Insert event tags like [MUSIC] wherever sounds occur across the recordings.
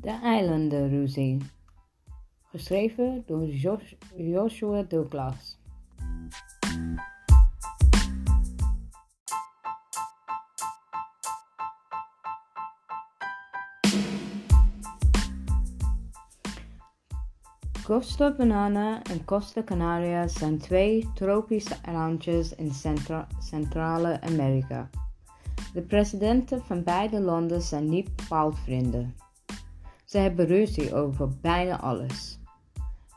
De Eilandenruzie. Geschreven door Jos- Joshua Douglas. Costa Banana en Costa Canaria zijn twee tropische eilandjes in Centra- Centrale Amerika. De presidenten van beide landen zijn niet bepaald vrienden. Ze hebben ruzie over bijna alles.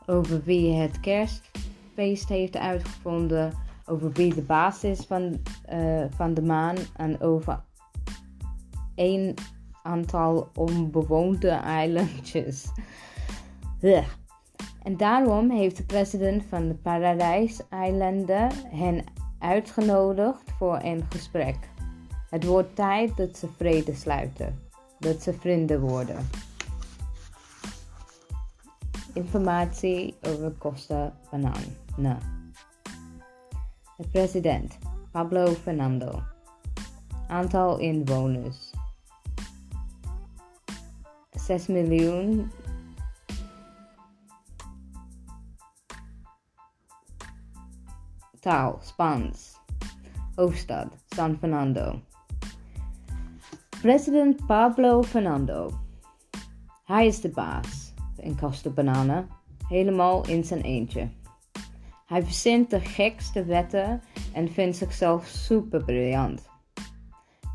Over wie het kerstfeest heeft uitgevonden, over wie de baas is van, eh, van de maan en over een aantal onbewoonde eilandjes. En daarom heeft de president van de Paradijseilanden hen uitgenodigd voor een gesprek. Het wordt tijd dat ze vrede sluiten, dat ze vrienden worden. Informatie over Costa Banana. De president Pablo Fernando. Aantal inwoners 6 miljoen Taal Spaans. Hoofdstad San Fernando. President Pablo Fernando. Hij is de baas in Costa Banana, helemaal in zijn eentje. Hij verzint de gekste wetten en vindt zichzelf super briljant.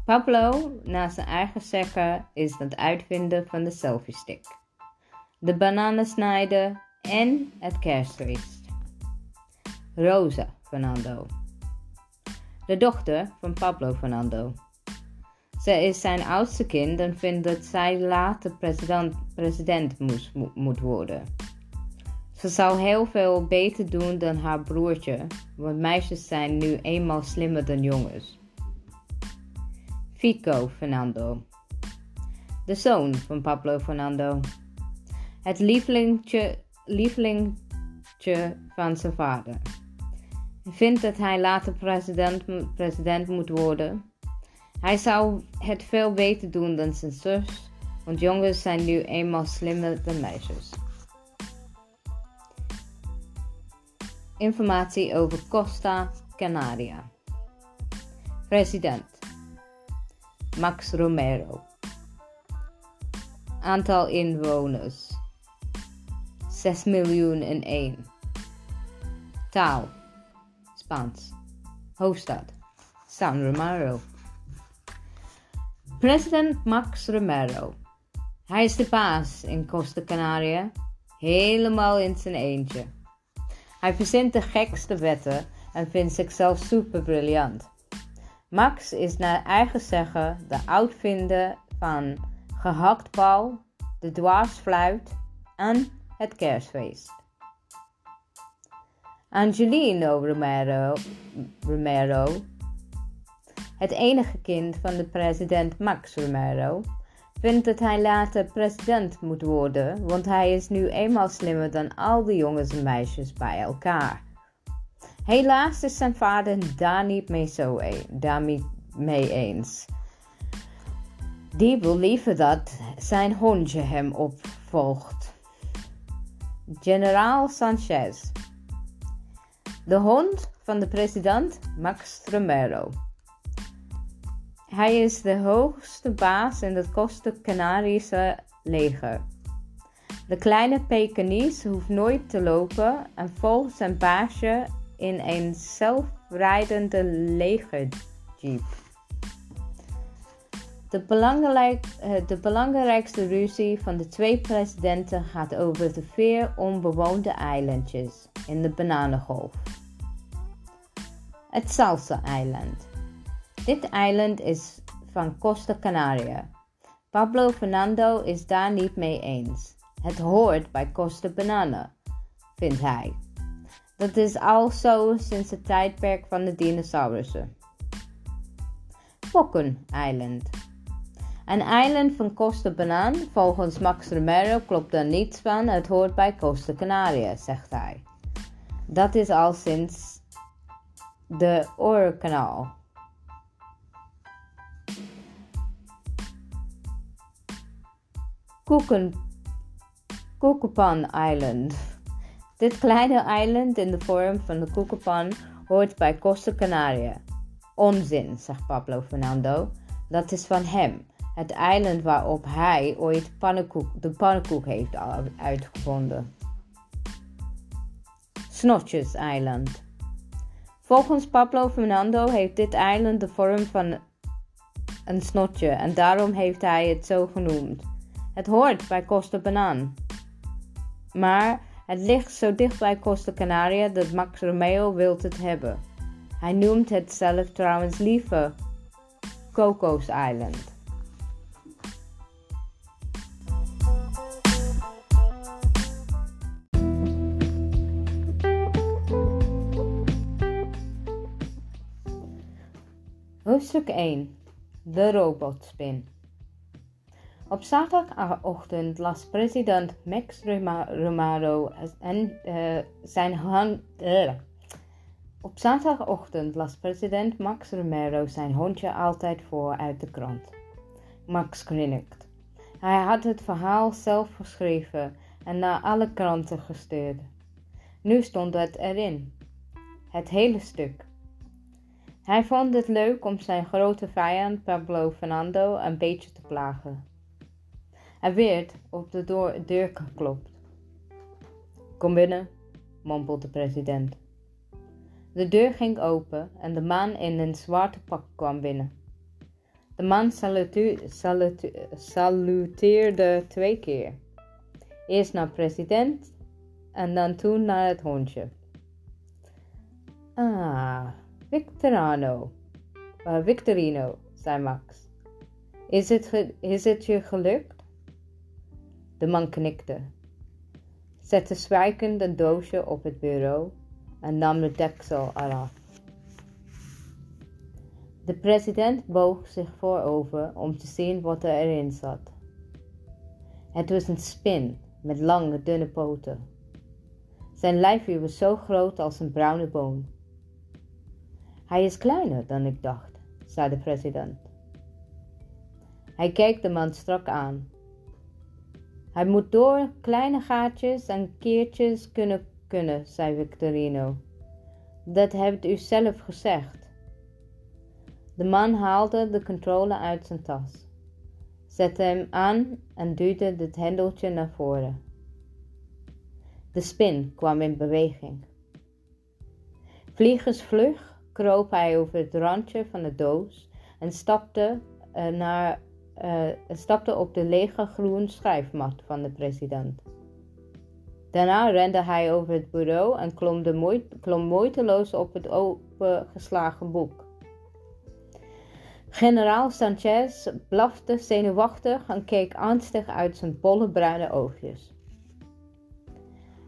Pablo, na zijn eigen zeggen, is het uitvinden van de selfie stick, de bananen snijden en het kerstfeest. Rosa Fernando. De dochter van Pablo Fernando. Zij is zijn oudste kind en vindt dat zij later president, president moest, mo- moet worden. Ze zou heel veel beter doen dan haar broertje, want meisjes zijn nu eenmaal slimmer dan jongens. Fico Fernando. De zoon van Pablo Fernando. Het lievelingetje, lievelingetje van zijn vader vindt dat hij later president, president moet worden. Hij zou het veel beter doen dan zijn zus, want jongens zijn nu eenmaal slimmer dan meisjes. Informatie over Costa Canaria. President Max Romero. Aantal inwoners 6 miljoen en 1. Taal Spaans. Hoofdstad San Romero. President Max Romero. Hij is de baas in Costa Canaria, helemaal in zijn eentje. Hij verzint de gekste wetten en vindt zichzelf super briljant. Max is naar eigen zeggen de uitvinder van gehaktbal, de dwarsfluit en het kerstfeest. Angelino Romero, Romero, het enige kind van de president Max Romero, vindt dat hij later president moet worden, want hij is nu eenmaal slimmer dan al de jongens en meisjes bij elkaar. Helaas is zijn vader daar niet mee, zo mee eens. Die wil liever dat zijn hondje hem opvolgt. Generaal Sanchez. De hond van de president Max Romero. Hij is de hoogste baas in het Costa Canarische leger. De kleine Pekingese hoeft nooit te lopen en volgt zijn baasje in een zelfrijdende legerjeep. De, belangrijk, de belangrijkste ruzie van de twee presidenten gaat over de vier onbewoonde eilandjes in de Bananengolf. Het Salsa-eiland. Dit eiland is van Costa Canaria. Pablo Fernando is daar niet mee eens. Het hoort bij Costa Banana, vindt hij. Dat is al zo sinds het tijdperk van de dinosaurussen. Pokken Island. Een eiland van Costa Banaan, volgens Max Romero klopt daar niets van, het hoort bij Costa Canaria, zegt hij. Dat is al sinds de Oorkanaal. Koekepan Island. Dit kleine eiland in de vorm van de koekepan hoort bij Costa Canaria. Onzin, zegt Pablo Fernando. Dat is van hem. Het eiland waarop hij ooit pannenkoek, de pannenkoek heeft uitgevonden. Snotjes Eiland. Volgens Pablo Fernando heeft dit eiland de vorm van een snotje en daarom heeft hij het zo genoemd. Het hoort bij Costa Banaan. Maar het ligt zo dicht bij Costa Canaria dat Max Romeo wilt het hebben. Hij noemt het zelf trouwens liever Coco's Island. Hoofdstuk 1 De robotspin Op zaterdagochtend las president Max Romero en uh, zijn hand. Uh, op zaterdagochtend las president Max Romero zijn hondje altijd voor uit de krant. Max grinnikt. Hij had het verhaal zelf geschreven en naar alle kranten gestuurd. Nu stond het erin. Het hele stuk. Hij vond het leuk om zijn grote vijand Pablo Fernando een beetje te plagen. Er werd op de deur geklopt. Kom binnen, mompelde de president. De deur ging open en de man in een zwarte pak kwam binnen. De man saluteerde twee keer. Eerst naar president en dan toen naar het hondje. Ah, Victorino. Uh, Victorino, zei Max. Is het, is het je gelukt? De man knikte, zette zwijgend een doosje op het bureau en nam de deksel eraf. De president boog zich voorover om te zien wat er erin zat. Het was een spin met lange, dunne poten. Zijn lijfje was zo groot als een bruine boom. Hij is kleiner dan ik dacht, zei de president. Hij keek de man strak aan. Hij moet door kleine gaatjes en keertjes kunnen kunnen, zei Victorino. Dat hebt u zelf gezegd. De man haalde de controle uit zijn tas, zette hem aan en duwde het hendeltje naar voren. De spin kwam in beweging. Vliegensvlug kroop hij over het randje van de doos en stapte, uh, naar, uh, stapte op de lege groen schrijfmat van de president. Daarna rende hij over het bureau en klom, de klom moeiteloos op het opengeslagen boek. Generaal Sanchez blafte zenuwachtig en keek angstig uit zijn bolle bruine oogjes.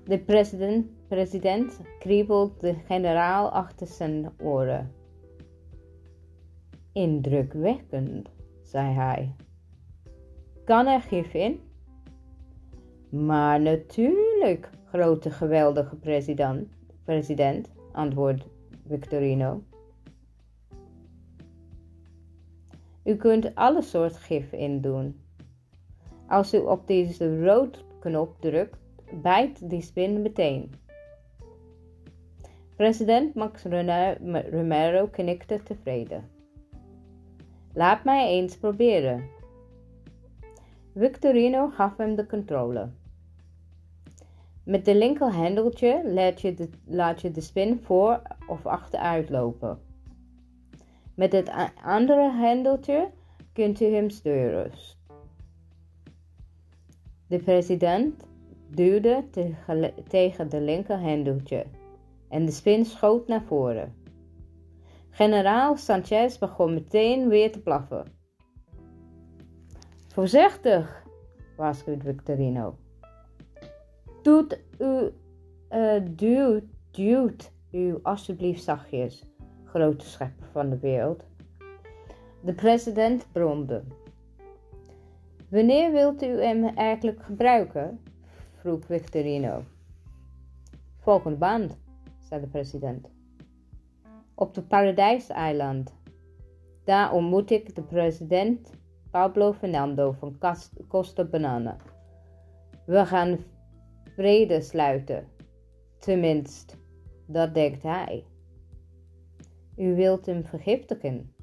De president, president de generaal achter zijn oren. Indrukwekkend, zei hij. Kan er gif in? Maar natuurlijk, grote geweldige president, president antwoordt Victorino. U kunt alle soort gif indoen. Als u op deze roodknop drukt, bijt die spin meteen. President Max Romero knikte tevreden. Laat mij eens proberen. Victorino gaf hem de controle. Met de linkerhendeltje laat je, de, laat je de spin voor of achteruit lopen. Met het andere hendeltje kunt u hem sturen. De president duwde tegen de linkerhendeltje en de spin schoot naar voren. Generaal Sanchez begon meteen weer te blaffen. Voorzichtig, waarschuwt Victorino. Doet u, uh, duwt, duwt u alsjeblieft zachtjes, grote schepper van de wereld. De president bromde. Wanneer wilt u hem eigenlijk gebruiken? vroeg Victorino. Volgende band, zei de president. Op de Paradijseiland. Daar ontmoet ik de president Pablo Fernando van Costa Banana. We gaan vrede sluiten. Tenminste, dat denkt hij. U wilt hem vergiftigen.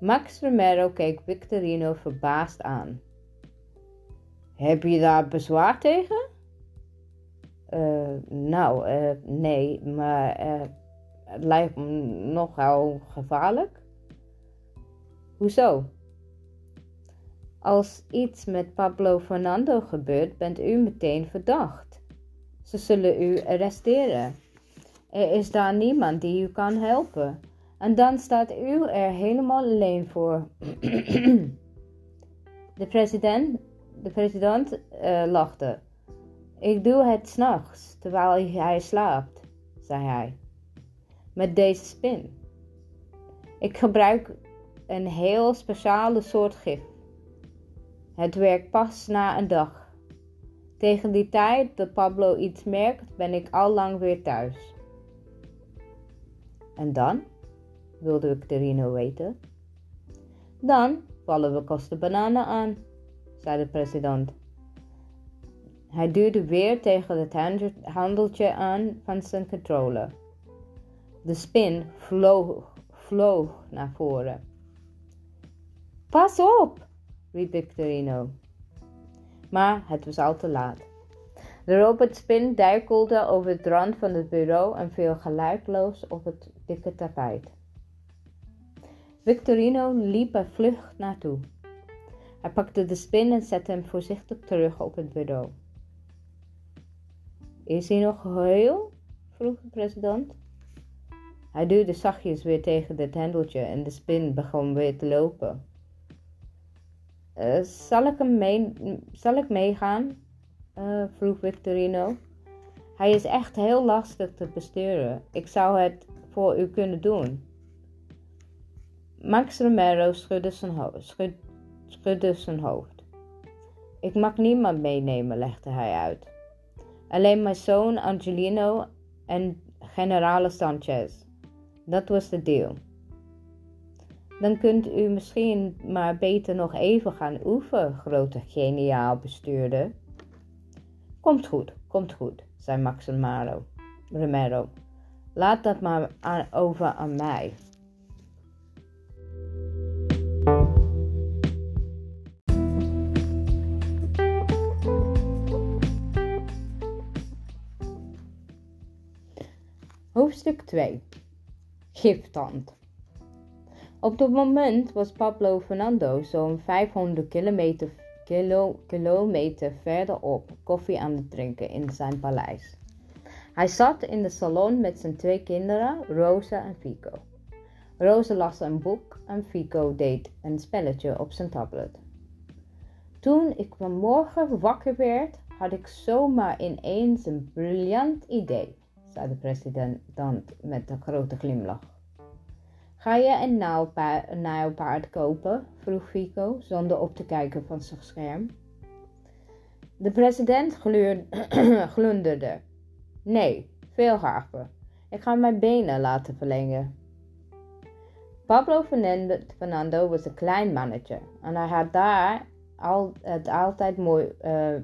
Max Romero keek Victorino verbaasd aan. Heb je daar bezwaar tegen? Uh, nou, uh, nee, maar uh, het lijkt me nogal gevaarlijk. Hoezo? Als iets met Pablo Fernando gebeurt, bent u meteen verdacht. Ze zullen u arresteren. Er is daar niemand die u kan helpen. En dan staat u er helemaal alleen voor. [CLEARS THROAT] de president, de president uh, lachte. Ik doe het s'nachts, terwijl hij slaapt, zei hij. Met deze spin. Ik gebruik een heel speciale soort gif. Het werkt pas na een dag. Tegen die tijd dat Pablo iets merkt, ben ik al lang weer thuis. En dan? wilde Victorino weten. Dan vallen we kosten bananen aan, zei de president. Hij duwde weer tegen het handeltje aan van zijn controle. De spin vloog, vloog naar voren. Pas op, riep Victorino. Maar het was al te laat. De robotspin duikelde over het rand van het bureau en viel geluidloos op het dikke tapijt. Victorino liep er vlug naartoe. Hij pakte de spin en zette hem voorzichtig terug op het bureau. Is hij nog heel? vroeg de president. Hij duwde zachtjes weer tegen het hendeltje en de spin begon weer te lopen. Uh, zal, ik hem mee, zal ik meegaan? Uh, vroeg Victorino. Hij is echt heel lastig te besturen. Ik zou het voor u kunnen doen. Max Romero schudde zijn, hoofd, schudde zijn hoofd. Ik mag niemand meenemen, legde hij uit. Alleen mijn zoon Angelino en generale Sanchez. Dat was de deal. Dan kunt u misschien maar beter nog even gaan oefenen, grote geniaal bestuurder. Komt goed, komt goed, zei Max Romero. Laat dat maar over aan mij. Hoofdstuk 2 Giftand Op dat moment was Pablo Fernando zo'n 500 kilometer, kilo, kilometer verderop koffie aan het drinken in zijn paleis. Hij zat in de salon met zijn twee kinderen, Rosa en Fico. Rosa las een boek en Fico deed een spelletje op zijn tablet. Toen ik vanmorgen wakker werd, had ik zomaar ineens een briljant idee zei de president met een grote glimlach. Ga je een nijlpaard kopen? vroeg Fico, zonder op te kijken van zijn scherm. De president [CLEARS THROAT] glunderde. Nee, veel gaver. Ik ga mijn benen laten verlengen. Pablo Fernando was een klein mannetje en hij had daar altijd, uh,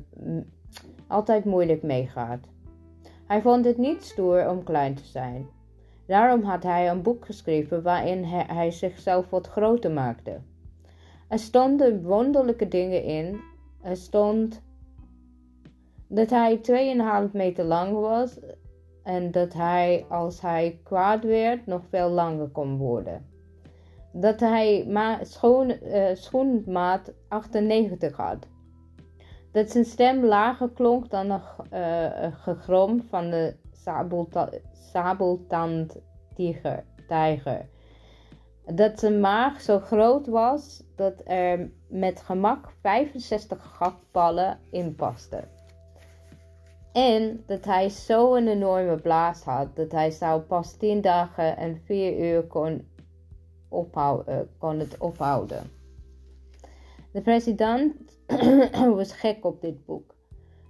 altijd moeilijk mee gehad. Hij vond het niet stoer om klein te zijn. Daarom had hij een boek geschreven waarin hij zichzelf wat groter maakte. Er stonden wonderlijke dingen in. Er stond dat hij 2,5 meter lang was en dat hij, als hij kwaad werd, nog veel langer kon worden. Dat hij ma schoon, uh, schoenmaat 98 had dat zijn stem lager klonk dan een uh, gegrom van de sabeltandtijger. Dat zijn maag zo groot was dat er met gemak 65 gafballen in pasten. En dat hij zo'n enorme blaas had dat hij zou pas 10 dagen en 4 uur kon, ophouden, kon het ophouden. De president [CLEARS THROAT] was gek op dit boek.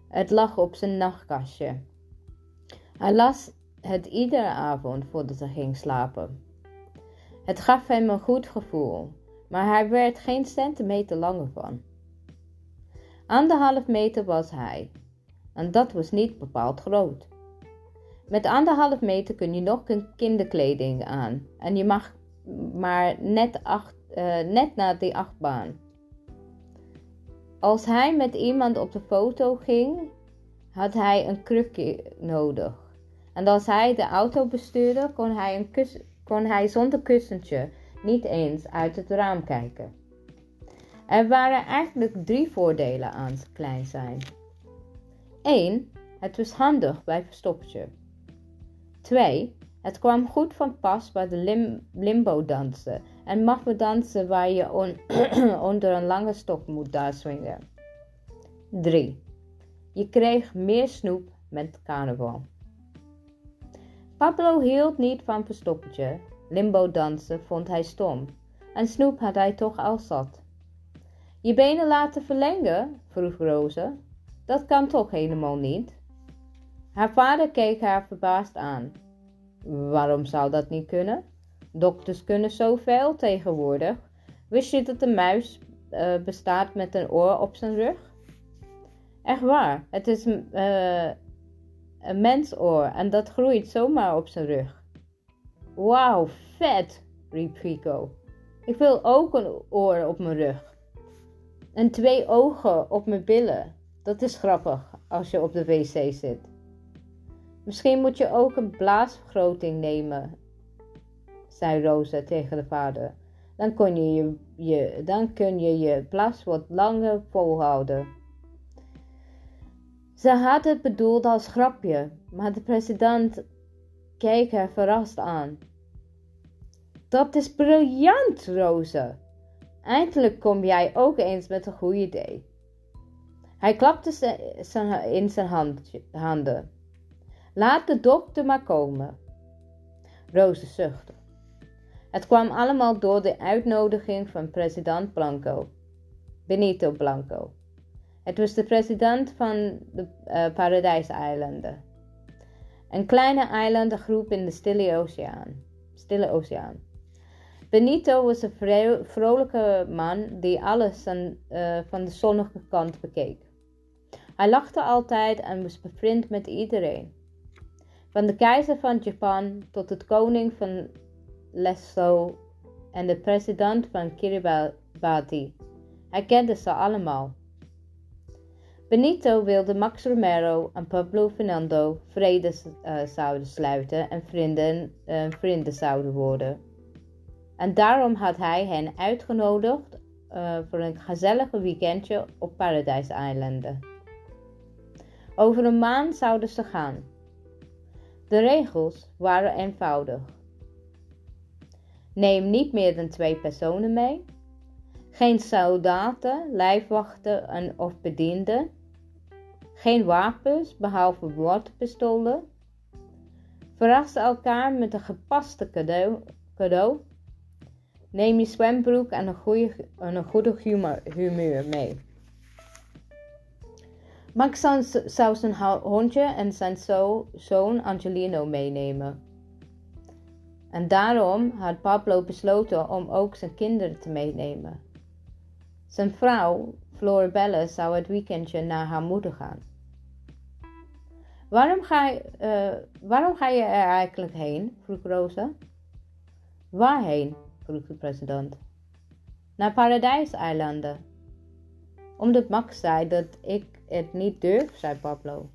Het lag op zijn nachtkastje. Hij las het iedere avond voordat hij ging slapen. Het gaf hem een goed gevoel, maar hij werd geen centimeter langer van. Anderhalf meter was hij. En dat was niet bepaald groot. Met anderhalf meter kun je nog kinderkleding aan. En je mag maar net, acht, uh, net naar die achtbaan. Als hij met iemand op de foto ging, had hij een krukje nodig. En als hij de auto bestuurde, kon hij, een kon hij zonder kussentje niet eens uit het raam kijken. Er waren eigenlijk drie voordelen aan klein zijn. 1. Het was handig bij verstoppertje. 2. Het kwam goed van pas bij de lim limbo dansen en maffe dansen waar je on [CLEARS THROAT] onder een lange stok moet swingen. 3. Je kreeg meer snoep met carnaval. Pablo hield niet van verstoppertje. Limbo dansen vond hij stom. En snoep had hij toch al zat. Je benen laten verlengen? vroeg Roze. Dat kan toch helemaal niet? Haar vader keek haar verbaasd aan. Waarom zou dat niet kunnen? Dokters kunnen zoveel tegenwoordig. Wist je dat een muis uh, bestaat met een oor op zijn rug? Echt waar, het is uh, een mensoor en dat groeit zomaar op zijn rug. Wauw, vet, riep Fico. Ik wil ook een oor op mijn rug. En twee ogen op mijn billen. Dat is grappig als je op de wc zit. Misschien moet je ook een blaasvergroting nemen, zei Rosa tegen de vader. Dan kun je je, je, dan kun je, je blaas wat langer volhouden. Ze had het bedoeld als grapje, maar de president keek haar verrast aan. Dat is briljant, Roze. Eindelijk kom jij ook eens met een goed idee. Hij klapte in zijn handen. Laat de dokter maar komen. Roze zuchtte. Het kwam allemaal door de uitnodiging van president Blanco, Benito Blanco. Het was de president van de uh, Paradijseilanden. Een kleine eilandengroep in de Stille Oceaan. Stille Oceaan. Benito was een vrolijke man die alles uh, van de zonnige kant bekeek. Hij lachte altijd en was bevriend met iedereen. Van de keizer van Japan tot het koning van Lesotho en de president van Kiribati. Hij kende ze allemaal. Benito wilde Max Romero en Pablo Fernando vrede uh, zouden sluiten en vrienden, uh, vrienden zouden worden. En daarom had hij hen uitgenodigd uh, voor een gezellige weekendje op Paradijseilanden. Over een maand zouden ze gaan. De regels waren eenvoudig. Neem niet meer dan twee personen mee. Geen soldaten, lijfwachten en of bedienden geen wapens behalve waterpistolen. Verrassen elkaar met een gepaste cadeau. cadeau. Neem je zwembroek en een, goede, een humor, humeur mee. Max zou zijn hondje en zijn zoon Angelino meenemen. En daarom had Pablo besloten om ook zijn kinderen te meenemen. Zijn vrouw, Floribelle, zou het weekendje naar haar moeder gaan. Waarom ga, je, uh, waarom ga je er eigenlijk heen? vroeg Rosa. Waarheen? vroeg de president. Naar Paradijseilanden. Omdat Max zei dat ik het niet durf, zei Pablo.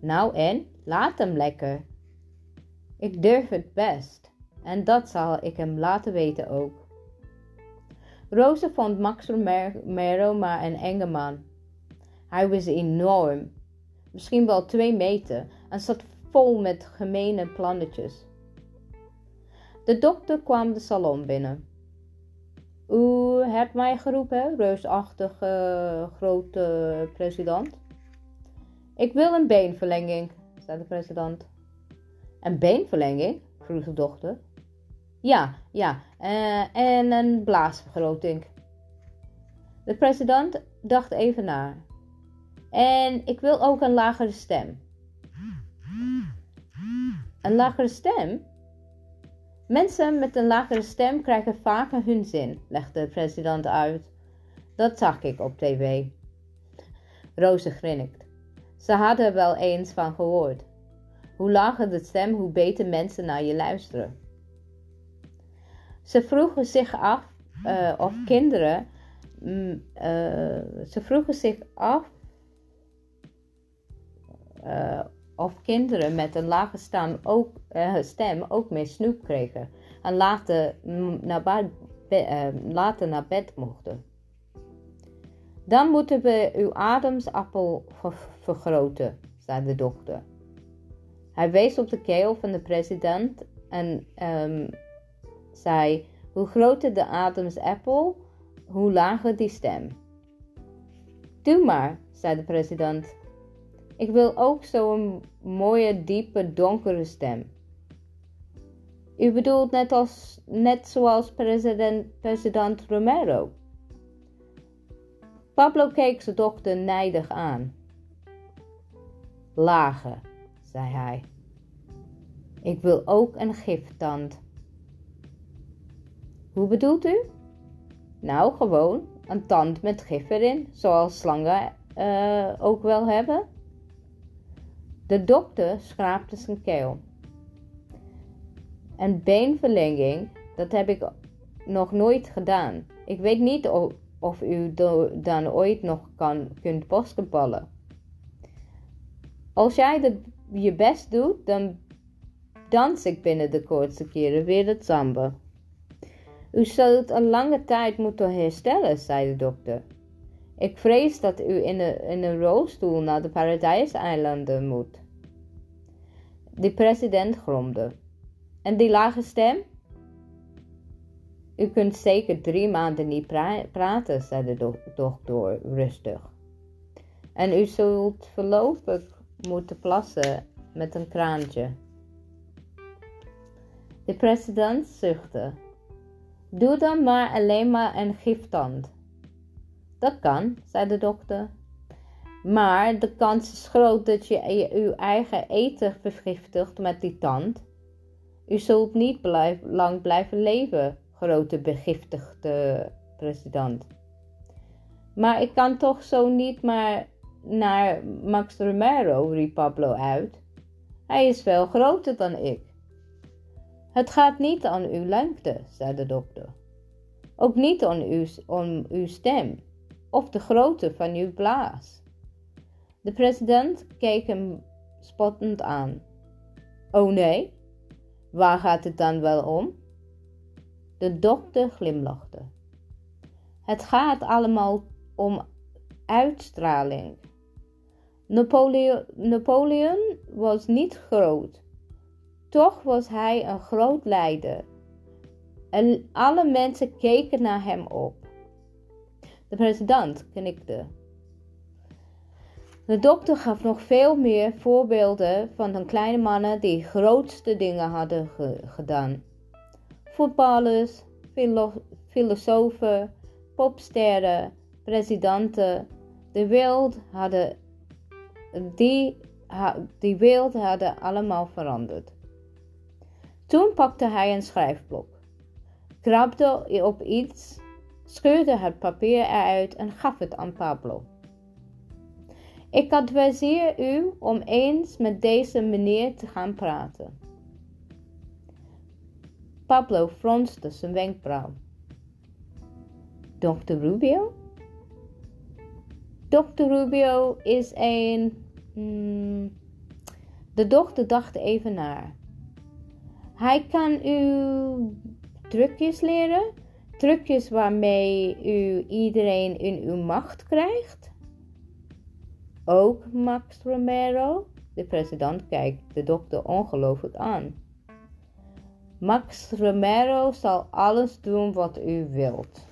Nou en? Laat hem lekker. Ik durf het best. En dat zal ik hem laten weten ook. Rosa vond Max Romero maar een enge man. Hij was enorm misschien wel twee meter, en zat vol met gemene plannetjes. De dokter kwam de salon binnen. U hebt mij geroepen, reusachtige grote president. Ik wil een beenverlenging, zei de president. Een beenverlenging? vroeg de dokter. Ja, ja, uh, en een blaasvergroting. De president dacht even na. En ik wil ook een lagere stem. Een lagere stem? Mensen met een lagere stem krijgen vaker hun zin, legde de president uit. Dat zag ik op tv. Roze grinnikt. Ze hadden er wel eens van gehoord. Hoe lager de stem, hoe beter mensen naar je luisteren. Ze vroegen zich af uh, of kinderen. Mm, uh, ze vroegen zich af uh, of kinderen met een lage stem ook, stem ook meer snoep kregen en later naar, bed, later naar bed mochten. Dan moeten we uw ademsappel vergroten, zei de dokter. Hij wees op de keel van de president en um, zei: Hoe groter de ademsappel, hoe lager die stem. Doe maar, zei de president. Ik wil ook zo'n mooie, diepe, donkere stem. U bedoelt net, als, net zoals president, president Romero. Pablo keek zijn dochter nijdig aan. Lager, zei hij. Ik wil ook een giftand. Hoe bedoelt u? Nou, gewoon een tand met gif erin, zoals slangen uh, ook wel hebben. De dokter schraapte zijn keel. Een beenverlenging, dat heb ik nog nooit gedaan. Ik weet niet of, u dan ooit nog kan, kunt basketballen. Als jij je best doet, dan dans ik binnen de kortste keren weer het zamba. U zult een lange tijd moeten herstellen, zei de dokter. Ik vrees dat u in een, in rolstoel naar de Paradijseilanden moet. De president gromde. En die lage stem? U kunt zeker drie maanden niet praten, zei de dokter rustig. En u zult voorlopig moeten plassen met een kraantje. De president zuchtte. Doe dan maar alleen maar een giftand. Dat kan, zei de dokter. Maar de kans is groot dat je uw eigen eten vergiftigt met die tand. U zult niet lang blijven leven, grote begiftigde president. Maar ik kan toch zo niet maar naar Max Romero, riep Pablo uit. Hij is veel groter dan ik. Het gaat niet aan uw lengte, zei de dokter. Ook niet uw, om uw stem of de grootte van uw blaas. De president keek hem spottend aan. Oh nee, waar gaat het dan wel om? De dokter glimlachte. Het gaat allemaal om uitstraling. Napoleon, Napoleon was niet groot. Toch was hij een groot leider. En alle mensen keken naar hem op. De president knikte. De dokter gaf nog veel meer voorbeelden van de kleine mannen die grootste dingen hadden gedaan. Voetballers, filo filosofen, popsterren, presidenten. De wereld hadden, die, die wereld hadden allemaal veranderd. Toen pakte hij een schrijfblok, krabde op iets, scheurde het papier eruit en gaf het aan Pablo. Ik adviseer u om eens met deze meneer te gaan praten. Pablo fronste zijn wenkbrauw. Dr. Rubio? Dr. Rubio is een. Hmm, de dochter dacht even na. Hij kan u trucjes leren, trucjes waarmee u iedereen in uw macht krijgt. Ook Max Romero? De president kijkt de dokter ongelooflijk aan. Max Romero zal alles doen wat u wilt.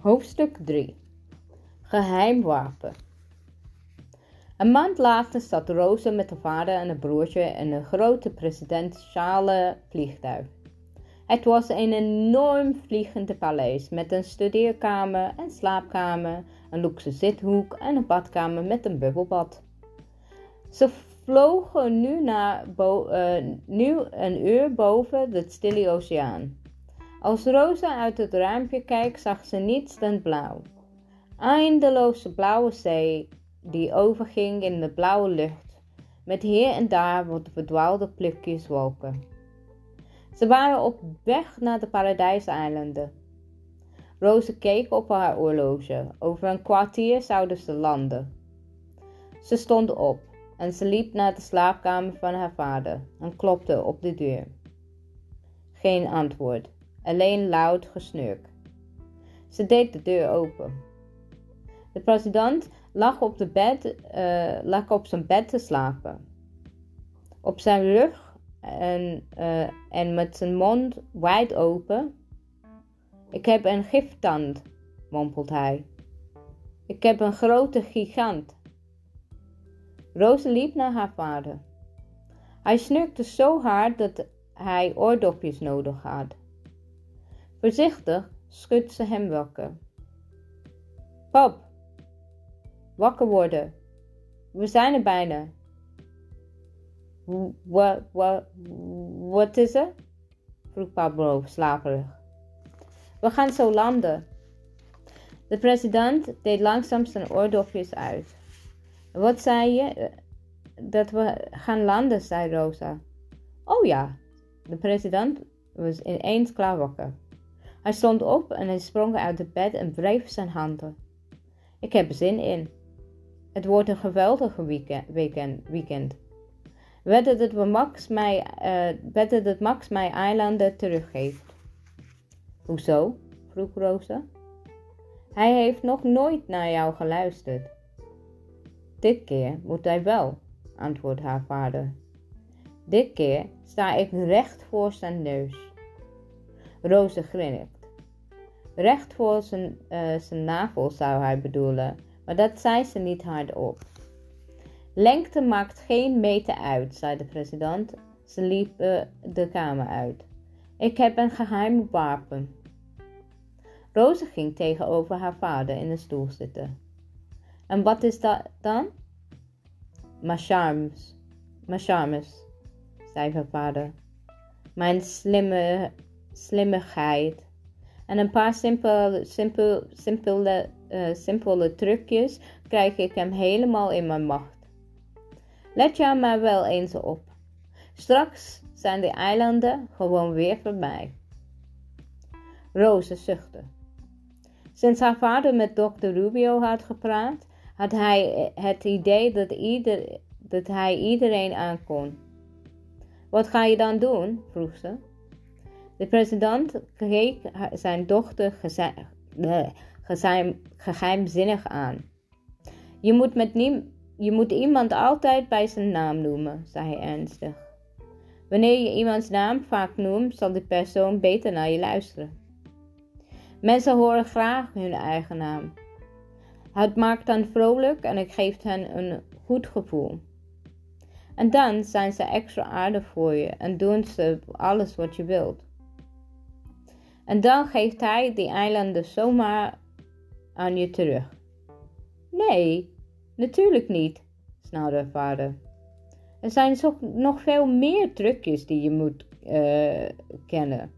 Hoofdstuk 3 Geheimwapen Een maand later zat Rosa met haar vader en een broertje in een grote presidentiale vliegtuig. Het was een enorm vliegende paleis met een studeerkamer en slaapkamer, een luxe zithoek en een badkamer met een bubbelbad. Ze vlogen nu, naar nu een uur boven de stille oceaan. Als Rosa uit het raampje kijkt, zag ze niets dan blauw. Eindeloze blauwe zee die overging in de blauwe lucht, met hier en daar wat verdwaalde plukjes wolken. Ze waren op weg naar de paradijseilanden. Rosa keek op haar horloge. Over een kwartier zouden ze landen. Ze stond op en ze liep naar de slaapkamer van haar vader en klopte op de deur. Geen antwoord, alleen luid gesnurk. Ze deed de deur open. De president lag op, de bed, uh, lag op zijn bed te slapen. Op zijn rug en, uh, en met zijn mond wijd open. Ik heb een giftand, mompelt hij. Ik heb een grote gigant. Roze liep naar haar vader. Hij snurkte zo hard dat hij oordopjes nodig had. Voorzichtig schudt ze hem wakker. Pap, wakker worden. We zijn er bijna. Wat, wat, is er? vroeg Pablo slaperig. We gaan zo landen. De president deed langzaam zijn oordopjes uit. Wat zei je? Dat we gaan landen, zei Rosa. Oh ja, de president was ineens klaar wakker. Hij stond op en hij sprong uit het bed en wreef zijn handen. Ik heb zin in. Het wordt een geweldige weekend. weekend, dat, we Max mij, uh, dat Max mij eilanden teruggeeft. Hoezo? vroeg Rosa. Hij heeft nog nooit naar jou geluisterd. Dit keer moet hij wel, antwoordt haar vader. Dit keer sta ik recht voor zijn neus. Roze grinnikt. Recht voor zijn, uh, zijn navel zou hij bedoelen, maar dat zei ze niet hardop. Lengte maakt geen meter uit, zei de president. Ze liep uh, de kamer uit. Ik heb een geheim wapen. Roze ging tegenover haar vader in een stoel zitten. En wat is dat dan? Mijn charmes, mijn charmes, zei haar vader. Mijn slimme, slimmigheid. En een paar simpele, simpel, simpele, uh, simpele trucjes krijg ik hem helemaal in mijn macht. Let je maar wel eens op. Straks zijn de eilanden gewoon weer voorbij. Roze zuchtte. Sinds haar vader met dokter Rubio had gepraat, had hij het idee dat hij iedereen aankon. Wat ga je dan doen? vroeg ze. De president keek zijn dochter geheimzinnig aan. Je moet, met niem, je moet iemand altijd bij zijn naam noemen, zei hij ernstig. Wanneer je iemands naam vaak noemt, zal die persoon beter naar je luisteren. Mensen horen graag hun eigen naam. Het maakt hen vrolijk en het geeft hen een goed gevoel. En dan zijn ze extra aardig voor je en doen ze alles wat je wilt. En dan geeft hij die eilanden zomaar aan je terug. Nee, natuurlijk niet, snauwde vader. Er zijn nog veel meer trucjes die je moet uh, kennen.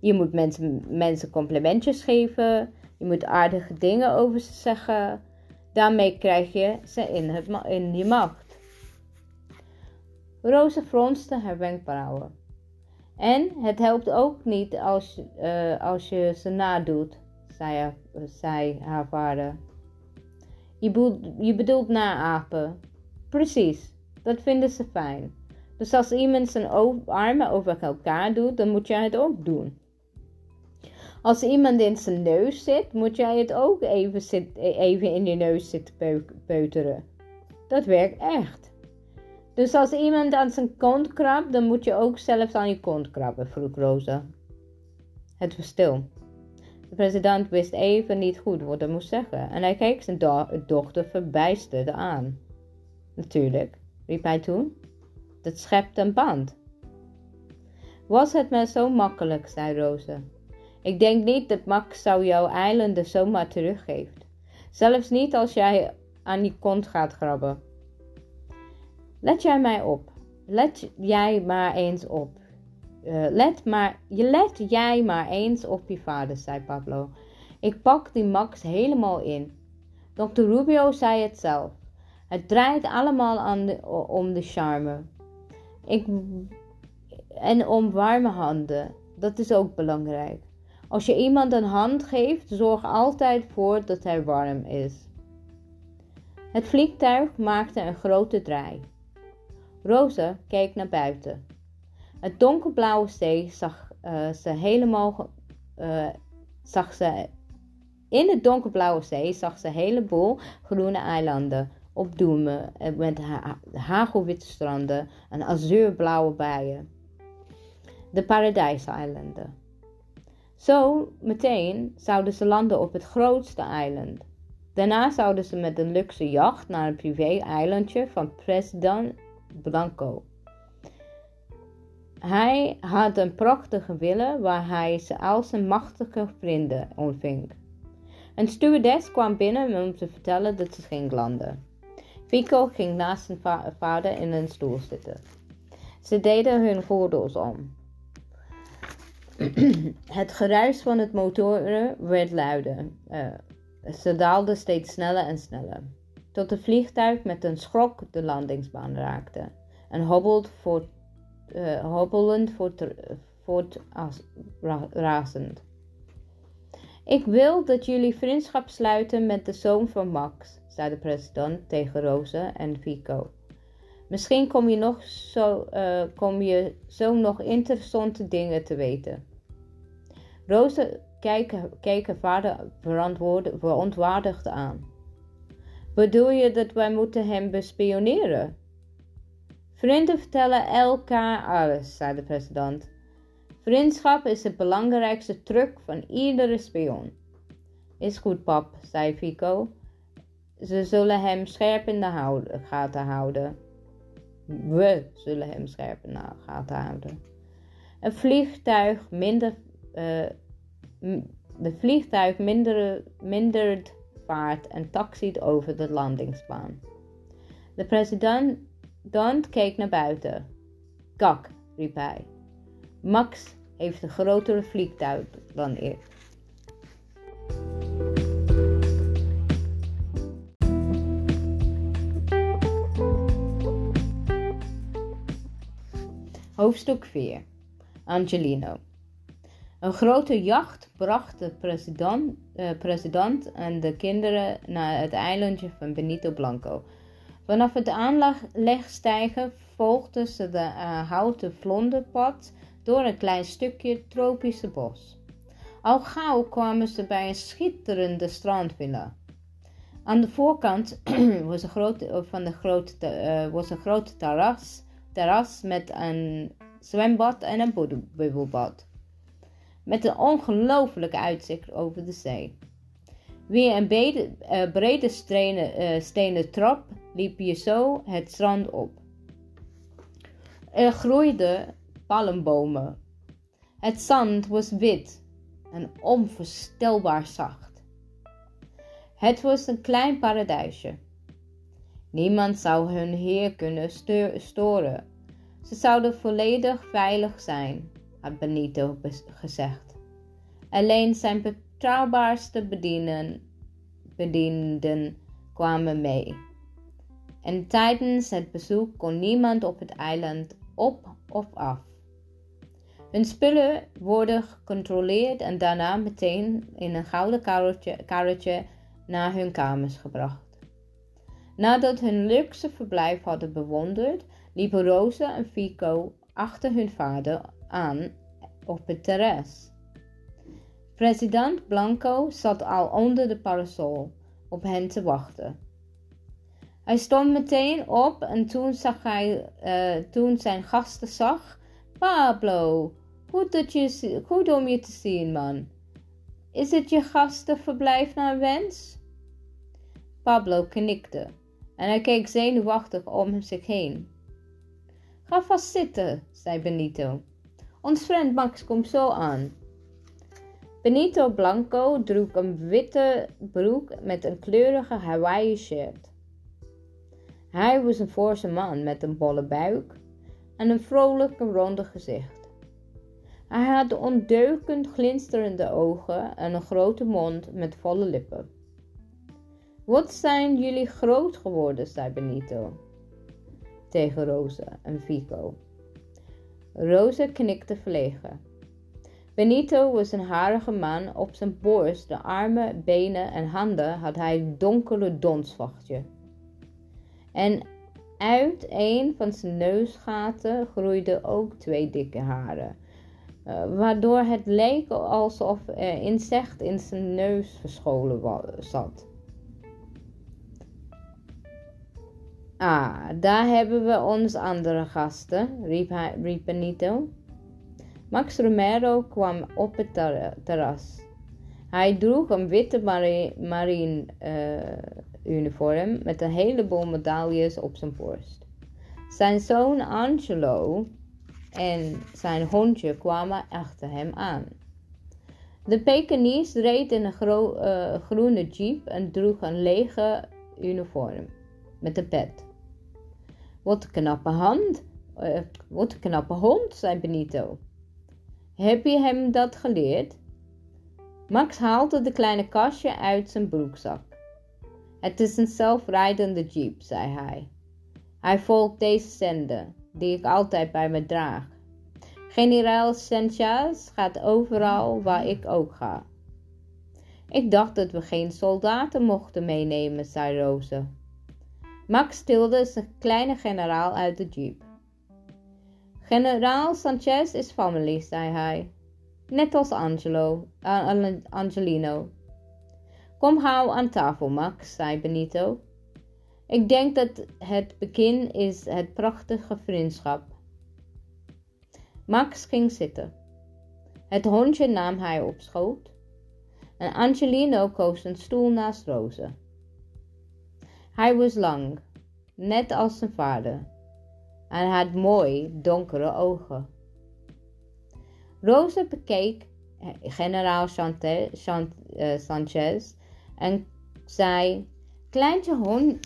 Je moet mensen, mensen complimentjes geven. Je moet aardige dingen over ze zeggen. Daarmee krijg je ze in, het, in je macht. Roze fronste haar wenkbrauwen. En het helpt ook niet als, uh, als je ze nadoet, haar, zei haar vader. Je, bedoelt, je bedoelt naapen. Precies, dat vinden ze fijn. Dus als iemand zijn armen over elkaar doet, dan moet jij het ook doen. Als iemand in zijn neus zit, moet jij het ook even, zit, even in je neus zitten peuteren. Dat werkt echt. Dus als iemand aan zijn kont krabt, dan moet je ook zelfs aan je kont krabben, vroeg Rosa. Het was stil. De president wist even niet goed wat hij moest zeggen en hij keek zijn do dochter verbijsterd aan. Natuurlijk, riep hij toen. Dat schept een band. Was het maar zo makkelijk, zei Rosa. Ik denk niet dat Max jouw eilanden zomaar teruggeeft. Zelfs niet als jij aan die kont gaat grabben. Let jij mij op. Let jij maar eens op. Uh, let, maar, je let jij maar eens op je vader, zei Pablo. Ik pak die Max helemaal in. Dr. Rubio zei het zelf. Het draait allemaal aan om de charme. Ik, en om warme handen. Dat is ook belangrijk. Als je iemand een hand geeft, zorg altijd voor dat hij warm is. Het vliegtuig maakte een grote draai. Rosa keek naar buiten. Het donkerblauwe zee zag uh, ze helemaal. Uh, zag ze, in het donkerblauwe zee zag ze een heleboel groene eilanden op doemen met ha hagelwitte stranden en azuurblauwe bijen. De paradijseilanden. Zo meteen zouden ze landen op het grootste eiland. Daarna zouden ze met een luxe jacht naar een privé-eilandje van president Blanco. Hij had een prachtige villa waar hij ze als zijn machtige vrienden ontving. Een stewardess kwam binnen om te vertellen dat ze ging landen. Pico ging naast zijn vader in een stoel zitten. Ze deden hun gordels om. [CLEARS THROAT] het geruis van het motoren werd luider. Uh, ze daalden steeds sneller en sneller. Tot het vliegtuig met een schrok de landingsbaan raakte. En hobbelt voort, uh, hobbelend voort, voort als, ra, razend. Ik wil dat jullie vriendschap sluiten met de zoon van Max, zei de president tegen Rosa en Vico. Misschien kom je, nog zo, uh, kom je zo nog interessante dingen te weten. Rosa keek, haar vader verontwaardigd aan. Bedoel je dat wij moeten hem bespioneren? Vrienden vertellen elkaar alles, zei de president. Vriendschap is het belangrijkste truc van iedere spion. Is goed, pap, zei Fico. Ze zullen hem scherp in de gaten houden. We zullen hem scherp in de gaten houden. Een vliegtuig minder. Uh, de vliegtuig minder, mindert vaart en taxiet over de landingsbaan. De president keek naar buiten. Kak, riep hij. Max heeft een grotere vliegtuig dan ik. Hoofdstuk 4 Angelino Een grote jacht bracht de president, eh, president en de kinderen naar het eilandje van Benito Blanco. Vanaf het aanlegstijgen volgden ze de uh, houten vlonderpad door een klein stukje tropische bos. Al gauw kwamen ze bij een schitterende strandvilla. Aan de voorkant [CLEARS THROAT] was een grote, van de grote, uh, was een grote terras, terras met een zwembad en een bubbelbad. Met een ongelooflijk uitzicht over de zee. Via een brede, uh, brede stenen, uh, stenen trap liep je zo het strand op. Er groeiden palmbomen. Het zand was wit en onvoorstelbaar zacht. Het was een klein paradijsje. Niemand zou hun heer kunnen storen. Ze zouden volledig veilig zijn, had Benito gezegd. Alleen zijn betrouwbaarste bedienden, bedienden kwamen mee. En tijdens het bezoek kon niemand op het eiland op of af. Hun spullen worden gecontroleerd en daarna meteen in een gouden karretje, karretje naar hun kamers gebracht. Nadat hun luxe verblijf hadden bewonderd, liepen Rosa en Fico achter hun vader aan op het terras. President Blanco zat al onder de parasol op hen te wachten. Hij stond meteen op en toen, zag hij, uh, toen zijn gasten zag, Pablo, goed, dat je, goed om je te zien, man. Is het je gastenverblijf naar wens? Pablo knikte en hij keek zenuwachtig om zich heen. Ga vast zitten, zei Benito. Ons vriend Max komt zo aan. Benito Blanco droeg een witte broek met een kleurige Hawaii shirt. Hij was een forse man met een bolle buik en een vrolijk ronde gezicht. Hij had ondeugend glinsterende ogen en een grote mond met volle lippen. Wat zijn jullie groot geworden, zei Benito tegen Rosa en Vico. Rosa knikte verlegen. Benito was een harige man. Op zijn borst, de armen, benen en handen had hij een donkere donsvachtje. En uit een van zijn neusgaten groeiden ook twee dikke haren, uh, waardoor het leek alsof er insect in zijn neus verscholen zat. Ah, daar hebben we onze andere gasten, riep, hij, riep Benito. Max Romero kwam op het terras. Hij droeg een witte marine uh, uniform met een heleboel medailles op zijn borst. Zijn zoon Angelo en zijn hondje kwamen achter hem aan. De Pekingese reed in een uh, groene jeep en droeg een lege uniform met een pet. Wat een knappe hand, uh, wat een knappe hond, zei Benito. Heb je hem dat geleerd? Max haalde de kleine kastje uit zijn broekzak. Het is een zelfrijdende jeep, zei hij. Hij volgt deze zender, die ik altijd bij me draag. Generaal Sanchez gaat overal waar ik ook ga. Ik dacht dat we geen soldaten mochten meenemen, zei Roze. Max tilde zijn kleine generaal uit de jeep. Generaal Sanchez is family, zei hij. Net als Angelo, uh, Angelino. Kom hou aan tafel, Max, zei Benito. Ik denk dat het begin is het prachtige vriendschap. Max ging zitten. Het hondje nam hij op schoot. En Angelino koos een stoel naast Roze. Hij was lang, net als zijn vader, en had mooi donkere ogen. Rosa bekeek generaal eh, Sanchez en zei: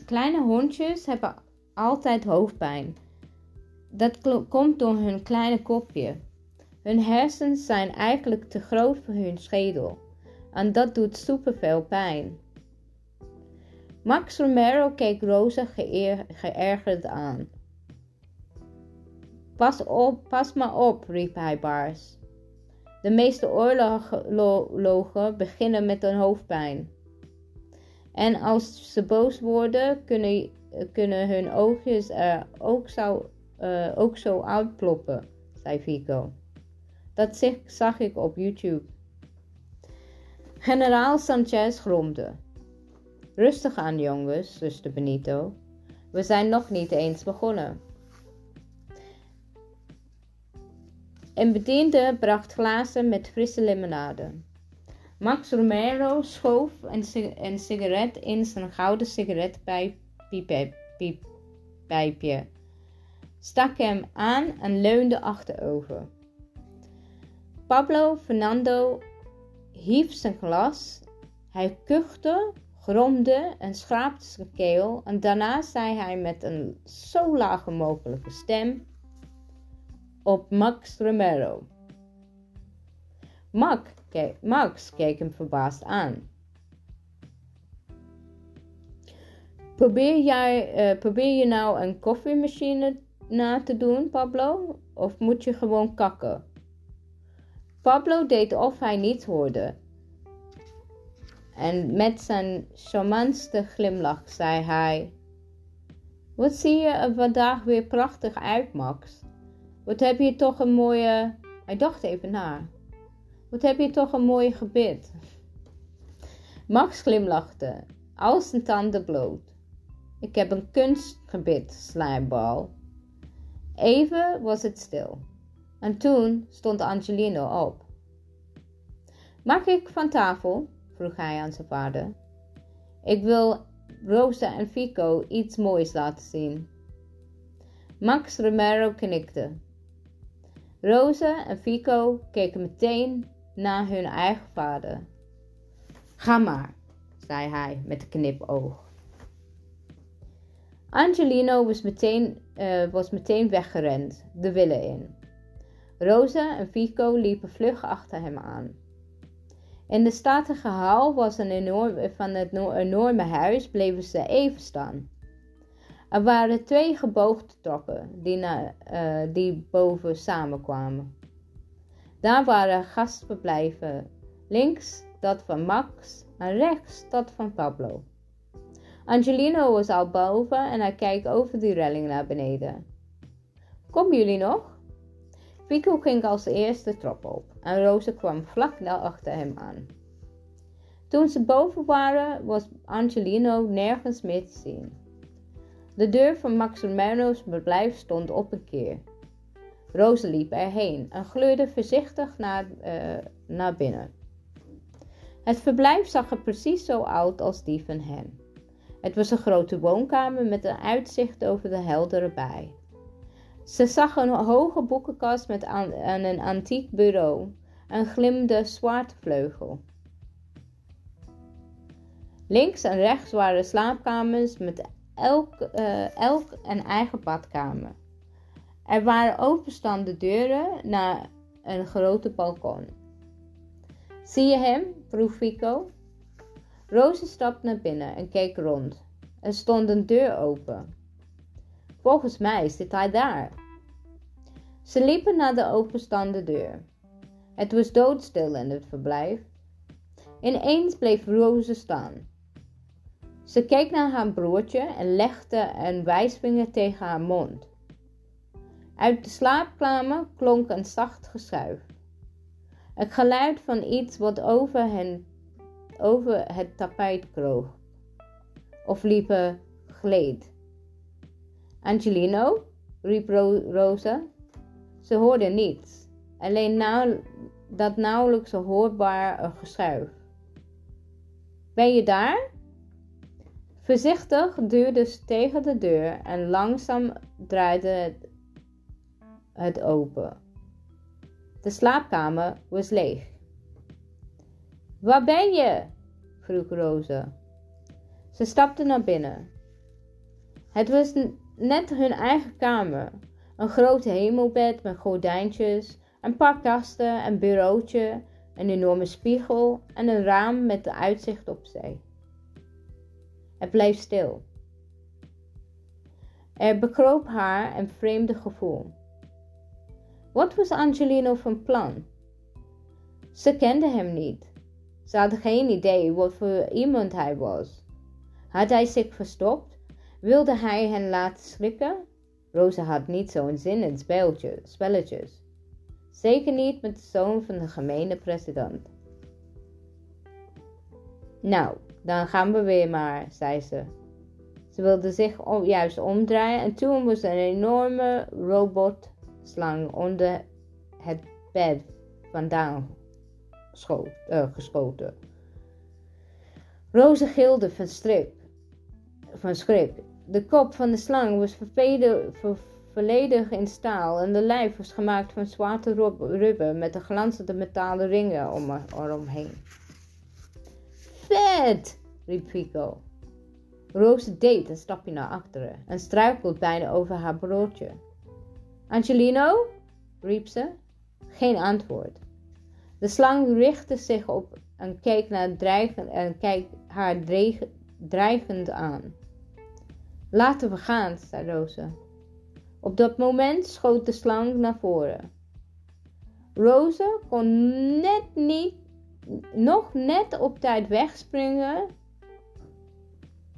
Kleine hondjes hebben altijd hoofdpijn. Dat komt door hun kleine kopje. Hun hersens zijn eigenlijk te groot voor hun schedel en dat doet superveel pijn. Max Romero keek Rosa geërgerd aan. Pas op, pas maar op, riep hij baars. De meeste oorlogen beginnen met een hoofdpijn. En als ze boos worden, kunnen, kunnen hun oogjes er ook zo, uh, ook zo uitploppen, zei Vico. Dat zag ik op YouTube. Generaal Sanchez gromde. Rustig aan, jongens, zuster Benito. We zijn nog niet eens begonnen. Een bediende bracht glazen met frisse limonade. Max Romero schoof een, sigaret in zijn gouden sigaretpijpje, stak hem aan en leunde achterover. Pablo Fernando hief zijn glas. Hij kuchte gromde en schraapte zijn keel en daarna zei hij met een zo lage mogelijke stem op Max Romero. Max, Max keek hem verbaasd aan. Probeer, jij, uh, probeer je nou een koffiemachine na te doen, Pablo? Of moet je gewoon kakken? Pablo deed of hij niets hoorde en met zijn charmantste glimlach zei hij: Wat zie je er vandaag weer prachtig uit, Max? Wat heb je toch een mooie. Hij dacht even na. Wat heb je toch een mooie gebit? Max glimlachte, al zijn tanden bloot. Ik heb een kunstgebit, slijmbal. Even was het stil. En toen stond Angelino op. Mag ik van tafel? vroeg hij aan zijn vader. Ik wil Rosa en Fico iets moois laten zien. Max Romero knikte. Rosa en Fico keken meteen naar hun eigen vader. Ga maar, zei hij met een knipoog. Angelino was meteen, uh, was meteen weggerend, de willen in. Rosa en Fico liepen vlug achter hem aan. In de statige hal was een enorm, van het enorme huis bleven ze even staan. Er waren twee geboogde trappen die, uh, die boven samenkwamen. Daar waren gastverblijven, links dat van Max en rechts dat van Pablo. Angelino was al boven en hij kijkt over die relling naar beneden. Komen jullie nog? Fico ging als eerste trap op en Rosa kwam vlak achter hem aan. Toen ze boven waren, was Angelino nergens meer te zien. De deur van Max Romano's verblijf stond op een keer. Rosa liep erheen en gluurde voorzichtig naar, uh, naar binnen. Het verblijf zag er precies zo uit als die van hen. Het was een grote woonkamer met een uitzicht over de heldere bij. Ze zag een hoge boekenkast met aan, een antiek bureau, een glimde zwarte vleugel. Links en rechts waren slaapkamers met elk, uh, elk een eigen badkamer. Er waren openstaande deuren naar een grote balkon. Zie je hem? vroeg Fico. Roze stapte naar binnen en keek rond. Er stond een deur open. Volgens mij zit hij daar. Ze liepen naar de openstaande deur. Het was doodstil in het verblijf. Ineens bleef Roze staan. Ze keek naar haar broertje en legde een wijsvinger tegen haar mond. Uit de slaapkamer klonk een zacht geschuif. Het geluid van iets wat over, hen, over het tapijt kroop. Of liepen gleed. Angelino, riep Rosa. Ze hoorde niets, alleen dat nauwelijks hoorbaar geschuif. Ben je daar? Voorzichtig duwde ze tegen de deur en langzaam draaide het, open. De slaapkamer was leeg. Waar ben je? vroeg Rosa. Ze stapte naar binnen. Het was net hun eigen kamer. Een groot hemelbed met gordijntjes, een paar kasten, een bureautje, een enorme spiegel en een raam met uitzicht op zee. Het bleef stil. Er bekroop haar een vreemde gevoel. Wat was Angelino van plan? Ze kende hem niet. Ze had geen idee wat voor iemand hij was. Had hij zich verstopt? Wilde hij hen laten schrikken? Rosa had niet zo'n zin in spelletjes. Zeker niet met de zoon van de gemene president. Nou, dan gaan we weer maar, zei ze. Ze wilde zich juist omdraaien en toen was een enorme robotslang onder het bed vandaan uh, geschoten. Roze gilde van, strip, van schrik. De kop van de slang was volledig in staal en de lijf was gemaakt van zwarte rubber met de glanzende metalen ringen om eromheen. Vet! riep Fico. Roze deed een stapje naar achteren en struikelde bijna over haar broodje. Angelino? riep ze. Geen antwoord. De slang richtte zich op en keek, naar dreigend, en keek haar dreigend aan. Laten we gaan, zei Roze. Op dat moment schoot de slang naar voren. Roze kon net niet nog net op tijd wegspringen.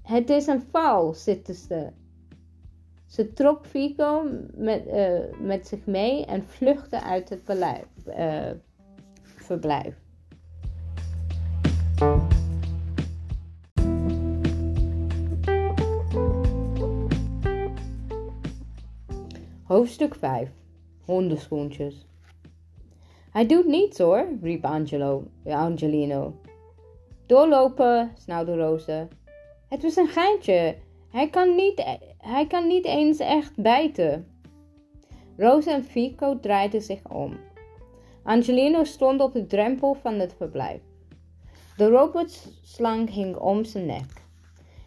Het is een val, zitten ze. Ze trok Fico met, uh, met zich mee en vluchtte uit het uh, verblijf. Hoofdstuk 5 Hondenschoentjes hij doet niets hoor, riep Angelo, Angelino. Doorlopen, snauwde Roze. Het was een geintje. Hij kan niet, hij kan niet eens echt bijten. Rosa en Fico draaiden zich om. Angelino stond op de drempel van het verblijf. De robotslang hing om zijn nek.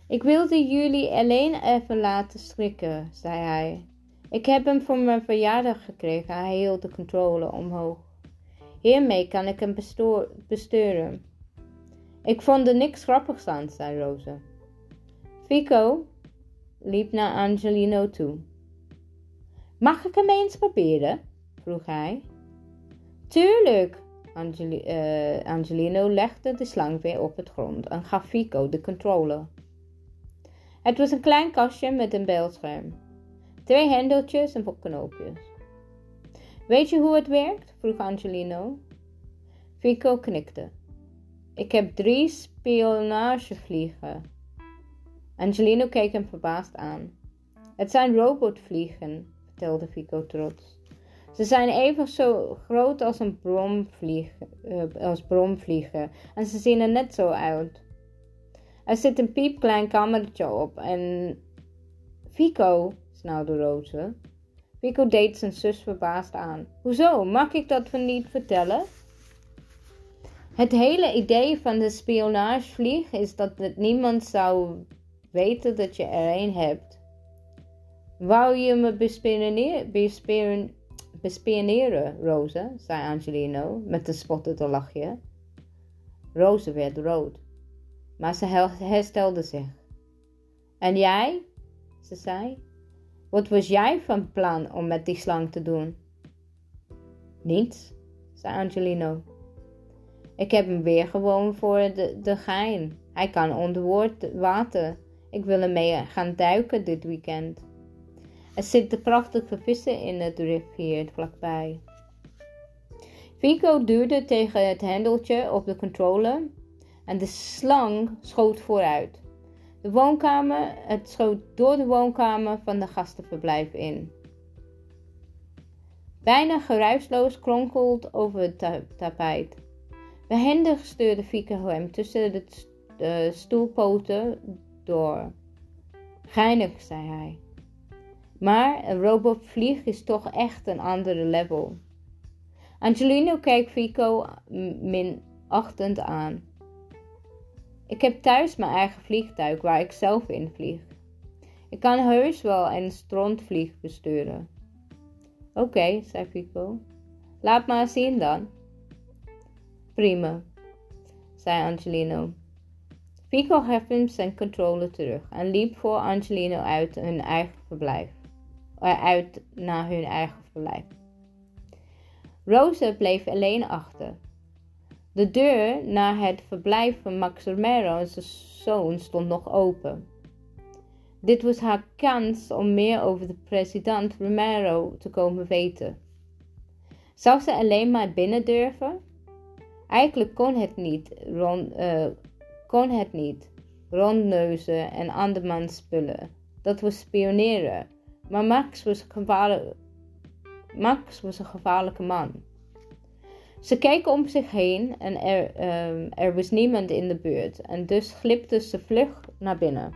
Ik wilde jullie alleen even laten schrikken, zei hij. Ik heb hem voor mijn verjaardag gekregen. Hij hield de controle omhoog. Hiermee kan ik hem besturen. Ik vond er niks grappigs aan, zei Rosa. Fico liep naar Angelino toe. Mag ik hem eens proberen? vroeg hij. Tuurlijk! Uh, Angelino legde de slang weer op het grond en gaf Fico de controle. Het was een klein kastje met een beeldscherm. Twee hendeltjes en knoopjes. Weet je hoe het werkt? vroeg Angelino. Fico knikte. Ik heb drie spionagevliegen. Angelino keek hem verbaasd aan. Het zijn robotvliegen, vertelde Fico trots. Ze zijn even zo groot als een bromvlieg, uh, als bromvliegen en ze zien er net zo uit. Er zit een piepklein kamertje op en... Fico, snauwde Roze. Fico deed zijn zus verbaasd aan. Hoezo, mag ik dat van niet vertellen? Het hele idee van de spionagevlieg is dat niemand zou weten dat je er een hebt. Wou je me bespioneren, Roze? zei Angelino met een spottende lachje. Roze werd rood, maar ze herstelde zich. En jij? ze zei. Wat was jij van plan om met die slang te doen? Niets, zei Angelino. Ik heb hem weer gewoon voor de, de gein. Hij kan onder water. Ik wil ermee gaan duiken dit weekend. Er zitten prachtige vissen in het rivier vlakbij. Vico duwde tegen het hendeltje op de controller en de slang schoot vooruit. De woonkamer, het schoot door de woonkamer van de gastenverblijf in. Bijna geruisloos kronkeld over het tapijt. Behendig stuurde Fieke hem tussen de stoelpoten door. Geinig, zei hij. Maar een robotvlieg is toch echt een andere level. Angelino keek Fico minachtend aan. Ik heb thuis mijn eigen vliegtuig waar ik zelf in vlieg. Ik kan heus wel een strontvlieg besturen. Oké, zei Fico. Laat maar zien dan. Prima, zei Angelino. Fico gaf hem zijn controle terug en liep voor Angelino uit hun eigen verblijf. Eh, uit naar hun eigen verblijf. Rosa bleef alleen achter. De deur naar het verblijf van Max Romero en zijn zoon stond nog open. Dit was haar kans om meer over de president Romero te komen weten. Zou ze alleen maar binnen durven? Eigenlijk kon het niet, rond, uh, kon het niet. Rondneuzen en andermans spullen. Dat was spioneren. Maar Max was, Max was een gevaarlijke man. Ze keek om zich heen en er, ehm, er was niemand in de buurt en dus glipte ze vlug naar binnen.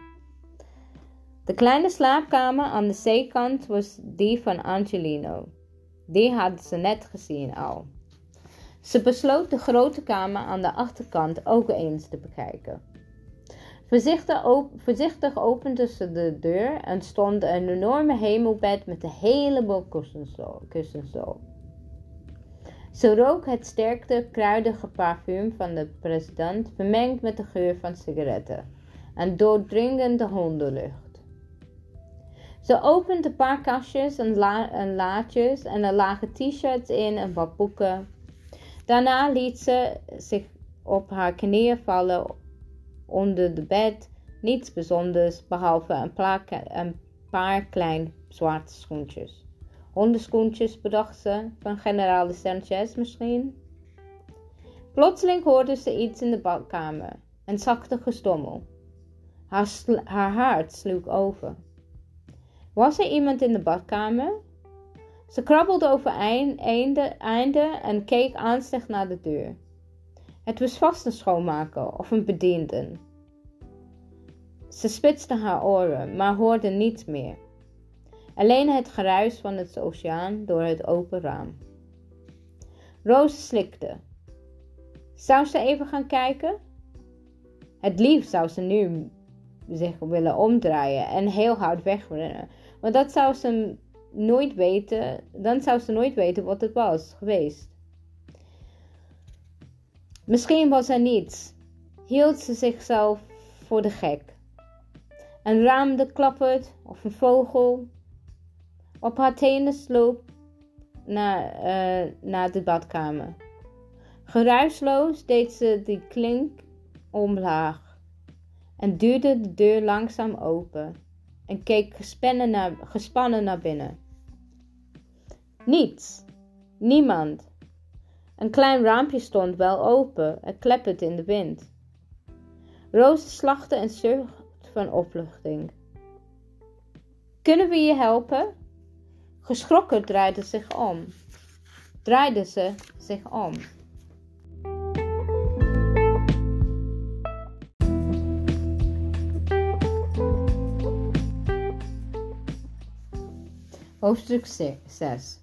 De kleine slaapkamer aan de zeekant was die van Angelino. Die hadden ze net gezien al. Ze besloot de grote kamer aan de achterkant ook eens te bekijken. Voorzichtig, op, voorzichtig opende ze de deur en stond een enorme hemelbed met een heleboel kussens op. Ze rook het sterkte, kruidige parfum van de president, vermengd met de geur van sigaretten en doordringende hondenlucht. Ze opende een paar kastjes en, en laadjes en er lagen t-shirts in en wat boeken. Daarna liet ze zich op haar knieën vallen onder de bed. Niets bijzonders behalve een, een paar klein zwarte schoentjes. Hondenschoentjes, bedacht ze, van generaal de Sanchez misschien. Plotseling hoorde ze iets in de badkamer, een zachte gestommel. Haar, haar hart sloeg over. Was er iemand in de badkamer? Ze krabbelde over einde, einde en keek angstig naar de deur. Het was vast een schoonmaker of een bediende. Ze spitste haar oren, maar hoorde niets meer. Alleen het geruis van het oceaan door het open raam. Roos slikte. Zou ze even gaan kijken? Het liefst zou ze nu zich willen omdraaien en heel hard wegrennen. Want dat zou ze nooit weten, dan zou ze nooit weten wat het was geweest. Misschien was er niets. Hield ze zichzelf voor de gek. Een raam dat of een vogel. Op haar tenen sloop naar, uh, naar de badkamer. Geruisloos deed ze die klink omlaag en duwde de deur langzaam open en keek gespannen naar, gespannen naar binnen. Niets, niemand. Een klein raampje stond wel open, het klepperde in de wind. Roze slachte en zucht van opluchting. Kunnen we je helpen? Geschrokken draaide zich om. Draaide ze zich om. Hoofdstuk 6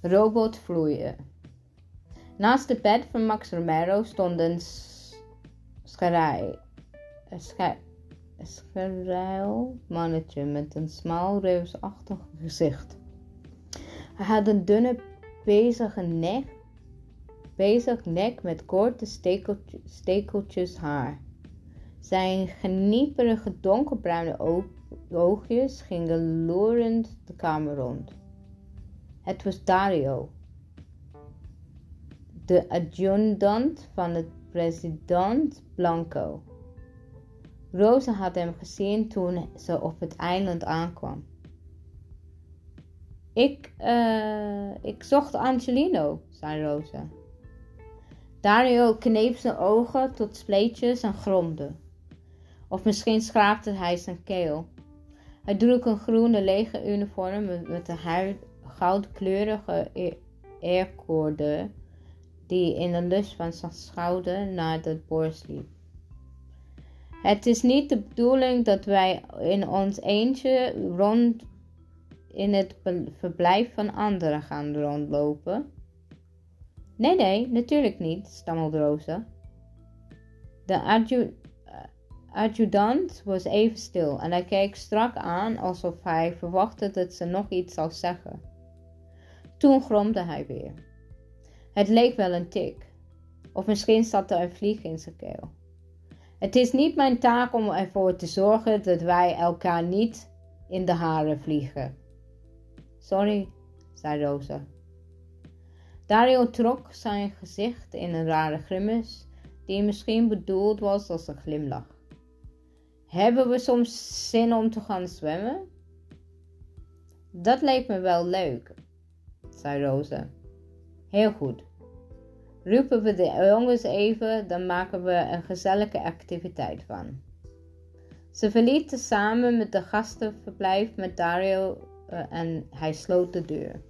Robot vloeien. Naast het bed van Max Romero stond een scharij. Een mannetje met een smal reusachtig gezicht. Hij had een dunne, bezige nek, bezig nek met korte stekeltjes haar. Zijn genieperige donkerbruine oogjes gingen loerend de kamer rond. Het was Dario, de adjudant van de president Blanco. Rosa had hem gezien toen ze op het eiland aankwam. Ik, uh, ik zocht Angelino, zei Rosa. Dario kneep zijn ogen tot spleetjes en gromde. Of misschien schraapte hij zijn keel. Hij droeg een groene lege uniform met een goudkleurige eerkoorde die in de lus van zijn schouder naar de borst liep. Het is niet de bedoeling dat wij in ons eentje rond in het verblijf van anderen gaan rondlopen. Nee, nee, natuurlijk niet, stammelde Rosa. De adjudant was even stil en hij keek strak aan alsof hij verwachtte dat ze nog iets zou zeggen. Toen gromde hij weer. Het leek wel een tik, of misschien zat er een vlieg in zijn keel. Het is niet mijn taak om ervoor te zorgen dat wij elkaar niet in de haren vliegen. Sorry, zei Rosa. Dario trok zijn gezicht in een rare grimas, die misschien bedoeld was als een glimlach. Hebben we soms zin om te gaan zwemmen? Dat leek me wel leuk, zei Rosa. Heel goed. Roepen we de jongens even, dan maken we een gezellige activiteit van. Ze verlieten samen met de gastenverblijf met Dario en hij sloot de deur.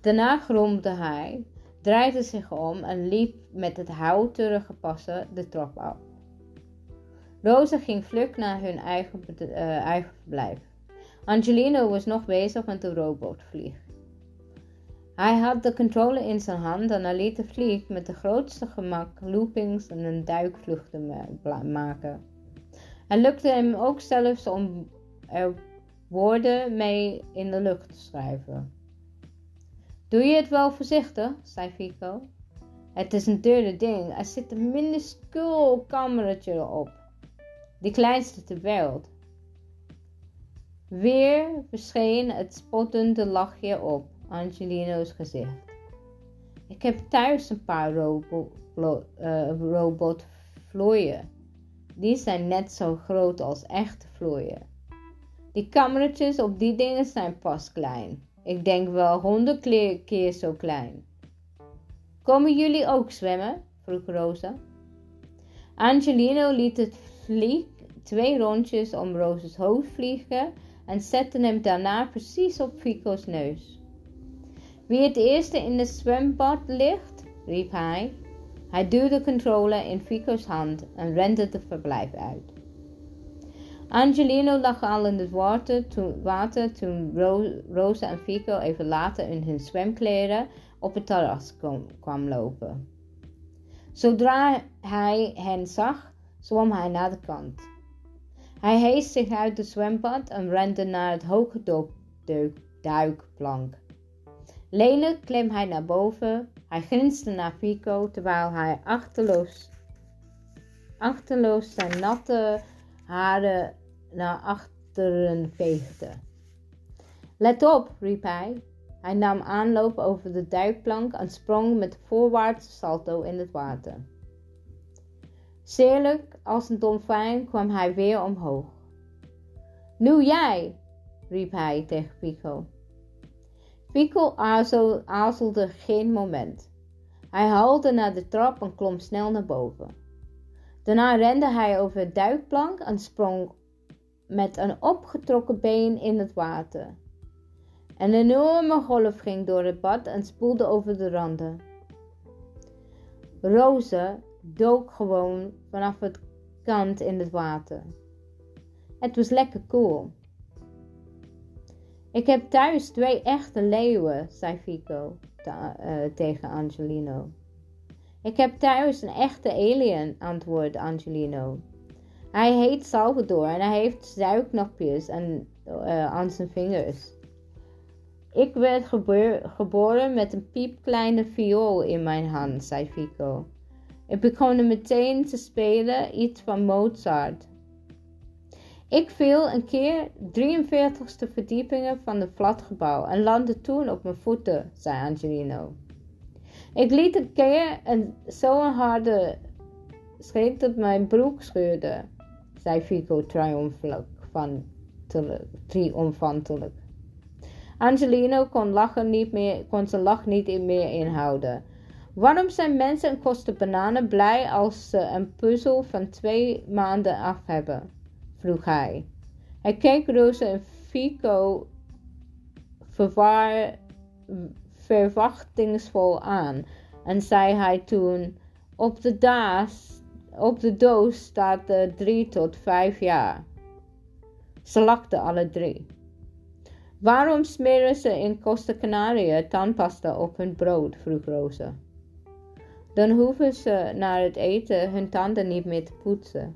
Daarna gromde hij, draaide zich om en liep met het houterige passen de trap af. Rosa ging vlug naar hun eigen, uh, eigen verblijf. Angelino was nog bezig met de robotvlieg. Hij had de controle in zijn hand en hij liet de vlieg met de grootste gemak loopings en een duikvluchten maken. Het lukte hem ook zelfs om er woorden mee in de lucht te schrijven. Doe je het wel voorzichtig, zei Fico. Het is een dure ding. Er zit een minuscuul kamertje op. De kleinste ter wereld. Weer verscheen het spottende lachje op. Angelino's gezicht. Ik heb thuis een paar uh, robotvlooien. Die zijn net zo groot als echte vlooien. Die kamertjes op die dingen zijn pas klein. Ik denk wel honderd keer zo klein. Komen jullie ook zwemmen? vroeg Rosa. Angelino liet het vlieg twee rondjes om Rosa's hoofd vliegen en zette hem daarna precies op Fico's neus. Wie het eerste in het zwembad ligt, riep hij. Hij duwde controle in Fico's hand en rende het verblijf uit. Angelino lag al in het water toen, water Rosa en Fico even later in hun zwemkleren op het terras kwam lopen. Zodra hij hen zag, zwom hij naar de kant. Hij hees zich uit het zwembad en rende naar het hoge duikplank. Lelijk klim hij naar boven. Hij grinste naar Fico terwijl hij achterloos, achterloos zijn natte haren naar achteren veegde. Let op, riep hij. Hij nam aanloop over de duikplank en sprong met voorwaartse salto in het water. Zeerlijk als een dolfijn kwam hij weer omhoog. Nu jij, riep hij tegen Pico. Pico aarzelde geen moment. Hij haalde naar de trap en klom snel naar boven. Daarna rende hij over het duikplank en sprong met een opgetrokken been in het water. Een enorme golf ging door het bad en spoelde over de randen. Roze dook gewoon vanaf het kant in het water. Het was lekker cool. Ik heb thuis twee echte leeuwen, zei Fico uh, tegen Angelino. Ik heb thuis een echte alien, antwoordde Angelino. Hij heet Salvador en hij heeft zuiknopjes en, uh, aan zijn vingers. Ik werd geboren met een piepkleine viool in mijn hand, zei Fico. Ik begon meteen te spelen iets van Mozart. Ik viel een keer 43ste verdiepingen van het flatgebouw en landde toen op mijn voeten, zei Angelino. Ik liet een keer een, zo'n harde schreeuw dat mijn broek scheurde, zei Fico triomfantelijk. Angelino kon, lachen niet meer, kon zijn lach niet meer inhouden. Waarom zijn mensen in Costa Bananen blij als ze een puzzel van twee maanden af hebben? vroeg hij. Hij keek Rosa en Fico verwachtingsvol aan en zei hij toen: Op de, daas, op de doos staat er drie tot vijf jaar. Ze lachten alle drie. Waarom smeren ze in Costa Canaria tandpasta op hun brood? vroeg Rosa. Dan hoeven ze na het eten hun tanden niet meer te poetsen.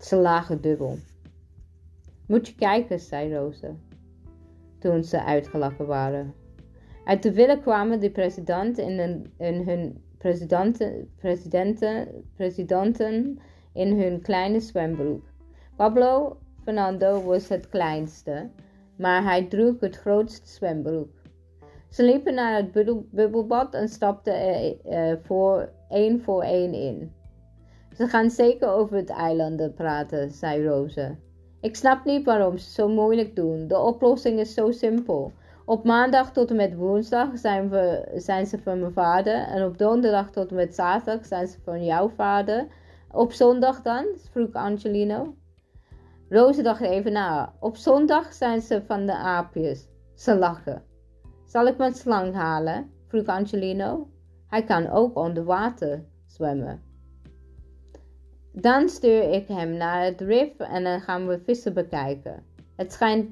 Ze lagen dubbel. Moet je kijken, zei Rosa, toen ze uitgelachen waren. Uit de villa kwamen de president in hun presidenten, presidenten, presidenten in hun kleine zwembroek. Pablo Fernando was het kleinste, maar hij droeg het grootste zwembroek. Ze liepen naar het bubbelbad en stapten er voor één voor één in. Ze gaan zeker over het eilanden praten, zei Rose. Ik snap niet waarom ze zo moeilijk doen. De oplossing is zo simpel. Op maandag tot en met woensdag zijn, we, zijn ze van mijn vader. En op donderdag tot en met zaterdag zijn ze van jouw vader. Op zondag dan? vroeg Angelino. Roze dacht even na. Op zondag zijn ze van de aapjes. Ze lachen. Zal ik mijn slang halen? vroeg Angelino. Hij kan ook onder water zwemmen. Dan stuur ik hem naar het rif en dan gaan we vissen bekijken. Het schijnt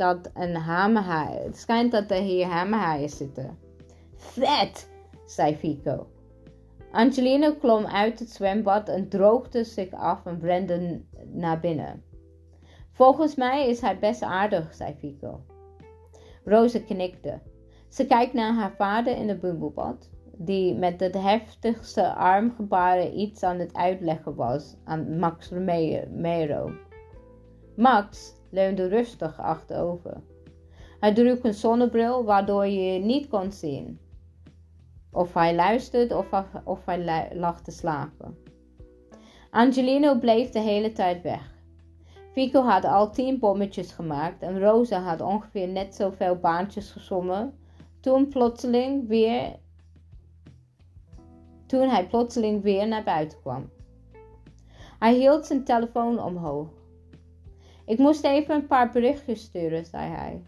dat, een hamerhaai, het schijnt dat er hier hamerhaaien zitten. Vet, zei Fico. Angelino klom uit het zwembad en droogde zich af en rende naar binnen. Volgens mij is hij best aardig, zei Fico. Roze knikte. Ze kijkt naar haar vader in het bubbelbad die met het heftigste armgebaren iets aan het uitleggen was aan Max Mero. Max leunde rustig achterover. Hij droeg een zonnebril waardoor je niet kon zien of hij luisterde of, of hij lag te slapen. Angelino bleef de hele tijd weg. Fico had al tien bommetjes gemaakt en Rosa had ongeveer net zoveel baantjes gezommen toen plotseling weer toen hij plotseling weer naar buiten kwam. Hij hield zijn telefoon omhoog. Ik moest even een paar berichtjes sturen, zei hij.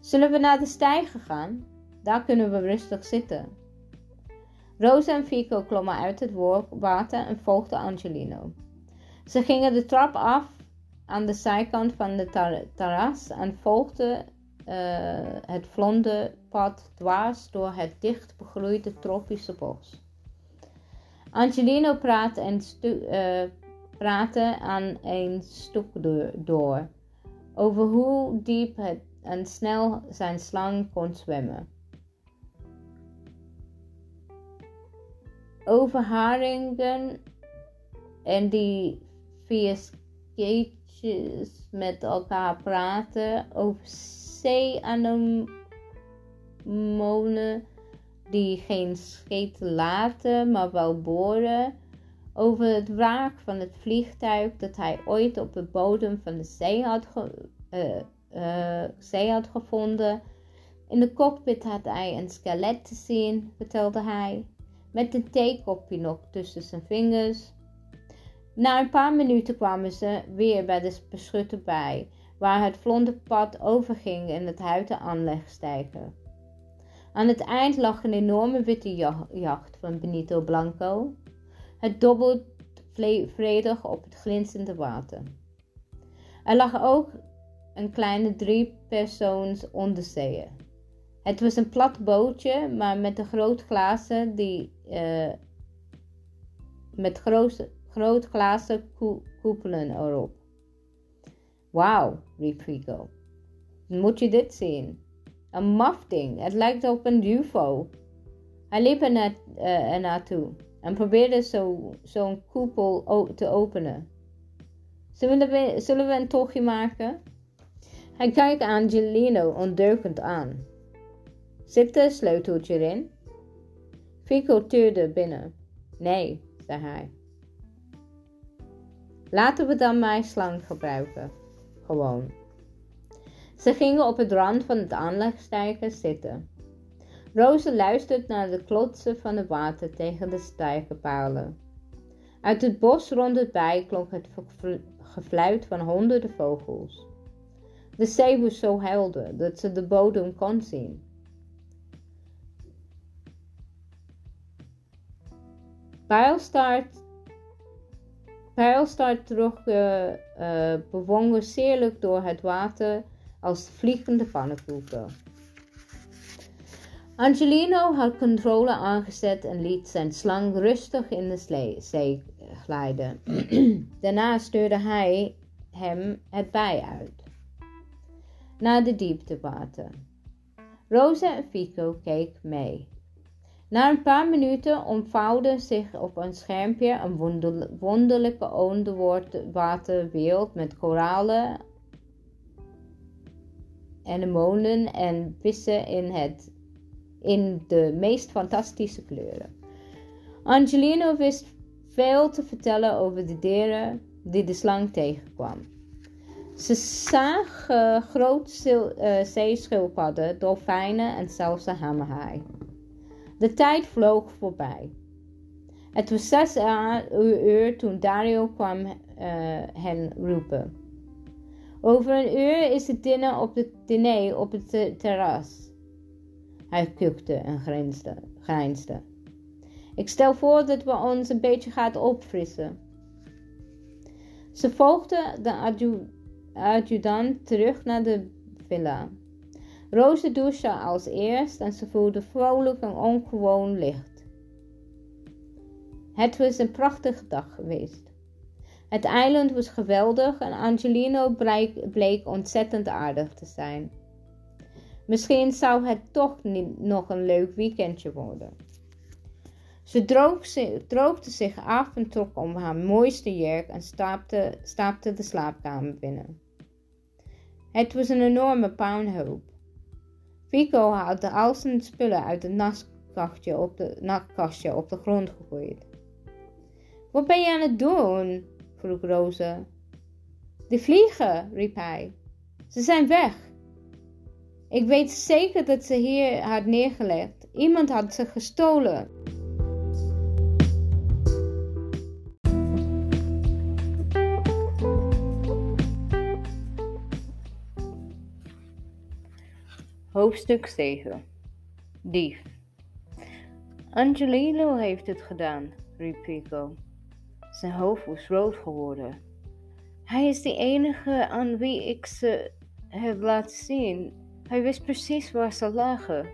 Zullen we naar de steiger gaan? Daar kunnen we rustig zitten. Rosa en Fico klommen uit het water en volgden Angelino. Ze gingen de trap af aan de zijkant van de terras en volgden uh, het vlonde pad dwars door het dicht begroeide tropische bos. Angelino praatte en, uh, praten aan een stok door over hoe diep het en snel zijn slang kon zwemmen. Over haringen en die via skatejes met elkaar praten. Over zeeanemonen die geen scheten laten, maar wel boren. Over het wraak van het vliegtuig dat hij ooit op de bodem van de zee had, uh, zee had gevonden. In de cockpit had hij een skelet te zien, vertelde hij, met een theekopje nog tussen zijn vingers. Na een paar minuten kwamen ze weer bij de beschutte bij, waar het vlonde pad overging in het houten aanlegstijger. Aan het eind lag een enorme witte jacht van Benito Blanco. Het dobbelt vredig op het glinsterende water. Er lag ook een kleine drie-persoons onderzeeër. Het was een plat bootje, maar met een groot glazen die uh, met groot, groot glazen koepelen erop. Wauw, riep Rico. Moet je dit zien? Een maf ding. Het lijkt op een UFO. Hij liep er, naartoe en probeerde zo'n zo koepel te openen. Zullen we, een tochtje maken? Hij kijkt Angelino ondeugend aan. Zit er een sleuteltje erin? Fico tuurde binnen. Nee, zei hij. Laten we dan mijn slang gebruiken. Gewoon. Ze gingen op het rand van het aanlegstijger zitten. Roze luistert naar de klotsen van het water tegen de stijgerpalen. Uit het bos rond het bij klonk het gefluit van honderden vogels. De zee was zo helder dat ze de bodem kon zien. Pijlstaart, trok uh, uh, bewonderenselijk door het water als vliegende pannenkoeken. Angelino had controle aangezet en liet zijn slang rustig in de zee glijden. [CLEARS THROAT] Daarna stuurde hij hem het bij uit naar de dieptewater. Rosa en Fico keek mee. Na een paar minuten ontvouwde zich op een schermpje een wonderlijke onderwaterwereld met koralen, anemonen en vissen in, het, in de meest fantastische kleuren. Angelino wist veel te vertellen over de dieren die de slang tegenkwam. Ze zagen grote uh, zeeschildpadden, dolfijnen en zelfs een hammerhaai. De tijd vloog voorbij. Het was zes uur toen Dario kwam uh, hen roepen. Over een uur is het diner op, het diner op het terras. Hij kukte en grijnsde. Ik stel voor dat we ons een beetje gaan opfrissen. Ze volgden de adjudant terug naar de villa. Roze douchte als eerst en ze voelde vrolijk en ongewoon licht. Het was een prachtige dag geweest. Het eiland was geweldig en Angelino bleek ontzettend aardig te zijn. Misschien zou het toch niet nog een leuk weekendje worden. Ze droogde zich af en trok om haar mooiste jurk en stapte, stapte de slaapkamer binnen. Het was een enorme puinhoop. Fico had al zijn spullen uit het nachtkastje op de, nachtkastje op de grond gegooid. Wat ben je aan het doen? vroeg Roze. De vliegen, riep hij. Ze zijn weg. Ik weet zeker dat ze hier had neergelegd. Iemand had ze gestolen. Hoofdstuk 7 Dief Angelino heeft het gedaan, riep Pico. Zijn hoofd was rood geworden. Hij is de enige aan wie ik ze heb laten zien. Hij wist precies waar ze lagen.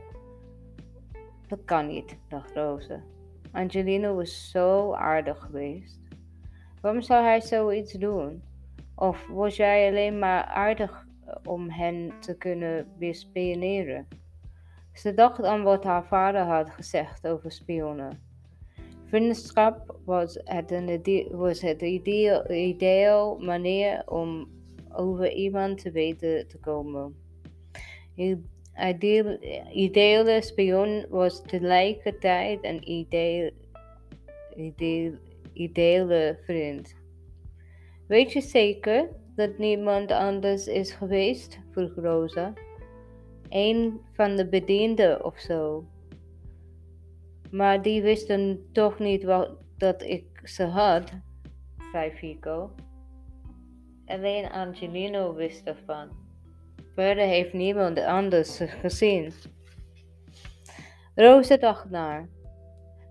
Dat kan niet, dacht Roze. Angelino was zo aardig geweest. Waarom zou hij zoiets doen? Of was jij alleen maar aardig om hen te kunnen bespioneren? Ze dacht aan wat haar vader had gezegd over spionnen. Vriendschap was het, een, was het manier om over iemand te weten te komen. Ideale, ideale spion was tegelijkertijd een ideale, ideale vriend. Weet je zeker dat niemand anders is geweest? vroeg Rosa. Een van de bedienden of zo. Maar die wisten toch niet wat, dat ik ze had, zei Fico. Alleen Angelino wist ervan. Verder heeft niemand anders gezien. Rosa dacht naar.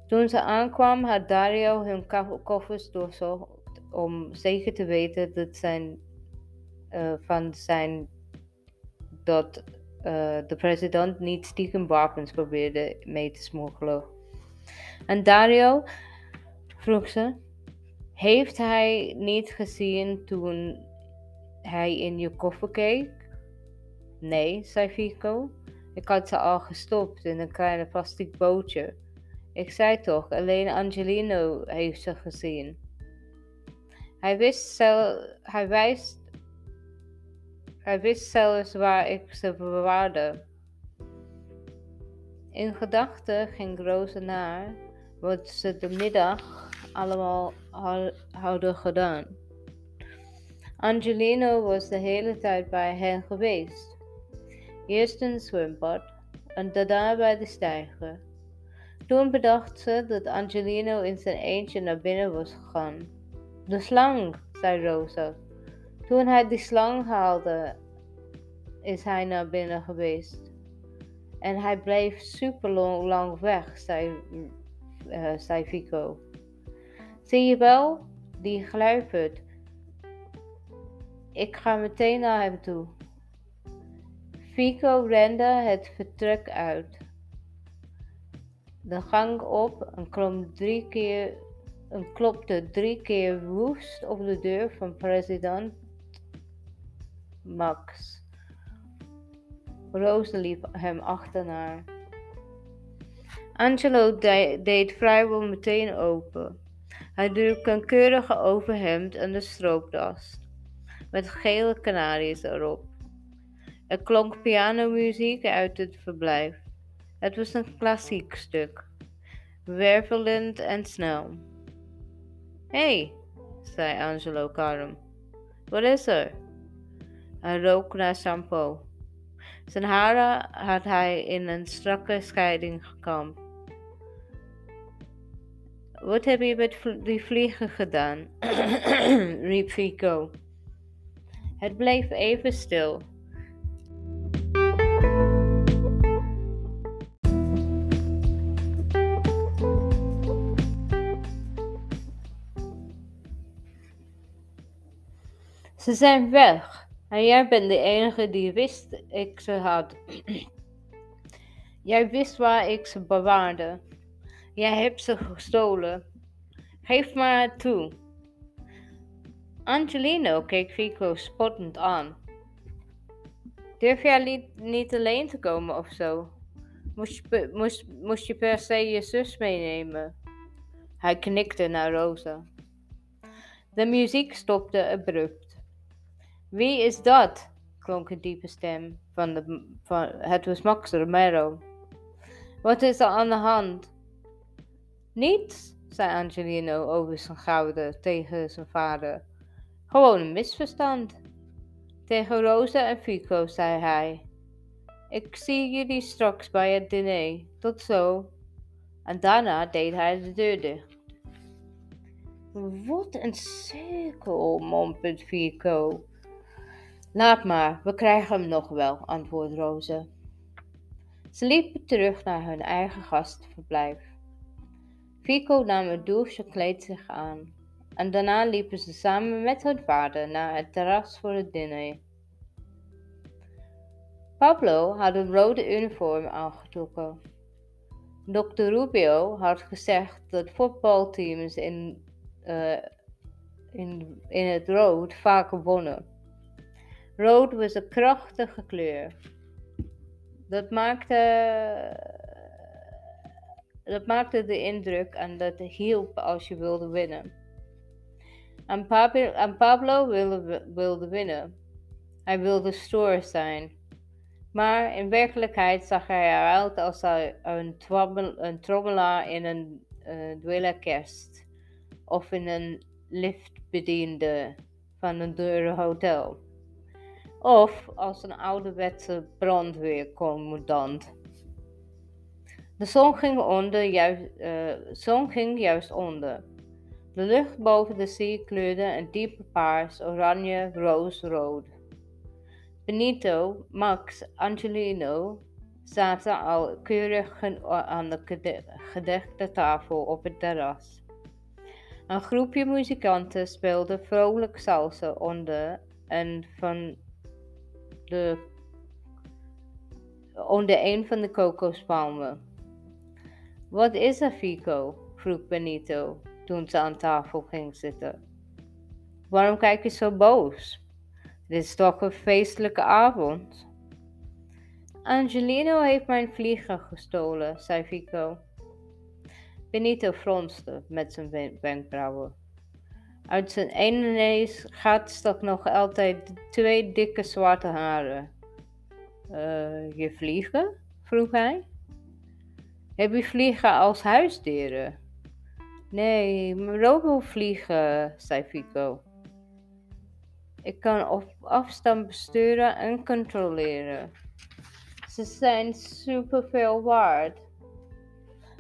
Toen ze aankwam, had Dario hun koffers doorzocht om zeker te weten dat zijn, uh, van zijn dat uh, de president niet stiekem wapens probeerde mee te smokkelen. En Dario vroeg ze: Heeft hij niet gezien toen hij in je koffer keek? Nee, zei Fico. Ik had ze al gestopt in een kleine plastic bootje. Ik zei toch, alleen Angelino heeft ze gezien. Hij wist, zel, hij, wijst, hij wist zelfs waar ik ze bewaarde. In gedachten ging Rosa naar wat ze de middag allemaal hadden gedaan. Angelino was de hele tijd bij hen geweest. Eerst in het zwembad en daarna bij de steiger. Toen bedacht ze dat Angelino in zijn eentje naar binnen was gegaan. De slang, zei Rosa. Toen hij die slang haalde, is hij naar binnen geweest. En hij bleef super lang weg, zei, uh, Fico. Zie je wel, die gluipert. Ik ga meteen naar hem toe. Fico rende het vertrek uit. De gang op en klom drie keer en klopte drie keer woest op de deur van president Max. Rosa liep hem achterna. Angelo de deed vrijwel meteen open. Hij droeg een keurige overhemd en de stroopdas, met gele kanaries erop. Er klonk pianomuziek uit het verblijf. Het was een klassiek stuk, wervelend en snel. Hé, hey, zei Angelo kalm. Wat is er? Hij rook naar shampoo. Zijn haren had hij in een strakke scheiding gekamd. Wat heb je met die vliegen gedaan? [CLEARS THROAT] riep Fico. Het bleef even stil. Ze zijn weg. En jij bent de enige die wist ik ze had. [CLEARS THROAT] jij wist waar ik ze bewaarde. Jij hebt ze gestolen. Geef maar toe. Angelino keek Fico spottend aan. Durf jij niet, alleen te komen of zo? Moest je, moest, moest je per se je zus meenemen? Hij knikte naar Rosa. De muziek stopte abrupt. Wie is dat? klonk een diepe stem van de. Van, het was Max Romero. Wat is er aan de hand? Niets, zei Angelino over zijn gouden tegen zijn vader. Gewoon een misverstand. Tegen Rosa en Fico zei hij: Ik zie jullie straks bij het diner. Tot zo. En daarna deed hij de deur dicht. Wat een cirkel, mompelde Fico. Laat maar, we krijgen hem nog wel, antwoordde Roze. Ze liepen terug naar hun eigen gastverblijf. Fico nam het douche kleed zich aan en daarna liepen ze samen met hun vader naar het terras voor het diner. Pablo had een rode uniform aangetrokken. Dr. Rubio had gezegd dat voetbalteams in, uh, in, in het rood vaak gewonnen. Rood was een krachtige kleur. Dat maakte, dat maakte de indruk en dat hielp als je wilde winnen. En Pablo, wilde, winnen. Hij wilde stoer zijn. Maar in werkelijkheid zag hij eruit als een, trommel, een in een uh, of in een liftbediende van een dure hotel. Of als een ouderwetse brandweercommandant. De zon ging, onder, juist, uh, zon ging juist onder. De lucht boven de zee kleurde een diepe paars, oranje, roosrood. Benito, Max, Angelino zaten al keurig aan de gedekte tafel op het terras. Een groepje muzikanten speelde vrolijk salsa onder en van de, onder een van de kokospalmen. Wat is er, Fico? vroeg Benito toen ze aan tafel ging zitten. Waarom kijk je zo boos? Dit is toch een feestelijke avond? Angelino heeft mijn vlieger gestolen, zei Fico. Benito fronste met zijn wenkbrauwen. Uit zijn ene neus gaat stak nog altijd twee dikke zwarte haren. Uh, je vliegen? vroeg hij. Heb je vliegen als huisdieren? Nee, robot vliegen, zei Fico. Ik kan op afstand besturen en controleren. Ze zijn superveel waard.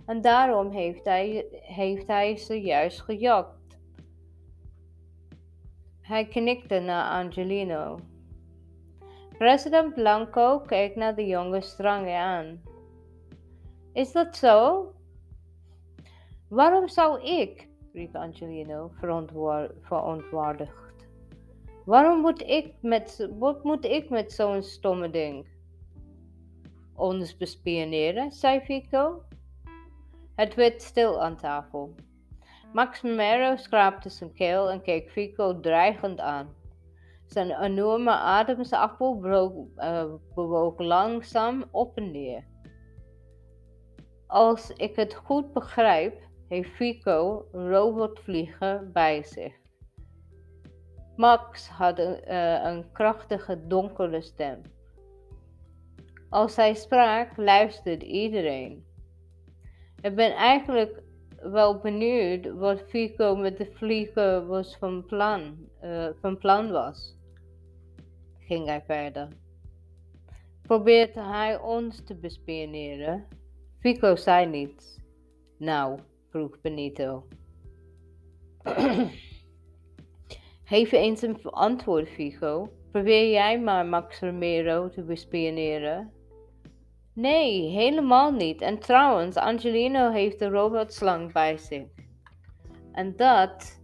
En daarom heeft hij, heeft hij ze juist gejakt. Hij knikte naar Angelino. President Blanco keek naar de jonge strang aan. Is dat zo? Waarom zou ik? riep Angelino verontwaardigd. Waarom moet ik met, wat moet ik met zo'n stomme ding? Ons bespioneren, zei Fico. Het werd stil aan tafel. Max Mero schraapte zijn keel en keek Fico dreigend aan. Zijn enorme ademsappel uh, bewoog langzaam op en neer. Als ik het goed begrijp, heeft Fico een robotvlieger bij zich. Max had een, uh, een krachtige donkere stem. Als hij sprak, luisterde iedereen. Ik ben eigenlijk wel benieuwd wat Fico met de vlieger was van plan, uh, van plan was. Ging hij verder. Probeerde hij ons te bespioneren? Fico zei niets. Nou, vroeg Benito. [CLEARS THROAT] Geef eens een antwoord, Fico. Probeer jij maar Max Romero te bespioneren? Nee, helemaal niet. En trouwens, Angelino heeft de robotslang bij zich. En dat.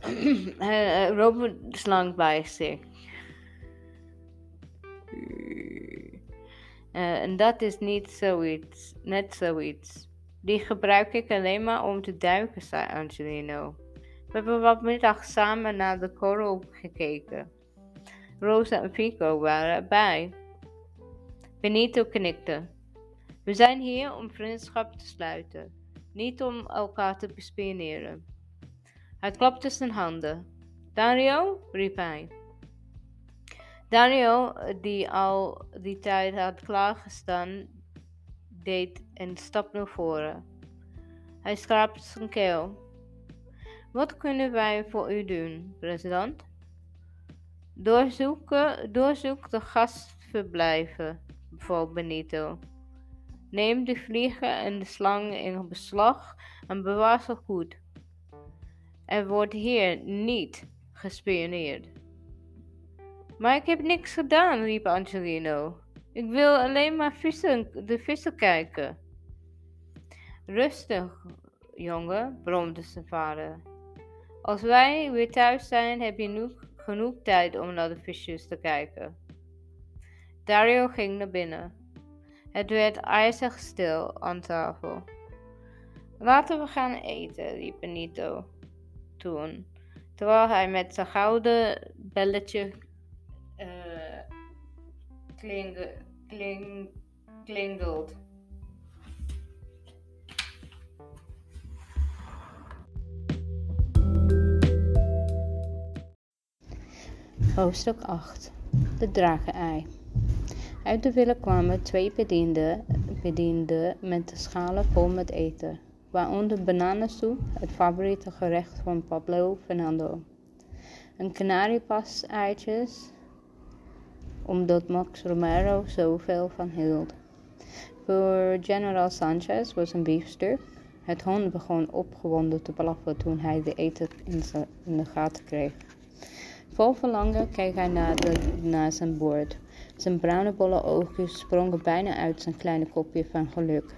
[CLEARS THROAT] Een robotslang bij zich. Uh, en dat is niet zoiets, net zoiets. Die gebruik ik alleen maar om te duiken, zei Angelino. We hebben wat middag samen naar de korrel gekeken. Rosa en Fico waren erbij. Benito knikte. We zijn hier om vriendschap te sluiten, niet om elkaar te bespioneren. Hij klapte zijn handen. Dario, riep hij. Dario, die al die tijd had klaargestaan, deed een stap naar voren. Hij schraapte zijn keel. Wat kunnen wij voor u doen, president? Doorzoeken, doorzoek de gastverblijven, beval Benito. Neem de vliegen en de slangen in beslag en bewaar ze goed. Er wordt hier niet gespioneerd. Maar ik heb niks gedaan, riep Angelino. Ik wil alleen maar vissen, de vissen kijken. Rustig, jongen, bromde zijn vader. Als wij weer thuis zijn, heb je nu genoeg tijd om naar de visjes te kijken. Dario ging naar binnen. Het werd ijzig stil aan tafel. Laten we gaan eten, riep Benito toen, terwijl hij met zijn gouden belletje uh, kling. Hoofdstuk 8 De dragenei Uit de villa kwamen twee bedienden, met schalen vol met eten, waaronder bananensoep, het favoriete gerecht van Pablo Fernando. Een kanariepas eitjes, omdat Max Romero zoveel van hield. Voor General Sanchez was een biefstuk. Het hond begon opgewonden te blaffen toen hij de eten in de gaten kreeg. Vol verlangen keek hij naar, de, naar zijn bord. Zijn bruine bolle oogjes sprongen bijna uit zijn kleine kopje van geluk.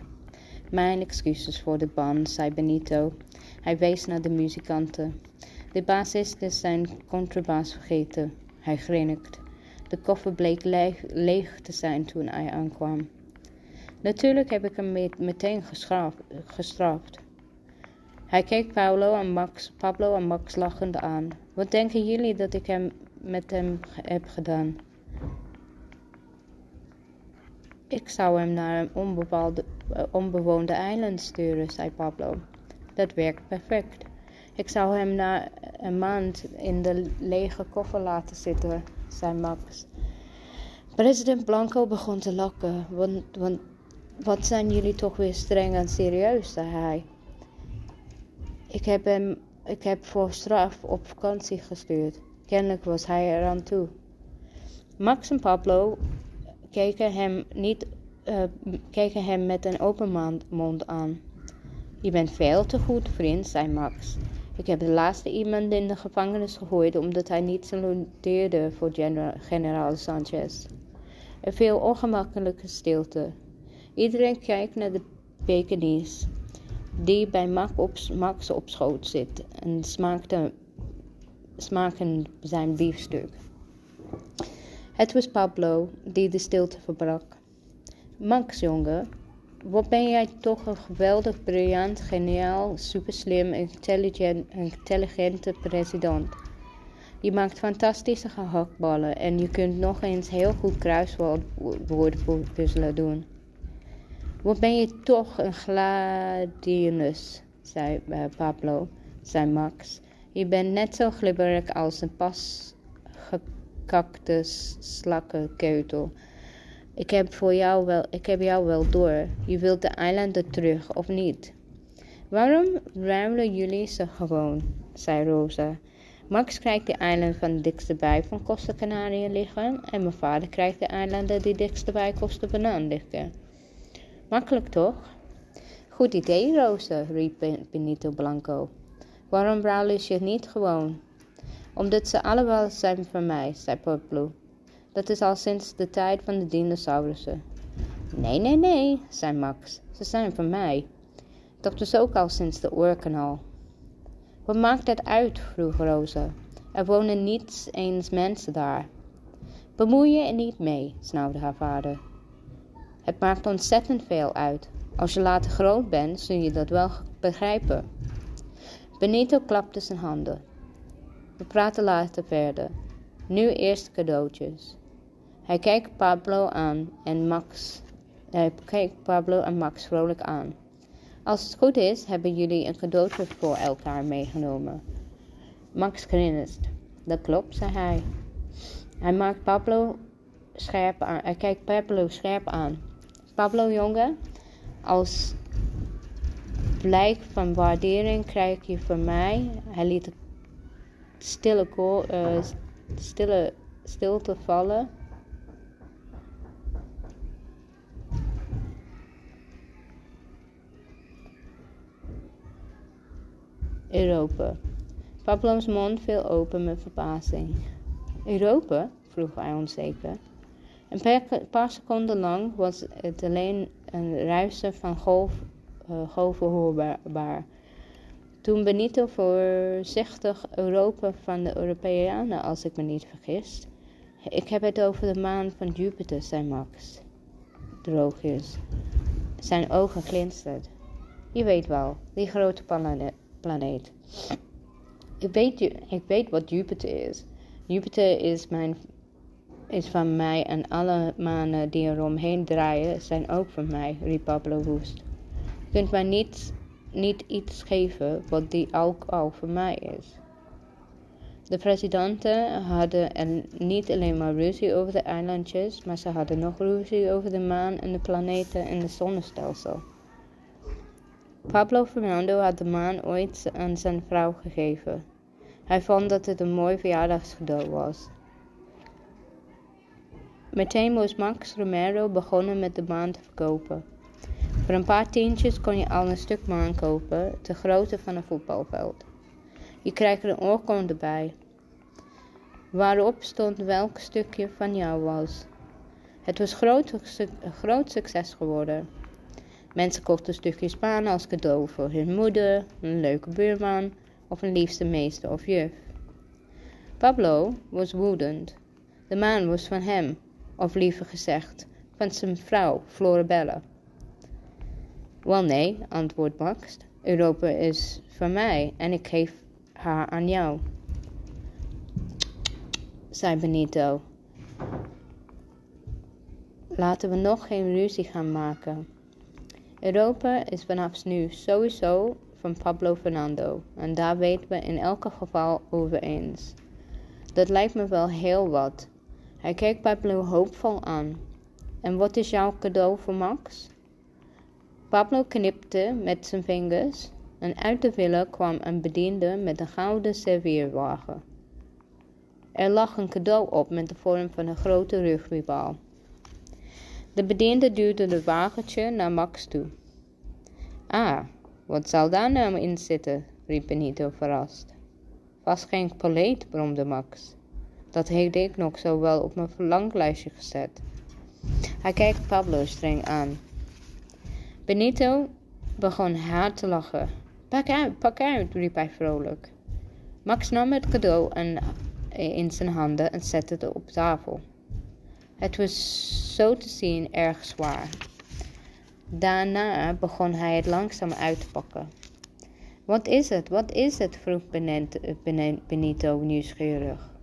Mijn excuses voor de ban, zei Benito. Hij wees naar de muzikanten. De bassist zijn contrabas vergeten. Hij grinnikt. De koffer bleek leeg, te zijn toen hij aankwam. Natuurlijk heb ik hem meteen gestraft. Hij keek en Max, Pablo en Max lachend aan. Wat denken jullie dat ik hem met hem heb gedaan? Ik zou hem naar een uh, onbewoonde eiland sturen, zei Pablo. Dat werkt perfect. Ik zou hem na een maand in de lege koffer laten zitten, zei Max. President Blanco begon te lachen, want, want wat zijn jullie toch weer streng en serieus, zei hij. Ik heb hem ik heb voor straf op vakantie gestuurd. Kennelijk was hij eraan toe. Max en Pablo keken hem, niet, uh, keken hem met een open mond aan. Je bent veel te goed, vriend, zei Max. Ik heb de laatste iemand in de gevangenis gegooid omdat hij niet saluteerde voor generaal Sanchez. Er viel ongemakkelijke stilte. Iedereen kijkt naar de Pekinese die bij Max op schoot zit en smaakte, smaken zijn biefstuk. Het was Pablo die de stilte verbrak. Max, jongen, wat ben jij toch een geweldig, briljant, geniaal, superslim, intelligent, intelligente president. Je maakt fantastische gehaktballen en je kunt nog eens heel goed kruiswoorden puzzelen doen. Wat ben je toch een gladianus, zei uh, Pablo, zei Max. Je bent net zo glibberig als een pas gekakte slakkenkeutel. Ik heb, voor jou wel, ik heb jou wel door. Je wilt de eilanden terug, of niet? Waarom ruilen jullie ze gewoon? zei Rosa. Max krijgt de eilanden van dikste bij van Costa Canaria liggen en mijn vader krijgt de eilanden die dikste bij Costa Banaan liggen. Makkelijk toch? Goed idee, Rosa, riep Benito Blanco. Waarom ruilen je niet gewoon? Omdat ze allemaal zijn van mij, zei Pablo. Dat is al sinds de tijd van de dinosaurussen. Nee, nee, nee, zei Max. Ze zijn van mij. Dat is ook al sinds de oorkanaal. Wat maakt dat uit? vroeg Rosa. Er wonen niet eens mensen daar. Bemoei je er niet mee, snauwde haar vader. Het maakt ontzettend veel uit. Als je later groot bent, zul je dat wel begrijpen. Benito klapte zijn handen. We praten later verder. Nu eerst cadeautjes. Hij keek Pablo aan en Max. Hij keek Pablo en Max vrolijk aan. Als het goed is, hebben jullie een cadeautje voor elkaar meegenomen. Max grinst. Dat klopt, zei hij. Hij maakt Pablo scherp aan. Hij kijkt Pablo scherp aan. Pablo jongen, als blijk van waardering krijg je van mij. Hij liet de stille, uh, stille stilte vallen. Europa. Pablo's mond viel open met verbazing. Europa? vroeg hij onzeker. Een paar seconden lang was het alleen een ruisen van golf, uh, golven hoorbaar. Toen Benito voorzichtig Europa van de Europeanen, als ik me niet vergis. Ik heb het over de maan van Jupiter, zei Max. droog is. Zijn ogen glinsterden. Je weet wel, die grote planeet. Ik weet, ik weet wat Jupiter is. Jupiter is, mijn, is van mij en alle manen die eromheen draaien zijn ook van mij, riep Pablo woest. Je kunt mij niet, niet iets geven wat die ook al van mij is. De presidenten hadden niet alleen maar ruzie over de eilandjes, maar ze hadden nog ruzie over de maan en de planeten en het zonnestelsel. Pablo Fernando had de maan ooit aan zijn vrouw gegeven. Hij vond dat het een mooi verjaardagscadeau was. Meteen moest Max Romero begonnen met de maan te verkopen. Voor een paar tientjes kon je al een stuk maan kopen, de grootte van een voetbalveld. Je krijgt er een oorkonde bij, waarop stond welk stukje van jou was. Het was groot, een groot succes geworden. Mensen kochten stukjes baan als cadeau voor hun moeder, een leuke buurman of een liefste meester of juf. Pablo was woedend. De maan was van hem, of liever gezegd, van zijn vrouw Florabella. Wel nee, antwoordt Max. Europa is van mij en ik geef haar aan jou. zei Benito. Laten we nog geen ruzie gaan maken. Europa is vanaf nu sowieso van Pablo Fernando en daar weten we in elk geval over eens. Dat lijkt me wel heel wat. Hij keek Pablo hoopvol aan. En wat is jouw cadeau voor Max? Pablo knipte met zijn vingers en uit de villa kwam een bediende met een gouden serveerwagen. Er lag een cadeau op met de vorm van een grote rugbybal. De bediende duwde het wagentje naar Max toe. Ah, wat zal daar nou in zitten? riep Benito verrast. Vast geen poleet, bromde Max. Dat heeft ik nog zo wel op mijn verlanglijstje gezet. Hij kijkt Pablo streng aan. Benito begon hard te lachen. Pak uit, pak uit, riep hij vrolijk. Max nam het cadeau in zijn handen en zette het op tafel. Het was zo te zien erg zwaar. Daarna begon hij het langzaam uit te pakken. Wat is het? Wat is het? vroeg Benito nieuwsgierig.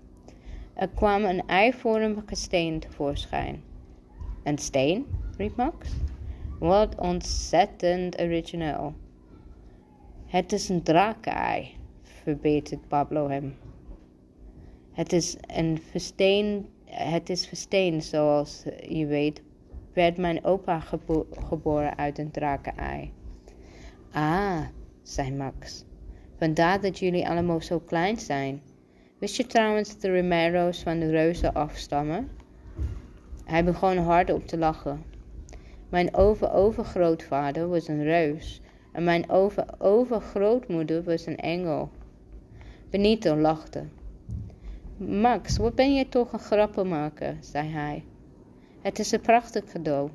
Er kwam een eivormige steen tevoorschijn. Een steen? riep Max. Wat ontzettend origineel. Het is een drakenei, verbeterde Pablo hem. Het is een versteen, het is versteen, zoals je weet, werd mijn opa geboren uit een drakenei. Ah, zei Max. Vandaar dat jullie allemaal zo klein zijn. Wist je trouwens dat de Romero's van de reuzen afstammen? Hij begon hardop te lachen. Mijn over-overgrootvader was een reus en mijn over-overgrootmoeder was een engel. Benito lachte. Max, wat ben je toch een grappenmaker, zei hij. Het is een prachtig cadeau.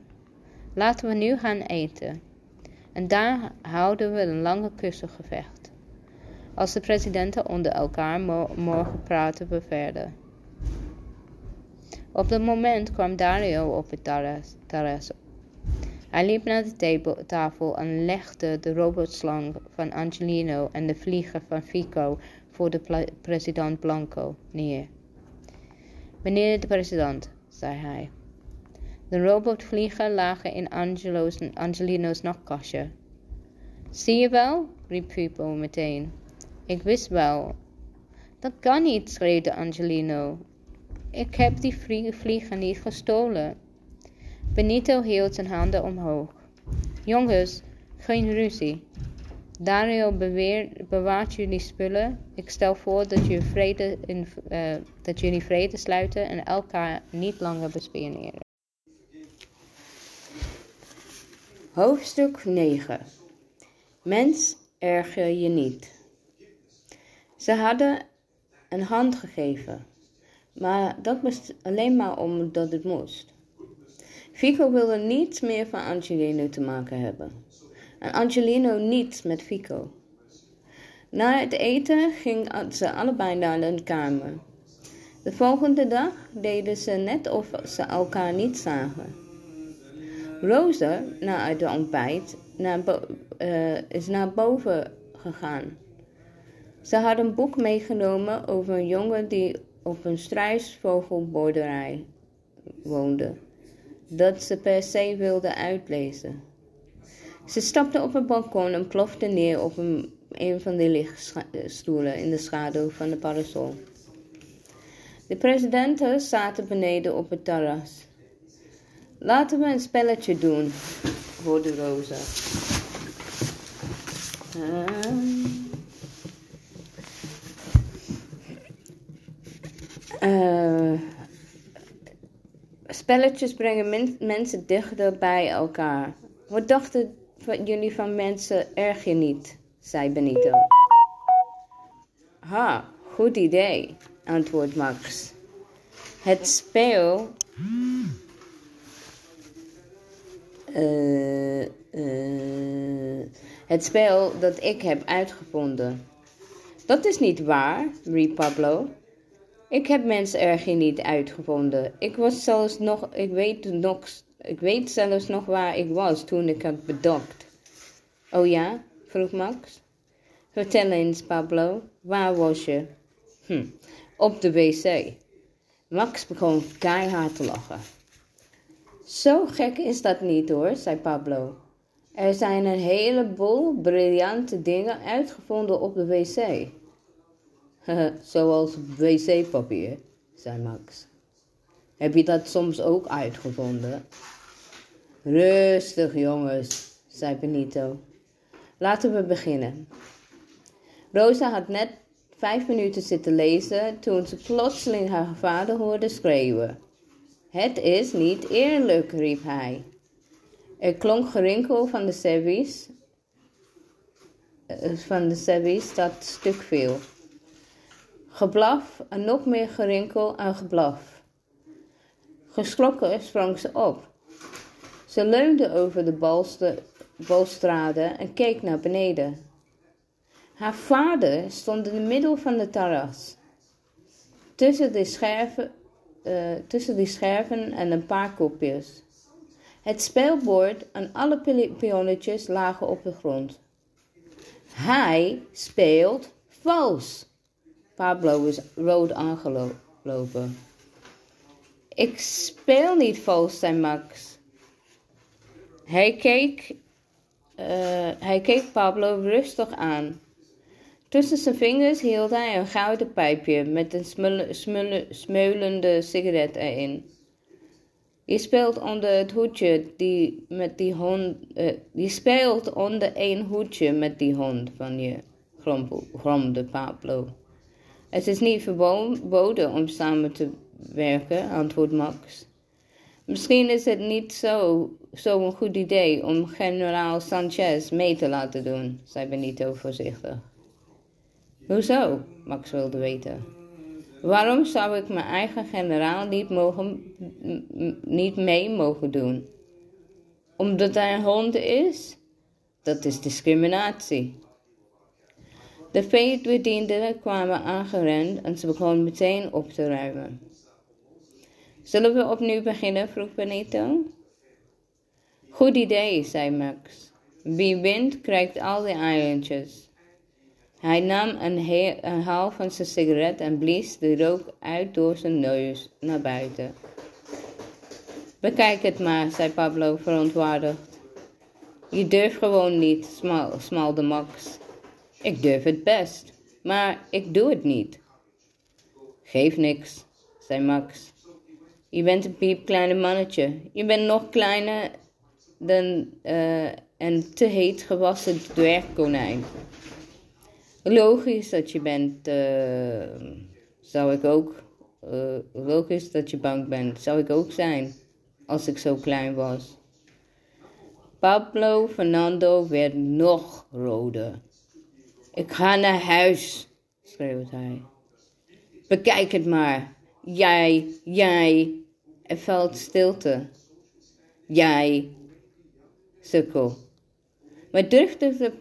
Laten we nu gaan eten. En daar houden we een lange kussengevecht. Als de presidenten onder elkaar morgen praten we verder. Op dat moment kwam Dario op het terras. Hij liep naar de tafel en legde de robotslang van Angelino en de vlieger van Fico voor de president Blanco neer. Meneer de president, zei hij. De robotvliegen lagen in Angelo's, Angelino's nachtkastje. Zie je wel? riep Fico meteen. Ik wist wel. Dat kan niet, schreeuwde Angelino. Ik heb die vliegen niet gestolen. Benito hield zijn handen omhoog. Jongens, geen ruzie. Dario bewaart jullie spullen. Ik stel voor dat, vrede in, uh, dat jullie vrede sluiten en elkaar niet langer bespioneren. Hoofdstuk 9 Mens, erger je niet. Ze hadden een hand gegeven, maar dat was alleen maar omdat het moest. Fico wilde niets meer van Angelino te maken hebben. En Angelino niets met Fico. Na het eten gingen ze allebei naar hun kamer. De volgende dag deden ze net of ze elkaar niet zagen. Rosa, na het ontbijt, uh, is naar boven gegaan. Ze had een boek meegenomen over een jongen die op een strijsvogelboerderij woonde, dat ze per se wilde uitlezen. Ze stapte op het balkon en plofte neer op een, een van de lichtstoelen in de schaduw van de parasol. De presidenten zaten beneden op het terras. Laten we een spelletje doen, hoorde Rosa. Spelletjes brengen mensen dichter bij elkaar. Wat dachten jullie van mensen erg je niet? zei Benito. Ha, goed idee, antwoordt Max. Het speel. Uh, uh, het spel dat ik heb uitgevonden. Dat is niet waar, riep Pablo. Ik heb mensen erg niet uitgevonden. Ik was zelfs nog, ik weet nog, ik weet zelfs nog waar ik was toen ik het bedacht. Oh ja? vroeg Max. Vertel eens, Pablo, waar was je? Hm, op de wc. Max begon keihard te lachen. Zo gek is dat niet hoor, zei Pablo. Er zijn een heleboel briljante dingen uitgevonden op de wc. [LAUGHS] Zoals wc-papier, zei Max. Heb je dat soms ook uitgevonden? Rustig, jongens, zei Benito. Laten we beginnen. Rosa had net vijf minuten zitten lezen toen ze plotseling haar vader hoorde schreeuwen. Het is niet eerlijk, riep hij. Er klonk gerinkel van de servies, eh, van de servies dat stuk viel. Geblaf en nog meer gerinkel en geblaf. Geschrokken sprong ze op. Ze leunde over de balstrade en keek naar beneden. Haar vader stond in het midden van de terras. Tussen de scherven, uh, tussen die scherven en een paar kopjes. Het speelbord en alle pionnetjes lagen op de grond. Hij speelt vals. Pablo is rood aangelopen. Ik speel niet vals, zei Max. Hij keek, uh, hij keek Pablo rustig aan. Tussen zijn vingers hield hij een gouden pijpje met een smeulende sigaret erin. Je speelt onder het hoedje die met die hond. Uh, je speelt onder één hoedje met die hond van je, gromde Pablo. Het is niet verboden om samen te werken, antwoordt Max. Misschien is het niet zo, zo een goed idee om generaal Sanchez mee te laten doen, zei Benito voorzichtig. Hoezo? Max wilde weten. Waarom zou ik mijn eigen generaal niet, mogen, niet mee mogen doen? Omdat hij een hond is? Dat is discriminatie. De veebedienden kwamen aangerend en ze begonnen meteen op te ruimen. Zullen we opnieuw beginnen? vroeg Benito. Goed idee, zei Max. Wie wint, krijgt al die eilandjes. Hij nam een, haal van zijn sigaret en blies de rook uit door zijn neus naar buiten. Bekijk het maar, zei Pablo verontwaardigd. Je durft gewoon niet, smal, smalde Max. Ik durf het best, maar ik doe het niet. Geef niks, zei Max. Je bent een piepkleine mannetje. Je bent nog kleiner dan uh, een te heet gewassen dwergkonijn. Logisch dat je bent, uh, zou ik ook. Uh, logisch dat je bang bent, zou ik ook zijn, als ik zo klein was. Pablo Fernando werd nog roder. Ik ga naar huis, schreeuwt hij. Bekijk het maar. Jij, jij. Er valt stilte. Jij, sukkel. Maar durfde te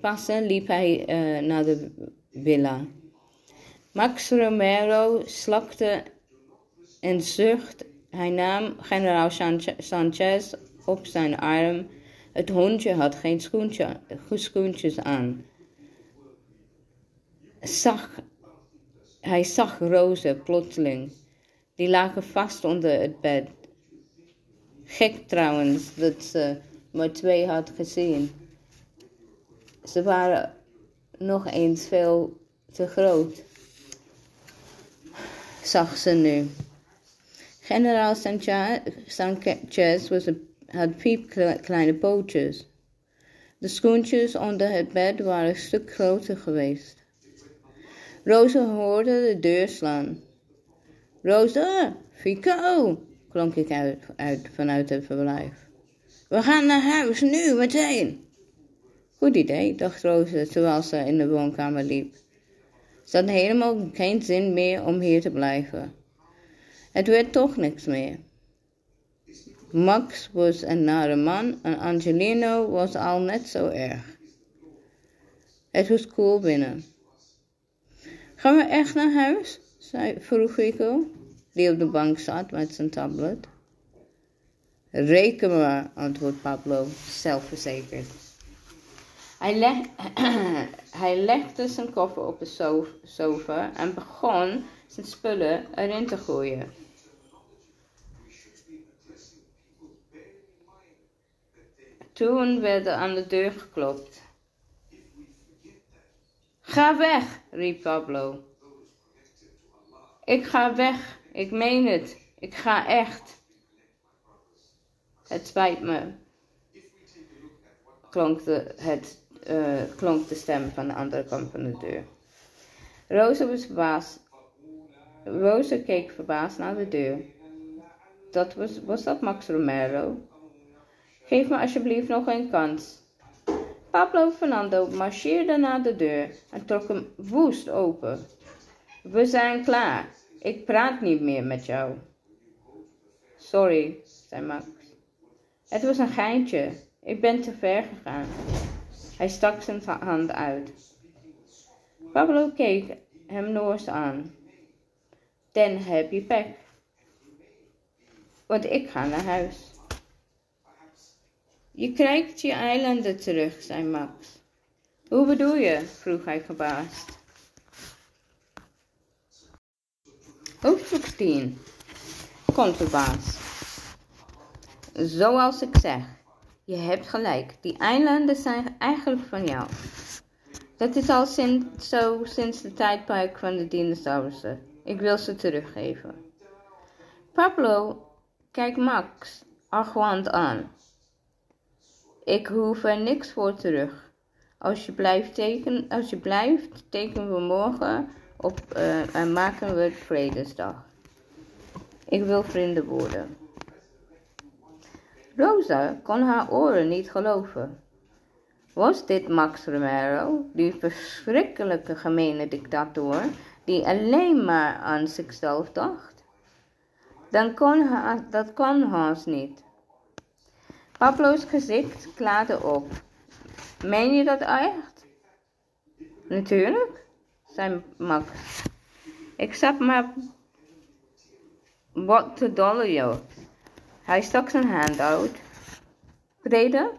passen liep hij uh, naar de villa. Max Romero slakte en zucht. Hij nam generaal Sanchez op zijn arm. Het hondje had geen schoentje, schoentjes aan. Zag, hij zag rozen plotseling. Die lagen vast onder het bed. Gek trouwens dat ze maar twee had gezien. Ze waren nog eens veel te groot, zag ze nu. Generaal Sanchez was een, had piepkleine pootjes. De schoentjes onder het bed waren een stuk groter geweest. Rosa hoorde de deur slaan. Rosa, Fico, klonk ik uit, uit vanuit het verblijf. We gaan naar huis, nu, meteen. Goed idee, dacht Rosa terwijl ze in de woonkamer liep. Ze had helemaal geen zin meer om hier te blijven. Het werd toch niks meer. Max was een nare man en Angelino was al net zo erg. Het was cool binnen. Gaan we echt naar huis? zei, vroeg Rico, die op de bank zat met zijn tablet. Reken maar, antwoordt Pablo, zelfverzekerd. Hij, leg, [CLEARS THROAT] hij legde zijn koffer op de sofa en begon zijn spullen erin te gooien. Toen werd er aan de deur geklopt. Ga weg, riep Pablo. Ik ga weg, ik meen het, ik ga echt. Het spijt me, klonk de, het, uh, klonk de stem van de andere kant van de deur. Rosa was verbaasd. Keek verbaasd naar de deur. Dat was, was dat Max Romero? Geef me alsjeblieft nog een kans. Pablo Fernando marcheerde naar de deur en trok hem woest open. We zijn klaar. Ik praat niet meer met jou. Sorry, zei Max. Het was een geintje. Ik ben te ver gegaan. Hij stak zijn hand uit. Pablo keek hem noors aan. Dan heb je pech. Want ik ga naar huis. Je krijgt je eilanden terug, zei Max. Hoe bedoel je? vroeg hij verbaasd. Hoofdstuk 10 Contrabaas Zoals ik zeg, je hebt gelijk, die eilanden zijn eigenlijk van jou. Dat is al sinds, zo sinds de tijdperk van de dinosaurussen. Ik wil ze teruggeven. Pablo kijkt Max argwant aan. Ik hoef er niks voor terug. Als je blijft tekenen, als je blijft, tekenen we morgen op uh, en maken we het Vredesdag. Ik wil vrienden worden. Rosa kon haar oren niet geloven. Was dit Max Romero, die verschrikkelijke gemene dictator, die alleen maar aan zichzelf dacht? Dan kon dat kon Hans niet. Pablo's gezicht klaarde op. Meen je dat echt? Natuurlijk, zei Max. Ik zat maar wat te dollen. Hij stak zijn hand uit. Vrede?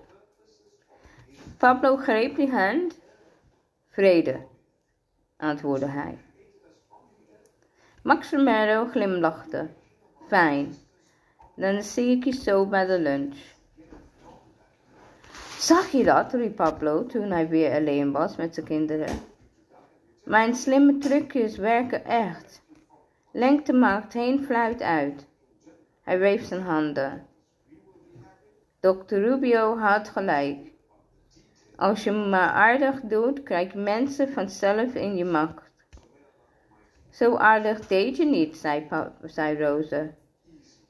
Pablo greep die hand. Vrede, antwoordde hij. Max Romero glimlachte. Fijn, dan zie ik je zo bij de lunch. Zag je dat? riep Pablo toen hij weer alleen was met zijn kinderen. Mijn slimme trucjes werken echt. Lengte maakt geen fluit uit. Hij wreef zijn handen. Dr. Rubio had gelijk. Als je maar aardig doet, krijg je mensen vanzelf in je macht. Zo aardig deed je niet, zei, Roze.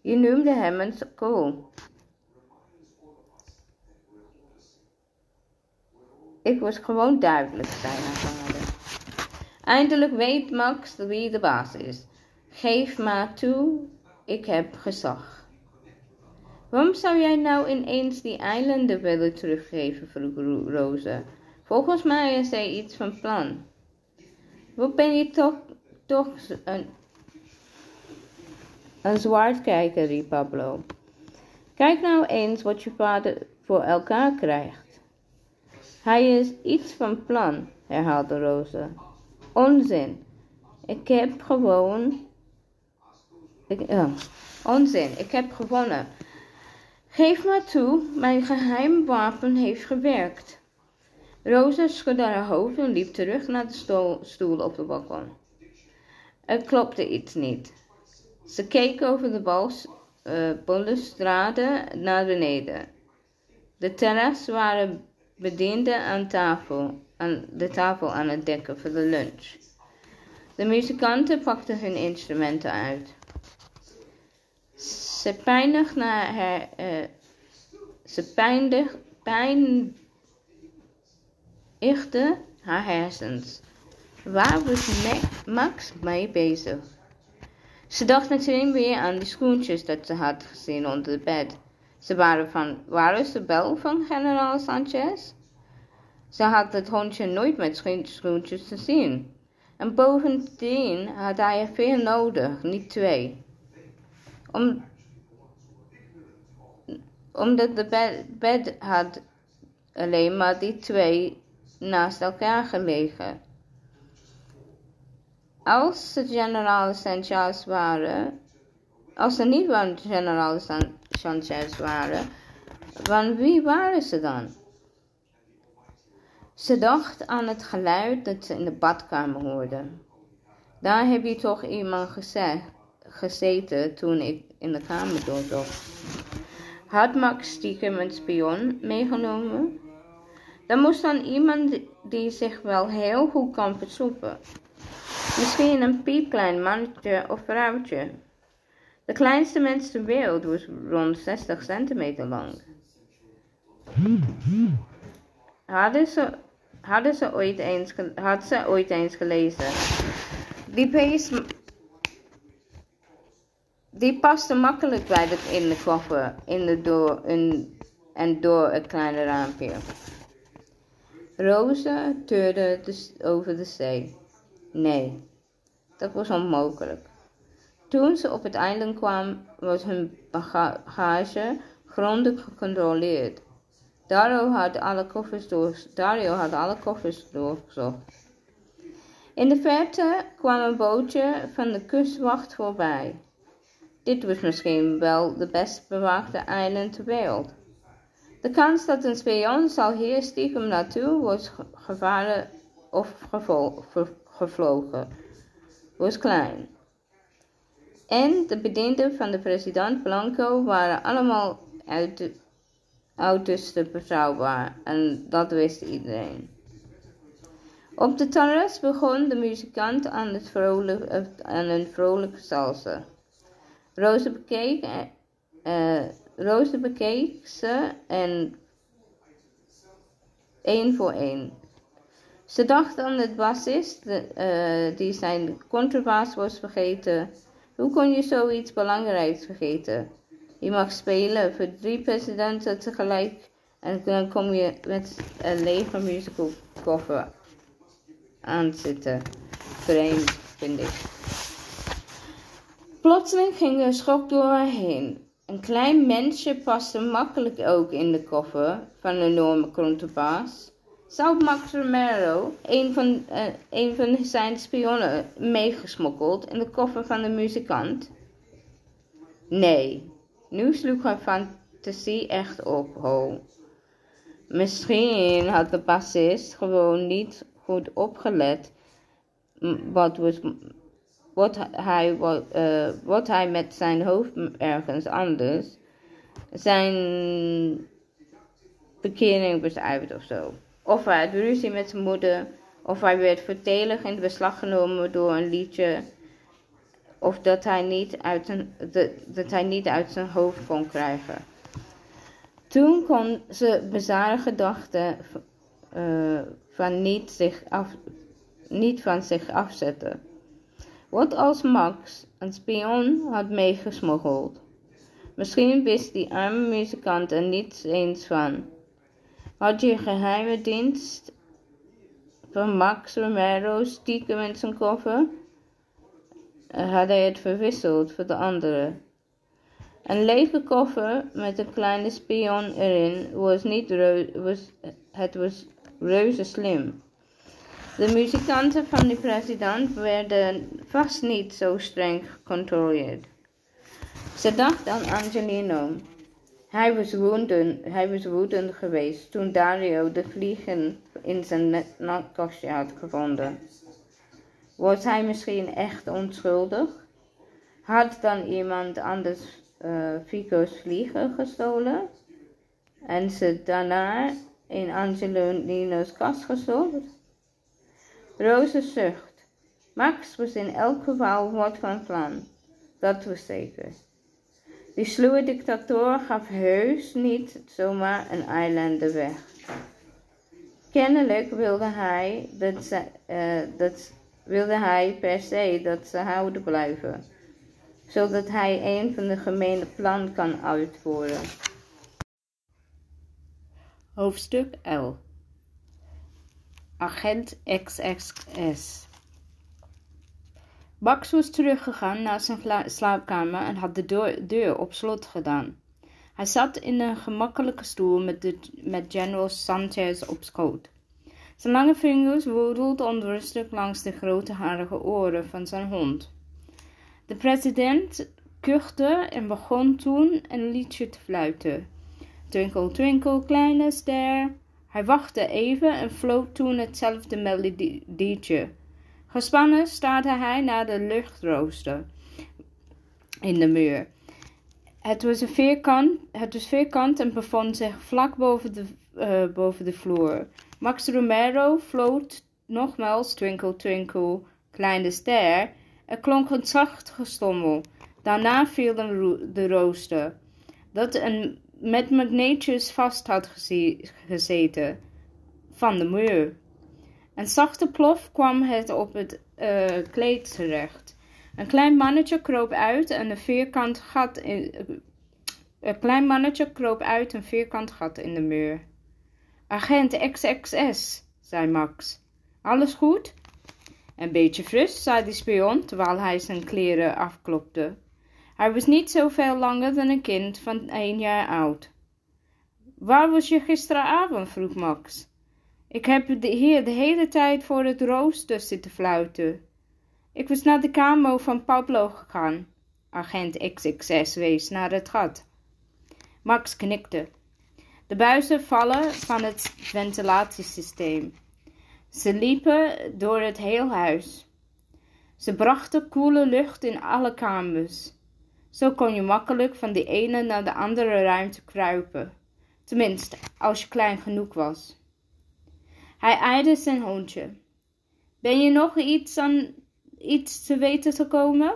Je noemde hem een kool. Ik was gewoon duidelijk, zei haar vader. Eindelijk weet Max wie de baas is. Geef maar toe, ik heb gezag. Waarom zou jij nou ineens die eilanden willen teruggeven, vroeg Roze. Volgens mij is hij iets van plan. Wat ben je toch, toch een, een zwaardkijker, riep Pablo. Kijk nou eens wat je vader voor elkaar krijgt. Hij is iets van plan, herhaalde Rosa. Onzin. Ik heb gewoon. Ik, onzin, ik heb gewonnen. Geef maar toe, mijn geheim wapen heeft gewerkt. Rosa schudde haar hoofd en liep terug naar de stoel, op de balkon. Er klopte iets niet. Ze keek over de bal, uh, balustrade naar beneden. De terras waren bedienden aan tafel, de tafel aan het dekken voor de lunch. De muzikanten pakten hun instrumenten uit. Ze pijnig naar haar, uh, ze pijndig, pijnigde haar hersens. Waar was Max mee bezig? Ze dacht meteen weer aan die schoentjes dat ze had gezien onder het bed. Ze waren van, waar is de bel van generaal Sanchez? Ze had het hondje nooit met schoentjes gezien. En bovendien had hij er veel nodig, niet twee. Om, omdat de bed, had alleen maar die twee naast elkaar gelegen. Als ze generaal Sanchez waren, als ze niet van generaal Sanchez waren, van wie waren ze dan? Ze dacht aan het geluid dat ze in de badkamer hoorde. Daar heb je toch iemand gezeten toen ik in de kamer doorzocht. Had Max stiekem een spion meegenomen? Dan moest dan iemand die zich wel heel goed kan versoepen. Misschien een piepklein mannetje of vrouwtje. De kleinste mens ter wereld was rond 60 centimeter lang. Hadden ze, hadden ze, ooit, eens, had ze ooit eens gelezen. Die pees, die paste makkelijk bij het in de koffer in de door, en door het kleine raampje. Roze tuurde over de zee. Nee, dat was onmogelijk. Toen ze op het eiland kwam, was hun bagage grondig gecontroleerd. Dario had alle koffers, door, had alle koffers doorgezocht. In de verte kwam een bootje van de kustwacht voorbij. Dit was misschien wel de best bewaakte eiland ter wereld. De kans dat een spion zal hier stiekem naartoe wordt gevaren of gevlogen was klein. En de bedienden van de president Blanco waren allemaal uit, uiterste betrouwbaar en dat wist iedereen. Op de terras begon de muzikant aan, het vrolijk, aan een vrolijke salsa. Roze bekeek, Roze bekeek ze en één voor één. Ze dacht aan de bassist uh, die zijn contrabas was vergeten. Hoe kon je zoiets belangrijks vergeten? Je mag spelen voor drie presidenten tegelijk en dan kom je met een lege musical koffer aan zitten. Vreemd, vind ik. Plotseling ging er schok door haar heen. Een klein mensje paste makkelijk ook in de koffer van een enorme contrabas. Zou Max Romero, een van, uh, van zijn spionnen, meegesmokkeld in de koffer van de muzikant? Nee, nu sloeg haar fantasie echt op, ho. Misschien had de bassist gewoon niet goed opgelet wat, was, wat, hij, uh, wat hij met zijn hoofd ergens anders zijn bekering beschrijft of zo. Of hij had ruzie met zijn moeder. Of hij werd vertelig in beslag genomen door een liedje. Of dat hij niet uit zijn, dat hij niet uit zijn hoofd kon krijgen. Toen kon ze bizarre gedachten uh, van niet, zich af, niet van zich afzetten. Wat als Max een spion had meegesmoggeld? Misschien wist die arme muzikant er niets eens van. Had je geheime dienst van Max Romero stiekem in zijn koffer? Had hij het verwisseld voor de andere? Een lege koffer met een kleine spion erin was niet was, het was reuze slim. De muzikanten van de president werden vast niet zo streng gecontroleerd. Ze dacht aan Angelino. Hij was, woedend, hij was woedend geweest toen Dario de vliegen in zijn natkastje had gevonden. Was hij misschien echt onschuldig? Had dan iemand anders uh, Fico's vliegen gestolen? En ze daarna in Angelino's kast gestopt? Roze zucht. Max was in elk geval wat van plan. Dat was zeker. Die sluwe dictator gaf heus niet zomaar een eilander weg. Kennelijk wilde hij, dat ze, uh, dat, wilde hij per se dat ze houden blijven, zodat hij een van de gemene plan kan uitvoeren. Hoofdstuk L Agent XXS Max was teruggegaan naar zijn slaapkamer en had de deur op slot gedaan. Hij zat in een gemakkelijke stoel met, met General Sanchez op schoot. Zijn lange vingers woedelden onrustig langs de grote harige oren van zijn hond. De president kuchte en begon toen een liedje te fluiten. Twinkle, twinkle, kleine ster. Hij wachtte even en floot toen hetzelfde melodietje. Gespannen staarde hij naar de luchtrooster in de muur. Het was, een vierkant, het was vierkant en bevond zich vlak boven de, uh, boven de vloer. Max Romero floot nogmaals Twinkle Twinkle, kleine ster. Er klonk een zacht gestommel. Daarna viel de, rooster, dat een, met magneetjes vast had gezeten, van de muur. Een zachte plof kwam het op het uh, kleed terecht. Een klein mannetje kroop uit en een vierkant gat in. een klein mannetje kroop uit een vierkant gat in de muur. Agent XXS, zei Max. Alles goed? Een beetje fris, zei de spion terwijl hij zijn kleren afklopte. Hij was niet zoveel langer dan een kind van één jaar oud. Waar was je gisteravond? vroeg Max. Ik heb hier de hele tijd voor het rooster zitten fluiten. Ik was naar de kamer van Pablo gegaan. Agent XXS wees naar het gat. Max knikte. De buizen vallen van het ventilatiesysteem. Ze liepen door het heel huis. Ze brachten koele lucht in alle kamers. Zo kon je makkelijk van de ene naar de andere ruimte kruipen. Tenminste, als je klein genoeg was. Hij aaide zijn hondje. Ben je nog iets aan iets te weten te komen?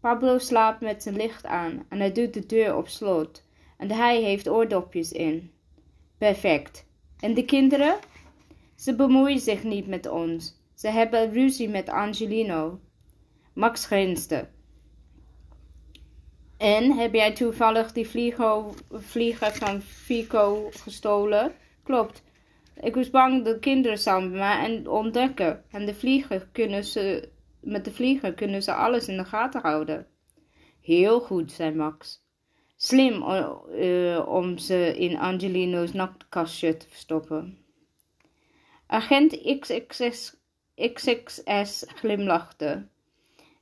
Pablo slaapt met zijn licht aan en hij doet de deur op slot en hij heeft oordopjes in. Perfect. En de kinderen? Ze bemoeien zich niet met ons. Ze hebben ruzie met Angelino. Max grinste. En heb jij toevallig die vlieger van Fico gestolen? Klopt. Ik was bang dat kinderen samen met mij ontdekken. En de vlieger kunnen ze, met de vlieger kunnen ze alles in de gaten houden. Heel goed, zei Max. Slim uh, om ze in Angelino's nachtkastje te verstoppen. Agent XXS, XXS glimlachte.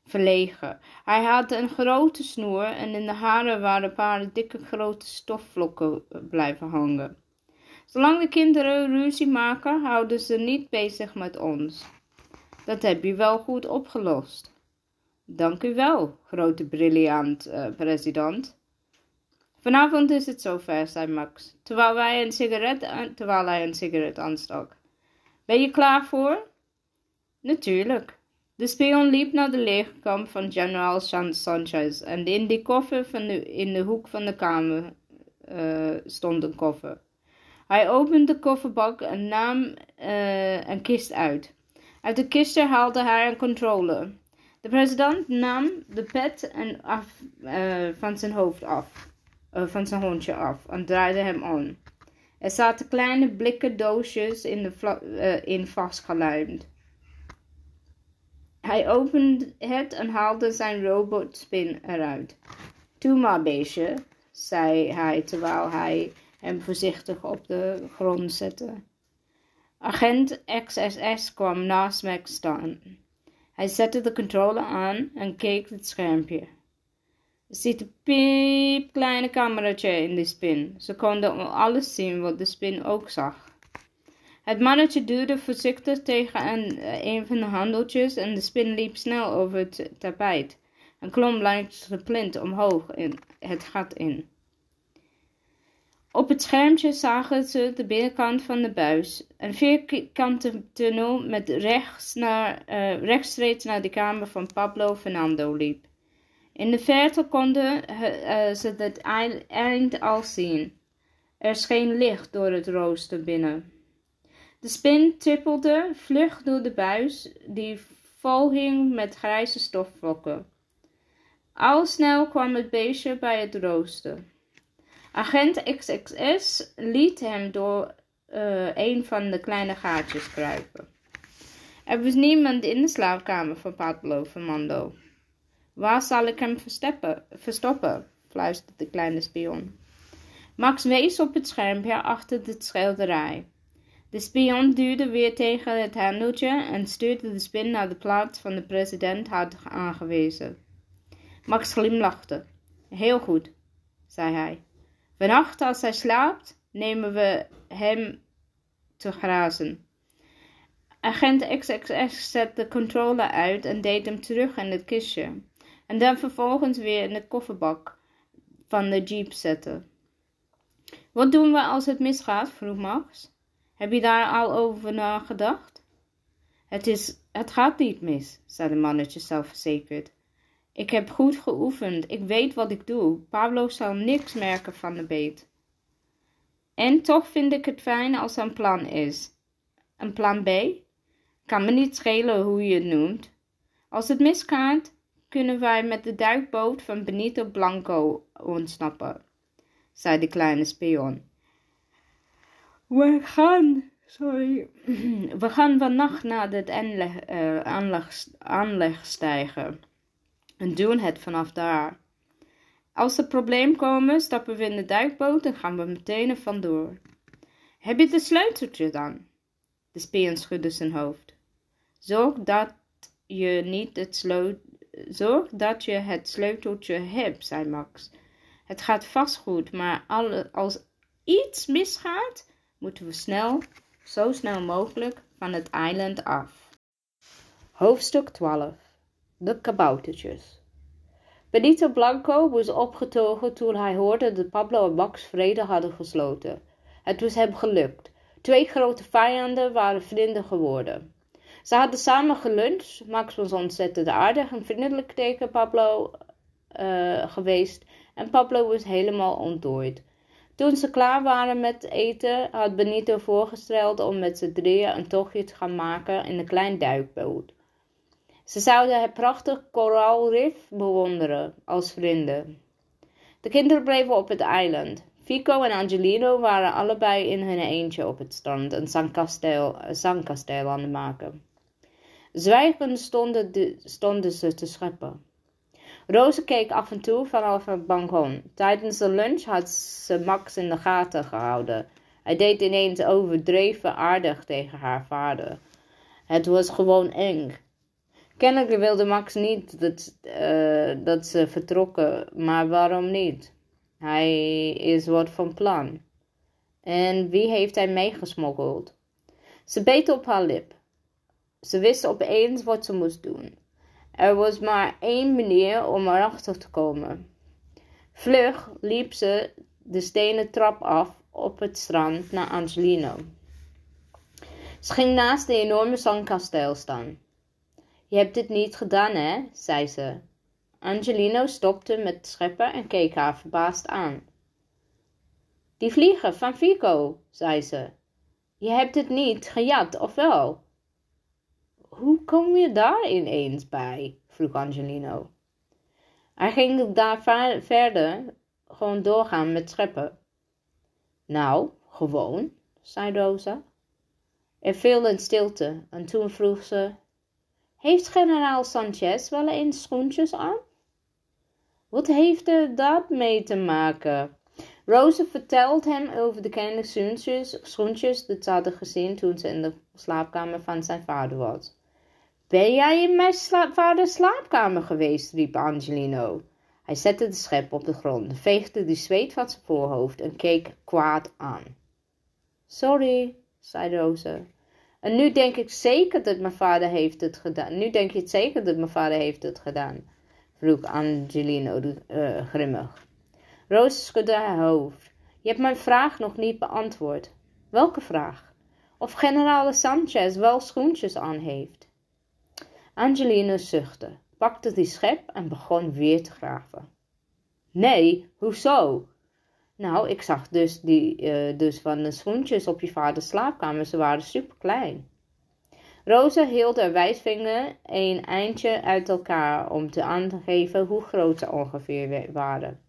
Verlegen. Hij had een grote snoer en in de haren waren een paar dikke grote stofvlokken blijven hangen. Zolang de kinderen ruzie maken, houden ze niet bezig met ons. Dat heb je wel goed opgelost. Dank u wel, grote briljant uh, president. Vanavond is het zover, zei Max, terwijl, wij een sigaret, terwijl hij een sigaret aanstak. Ben je klaar voor? Natuurlijk. De spion liep naar de legerkamp van generaal Sanchez en in die koffer van de, in de hoek van de kamer uh, stond een koffer. Hij opende de kofferbak en nam uh, een kist uit. Uit de kist haalde hij een controller. De president nam de pet en af, uh, van zijn hoofd af, uh, van zijn hondje af en draaide hem om. Er zaten kleine blikken doosjes in, de in vastgeluimd. Hij opende het en haalde zijn robotspin eruit. Doe maar, beestje, zei hij terwijl hij hem voorzichtig op de grond zette. Agent XSS kwam naast Max staan. Hij zette de controle aan en keek het schermpje. Er zit een piepkleine cameraatje in de spin. Ze konden alles zien wat de spin ook zag. Het mannetje duwde voorzichtig tegen een, eh, een van de handeltjes en de spin liep snel over het tapijt en klom langs de plint omhoog in het gat in. Op het schermpje zagen ze de binnenkant van de buis. Een vierkante tunnel met rechts naar, uh, rechtstreeks naar de kamer van Pablo Fernando liep. In de verte konden uh, ze het eind al zien. Er scheen licht door het rooster binnen. De spin trippelde vlug door de buis, die vol hing met grijze stofvlokken. Al snel kwam het beestje bij het rooster. Agent XXS liet hem door uh, een van de kleine gaatjes kruipen. Er was niemand in de slaapkamer van Pablo Fernando. Waar zal ik hem verstoppen? fluisterde de kleine spion. Max wees op het schermpje achter de schilderij. De spion duwde weer tegen het hendeltje en stuurde de spin naar de plaats van de president had aangewezen. Max glimlachte. Heel goed, zei hij. Vannacht als hij slaapt, nemen we hem te grazen. Agent XXX zette de controle uit en deed hem terug in het kistje. En dan vervolgens weer in de kofferbak van de jeep zetten. Wat doen we als het misgaat? vroeg Max. Heb je daar al over nagedacht? Het, is, het gaat niet mis, zei de mannetje zelfverzekerd. Ik heb goed geoefend. Ik weet wat ik doe. Pablo zal niks merken van de beet. En toch vind ik het fijn als er een plan is. Een plan B? Kan me niet schelen hoe je het noemt. Als het misgaat, kunnen wij met de duikboot van Benito Blanco ontsnappen, zei de kleine spion. We gaan, sorry, [CLEARS THROAT] we gaan vannacht naar het aanleg, uh, aanleg, aanlegstijger en doen het vanaf daar. Als er problemen komen, stappen we in de duikboot en gaan we meteen er vandoor. Heb je de sleuteltje dan? De spion schudde zijn hoofd. Zorg dat je niet het sleutel Zorg dat je het sleuteltje hebt, zei Max. Het gaat vast goed, maar als iets misgaat, moeten we snel, zo snel mogelijk, van het eiland af. Hoofdstuk 12 De kaboutertjes Benito Blanco was opgetogen toen hij hoorde dat Pablo en Max vrede hadden gesloten. Het was hem gelukt. Twee grote vijanden waren vrienden geworden. Ze hadden samen geluncht. Max was ontzettend aardig en vriendelijk tegen Pablo uh, geweest. En Pablo was helemaal ontdooid. Toen ze klaar waren met eten, had Benito voorgesteld om met z'n drieën een tochtje te gaan maken in een klein duikboot. Ze zouden het prachtig koraalrif bewonderen als vrienden. De kinderen bleven op het eiland. Fico en Angelino waren allebei in hun eentje op het strand een zandkasteel, aan het maken. Zwijgend stonden, de, stonden ze te scheppen. Roze keek af en toe vanaf het balkon. Tijdens de lunch had ze Max in de gaten gehouden. Hij deed ineens overdreven aardig tegen haar vader. Het was gewoon eng. Kennelijk wilde Max niet dat, uh, dat ze vertrokken, maar waarom niet? Hij is wat van plan. En wie heeft hij meegesmokkeld? Ze beet op haar lip. Ze wist opeens wat ze moest doen. Er was maar één manier om erachter te komen. Vlug liep ze de stenen trap af op het strand naar Angelino. Ze ging naast de enorme zandkasteel staan. Je hebt dit niet gedaan, hè? zei ze. Angelino stopte met scheppen en keek haar verbaasd aan. Die vliegen van Fico, zei ze. Je hebt het niet gejat, of wel? Hoe kom je daar ineens bij? vroeg Angelino. Hij ging daar verder gewoon doorgaan met scheppen. Nou, gewoon, zei Rosa. Er viel een stilte en toen vroeg ze: Heeft generaal Sanchez wel eens schoentjes aan? Wat heeft er dat mee te maken? Rosa vertelt hem over de kleine schoentjes, schoentjes dat ze hadden gezien toen ze in de slaapkamer van zijn vader was. Ben jij in mijn vaders slaapkamer geweest? riep Angelino. Hij zette de schep op de grond, veegde de zweet van zijn voorhoofd en keek kwaad aan. Sorry, zei Rosa. En nu denk ik zeker dat mijn vader heeft het gedaan. Nu denk je het zeker dat mijn vader heeft het gedaan, vroeg Angelino uh, grimmig. Roos schudde haar hoofd. Je hebt mijn vraag nog niet beantwoord. Welke vraag? Of generaal Sanchez wel schoentjes aan heeft? Angelino zuchtte, pakte die schep en begon weer te graven. Nee, hoezo? Nou, ik zag dus, die, uh, dus van de schoentjes op je vaders slaapkamer. Ze waren super klein. Rosa hield haar wijsvinger een eindje uit elkaar om te aangeven hoe groot ze ongeveer waren.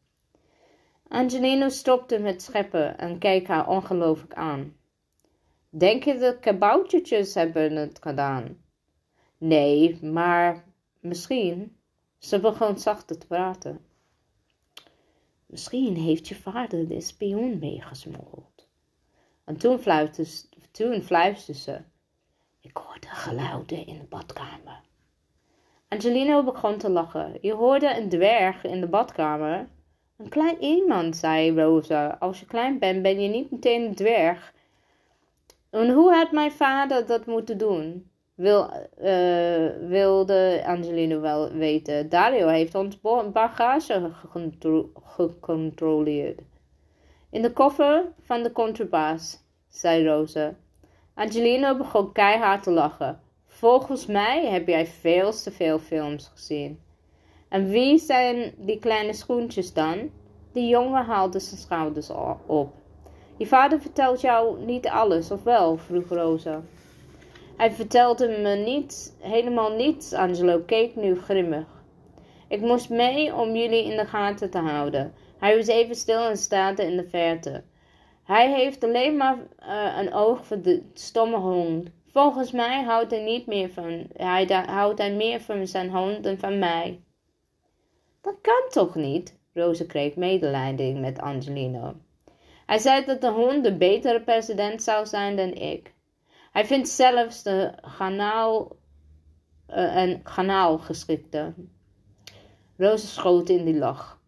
Angelino stopte met scheppen en keek haar ongelooflijk aan. Denk je dat kaboutertjes hebben het gedaan? Nee, maar misschien. Ze begon zacht te praten. Misschien heeft je vader de spion meegesmokkeld. En toen fluisterde, toen fluisterde ze. Ik hoorde geluiden in de badkamer. Angelino begon te lachen. Je hoorde een dwerg in de badkamer. Een klein iemand, zei Rosa. Als je klein bent, ben je niet meteen een dwerg. En hoe had mijn vader dat moeten doen? Wil, uh, wilde Angelino wel weten. Dario heeft ons bagage gecontroleerd. In de koffer van de contrabas, zei Rosa. Angelino begon keihard te lachen. Volgens mij heb jij veel te veel films gezien. En wie zijn die kleine schoentjes dan? De jongen haalde zijn schouders op. Je vader vertelt jou niet alles, of wel? vroeg Rosa. Hij vertelde me niet, helemaal niets, Angelo keek nu grimmig. Ik moest mee om jullie in de gaten te houden. Hij was even stil en staarde in de verte. Hij heeft alleen maar uh, een oog voor de stomme hond. Volgens mij houdt hij niet meer van, hij houdt hij meer van zijn hond dan van mij. Dat kan toch niet? Rosa kreeg medelijden met Angelino. Hij zei dat de hond de betere president zou zijn dan ik. Hij vindt zelfs de kanaal, uh, een kanaalgeschikte. Rosa schoot in die lach.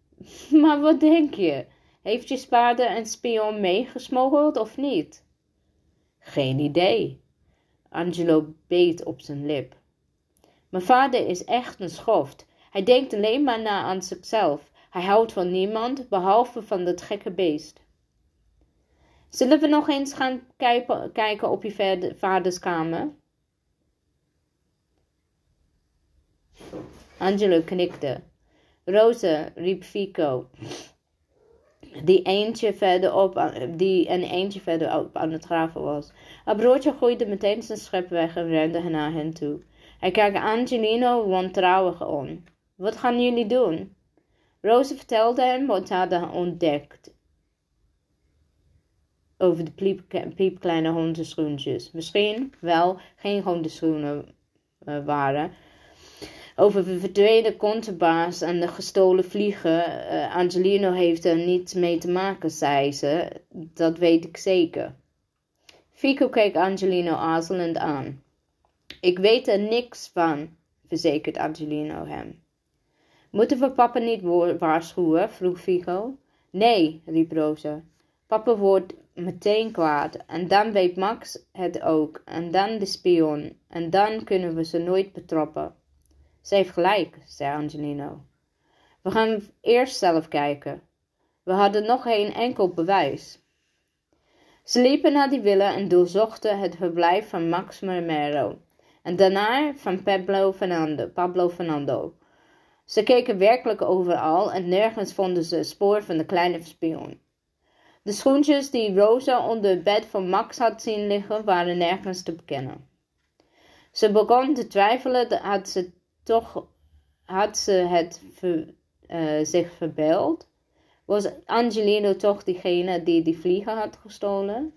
[LAUGHS] maar wat denk je? Heeft je spaarder een spion meegesmokkeld of niet? Geen idee. Angelo beet op zijn lip. Mijn vader is echt een schoft. Hij denkt alleen maar na aan zichzelf. Hij houdt van niemand behalve van dat gekke beest. Zullen we nog eens gaan kijken op je vaders kamer? Angelo knikte. Rosa, riep Fico, die, eentje verderop, die een eentje verderop aan het graven was. Haar broertje gooide meteen zijn schep weg en rende naar hen toe. Hij keek Angelino wantrouwig aan. Wat gaan jullie doen? Rosa vertelde hem wat ze hadden ontdekt over de piep, piepkleine hondenschoentjes. Misschien wel geen hondenschoenen uh, waren. Over de verdwenen contrabaas en de gestolen vliegen. Uh, Angelino heeft er niets mee te maken, zei ze. Dat weet ik zeker. Fico keek Angelino aarzelend aan. Ik weet er niks van, verzekert Angelino hem. Moeten we papa niet waarschuwen? vroeg Fico. Nee, riep Rosa. Papa wordt meteen kwaad. En dan weet Max het ook. En dan de spion. En dan kunnen we ze nooit betrappen. Ze heeft gelijk, zei Angelino. We gaan eerst zelf kijken. We hadden nog geen enkel bewijs. Ze liepen naar die villa en doorzochten het verblijf van Max Marmero. En daarna van Pablo Fernando. Pablo Fernando. Ze keken werkelijk overal en nergens vonden ze spoor van de kleine spion. De schoentjes die Rosa onder het bed van Max had zien liggen, waren nergens te bekennen. Ze begon te twijfelen, had ze toch had ze het uh, zich verbeeld. Was Angelino toch diegene die die vliegen had gestolen?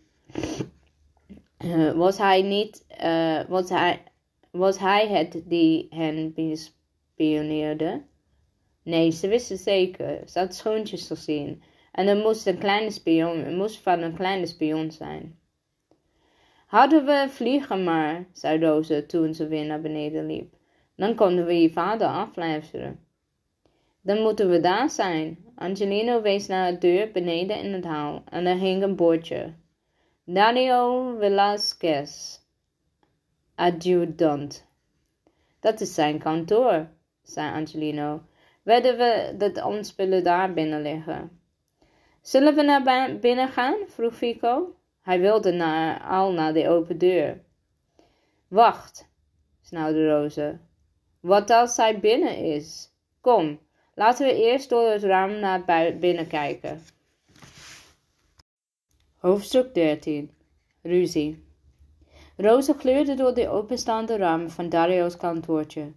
Uh, was hij niet, uh, was, hij, was hij het die hen bespioneerde? Nee, ze wisten zeker. Ze had schoontjes gezien. En er moest een kleine spion, het moest van een kleine spion zijn. Hadden we vliegen maar, zei Roze toen ze weer naar beneden liep. Dan konden we je vader afluisteren. Dan moeten we daar zijn. Angelino wees naar de deur beneden in het haal en er hing een bordje. Dario Velasquez, adjudant. Dat is zijn kantoor, zei Angelino. Werden we dat ontspullen daar binnen liggen? Zullen we naar binnen gaan? vroeg Fico. Hij wilde naar, al naar de open deur. Wacht, snauwde Roze. Wat als hij binnen is? Kom, laten we eerst door het raam naar binnen kijken. Hoofdstuk 13 Ruzie Roze gluurde door de openstaande ramen van Dario's kantoortje.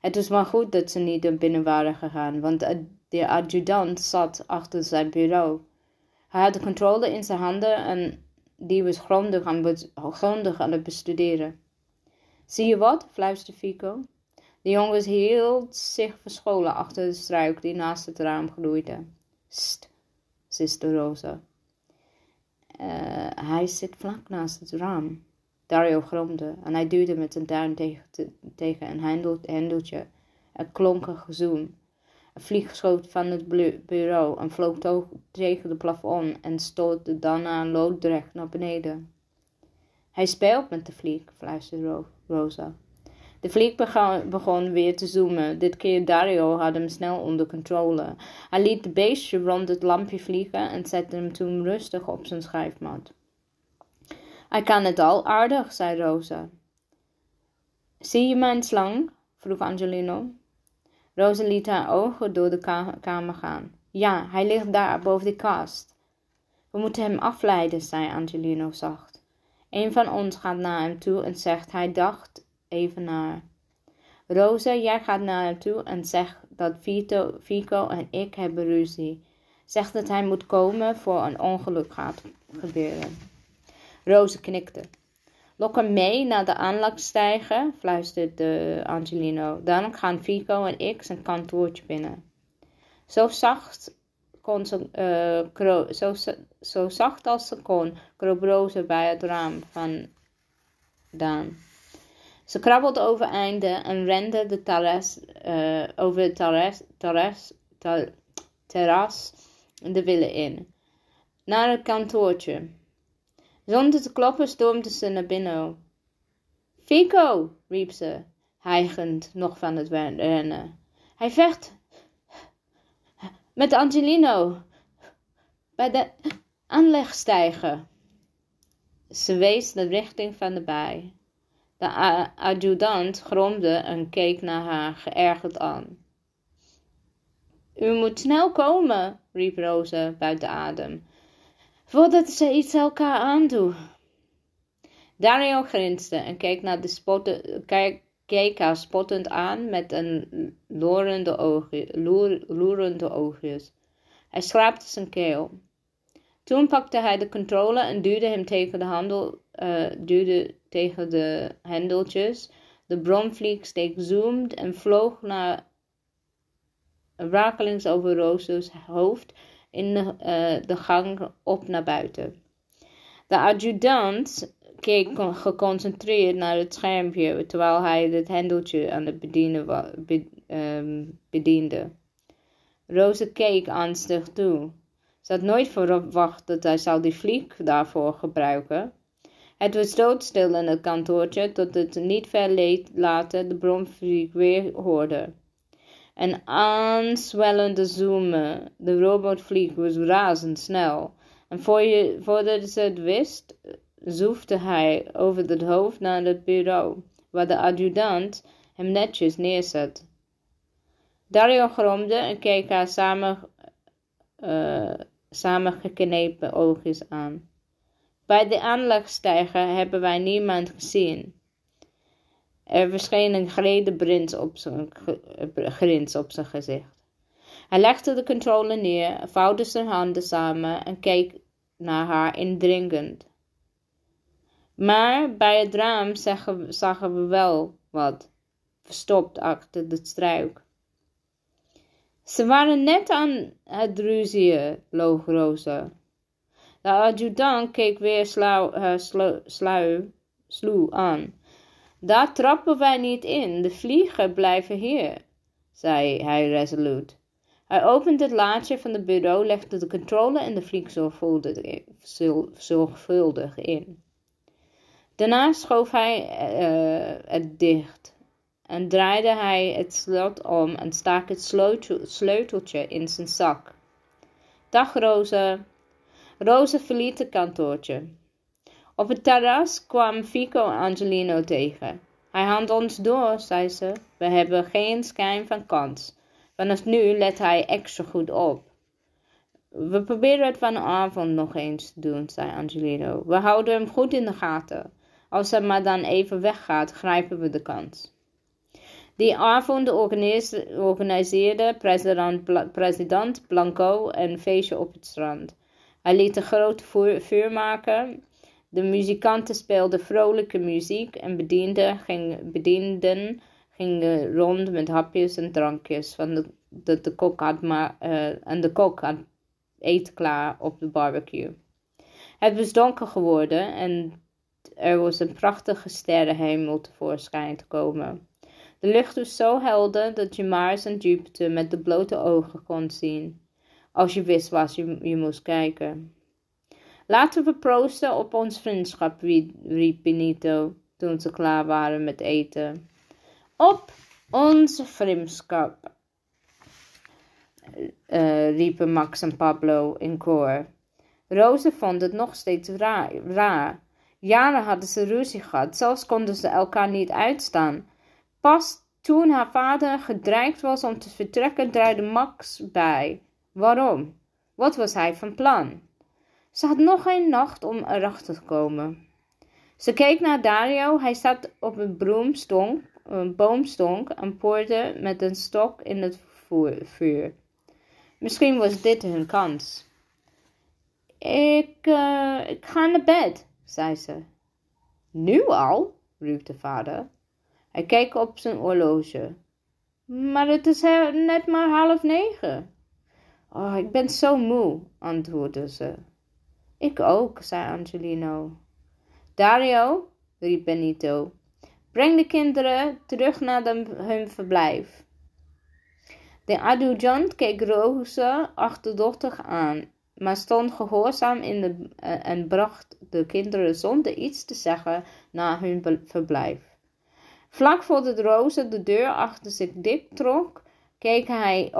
Het was maar goed dat ze niet naar binnen waren gegaan, want de adjudant zat achter zijn bureau. Hij had de controle in zijn handen en die was grondig aan, grondig aan het bestuderen. Zie je wat? fluisterde Fico. De jongens hield zich verscholen achter de struik die naast het raam groeide. St, siste Rosa. Uh, hij zit vlak naast het raam. Dario gromde en hij duwde met zijn duim tegen, tegen een hendeltje. Er klonk een gezoem. Een vlieg schoot van het bureau en vloog tegen het plafond en stootte daarna loodrecht naar beneden. Hij speelt met de vlieg, fluisterde Rosa. De vlieg begon, weer te zoomen. Dit keer Dario had hem snel onder controle. Hij liet de beestje rond het lampje vliegen en zette hem toen rustig op zijn schijfmat. Hij kan het al aardig, zei Rosa. Zie je mijn slang? vroeg Angelino. Rosa liet haar ogen door de kamer gaan. Ja, hij ligt daar boven de kast. We moeten hem afleiden, zei Angelino zacht. Een van ons gaat naar hem toe en zegt hij dacht even na. Rosa, jij gaat naar hem toe en zegt dat Vito, Fico en ik hebben ruzie. Zeg dat hij moet komen voor een ongeluk gaat gebeuren. Rosa knikte. Lok hem mee naar de aanlagstijger, fluisterde Angelino. Dan gaan Fico en ik zijn kantoortje binnen. Zo zacht, kon ze, uh, zo, zo zacht als ze kon, kroop Rosa bij het raam van Daan. Ze krabbelde overeinde en rende de terras, uh, over het terras, terras, ter, terras de willen in. Naar het kantoortje. Zonder te kloppen stormde ze naar binnen. Fico, riep ze, hijgend nog van het rennen. Hij vecht met Angelino bij de aanlegstijger. Ze wees de richting van de baai. De adjudant gromde en keek naar haar geërgerd aan. U moet snel komen, riep Roze buiten adem voordat ze iets elkaar aandoen. Dario grinste en keek, naar de spotte, keek, haar spottend aan met een loerende, loerende oogjes. Hij schraapte zijn keel. Toen pakte hij de controle en duwde hem tegen de, handel, uh, duwde tegen de hendeltjes. De bromvlieg steek zoomd en vloog naar rakelings over Roos's hoofd in de, uh, de gang op naar buiten. De adjudant keek geconcentreerd naar het schermpje terwijl hij het hendeltje aan het bedienen be, um, bediende. Roze keek angstig toe. Ze had nooit verwacht dat hij zou die vlieg daarvoor gebruiken. Het was doodstil in het kantoortje tot het niet ver later de bromvlieg weer hoorde. Een aanswellende zoomen. De robotvlieg was razendsnel. En voor je, voordat ze het wist, zoefde hij over het hoofd naar het bureau, waar de adjudant hem netjes neerzet. Dario gromde en keek haar samen, uh, samengeknepen oogjes aan. Bij de aanlegstijger hebben wij niemand gezien. Er verscheen een grede grins op zijn, grins op zijn gezicht. Hij legde de controle neer, vouwde zijn handen samen en keek naar haar indringend. Maar bij het raam zagen, zagen we wel wat, verstopt achter de struik. Ze waren net aan het ruzieën, loog Rosa. De adjudant keek weer uh, sluw aan. Daar trappen wij niet in, de vliegen blijven hier, zei hij resoluut. Hij opende het laadje van het bureau, legde de controle en de vlieg zorgvuldig in. Daarna schoof hij uh, het dicht en draaide hij het slot om en stak het sleuteltje in zijn zak. Dag Roze. Roze verliet het kantoortje. Op het terras kwam Fico Angelino tegen. Hij handt ons door, zei ze. We hebben geen schijn van kans. Vanaf nu let hij extra goed op. We proberen het vanavond nog eens te doen, zei Angelino. We houden hem goed in de gaten. Als hij maar dan even weggaat, grijpen we de kans. Die avond organiseerde president, president Blanco een feestje op het strand. Hij liet een groot vuur maken. De muzikanten speelden vrolijke muziek en bedienden, ging, bedienden gingen rond met hapjes en drankjes van de, de, kok had uh, en de kok had eten klaar op de barbecue. Het was donker geworden en er was een prachtige sterrenhemel tevoorschijn te komen. De lucht was zo helder dat je Mars en Jupiter met de blote ogen kon zien, als je wist waar je, je moest kijken. Laten we proosten op ons vriendschap, riep Benito toen ze klaar waren met eten. Op onze vriendschap, uh, riepen Max en Pablo in koor. Roze vond het nog steeds raar. raar. Jaren hadden ze ruzie gehad, zelfs konden ze elkaar niet uitstaan. Pas toen haar vader gedreigd was om te vertrekken, draaide Max bij. Waarom? Wat was hij van plan? Ze had nog een nacht om erachter te komen. Ze keek naar Dario. Hij zat op een broomstonk, een boomstonk en poorde met een stok in het vuur. Misschien was dit hun kans. Ik, uh, ik ga naar bed, zei ze. Nu al? riep de vader. Hij keek op zijn horloge. Maar het is net maar half negen. Oh, ik ben zo moe, antwoordde ze. Ik ook, zei Angelino. Dario, riep Benito, breng de kinderen terug naar hun verblijf. De adjudant keek Rosa achterdochtig aan, maar stond gehoorzaam in de, eh, en bracht de kinderen zonder iets te zeggen naar hun verblijf. Vlak voordat Rosa de deur achter zich dicht trok, keek hij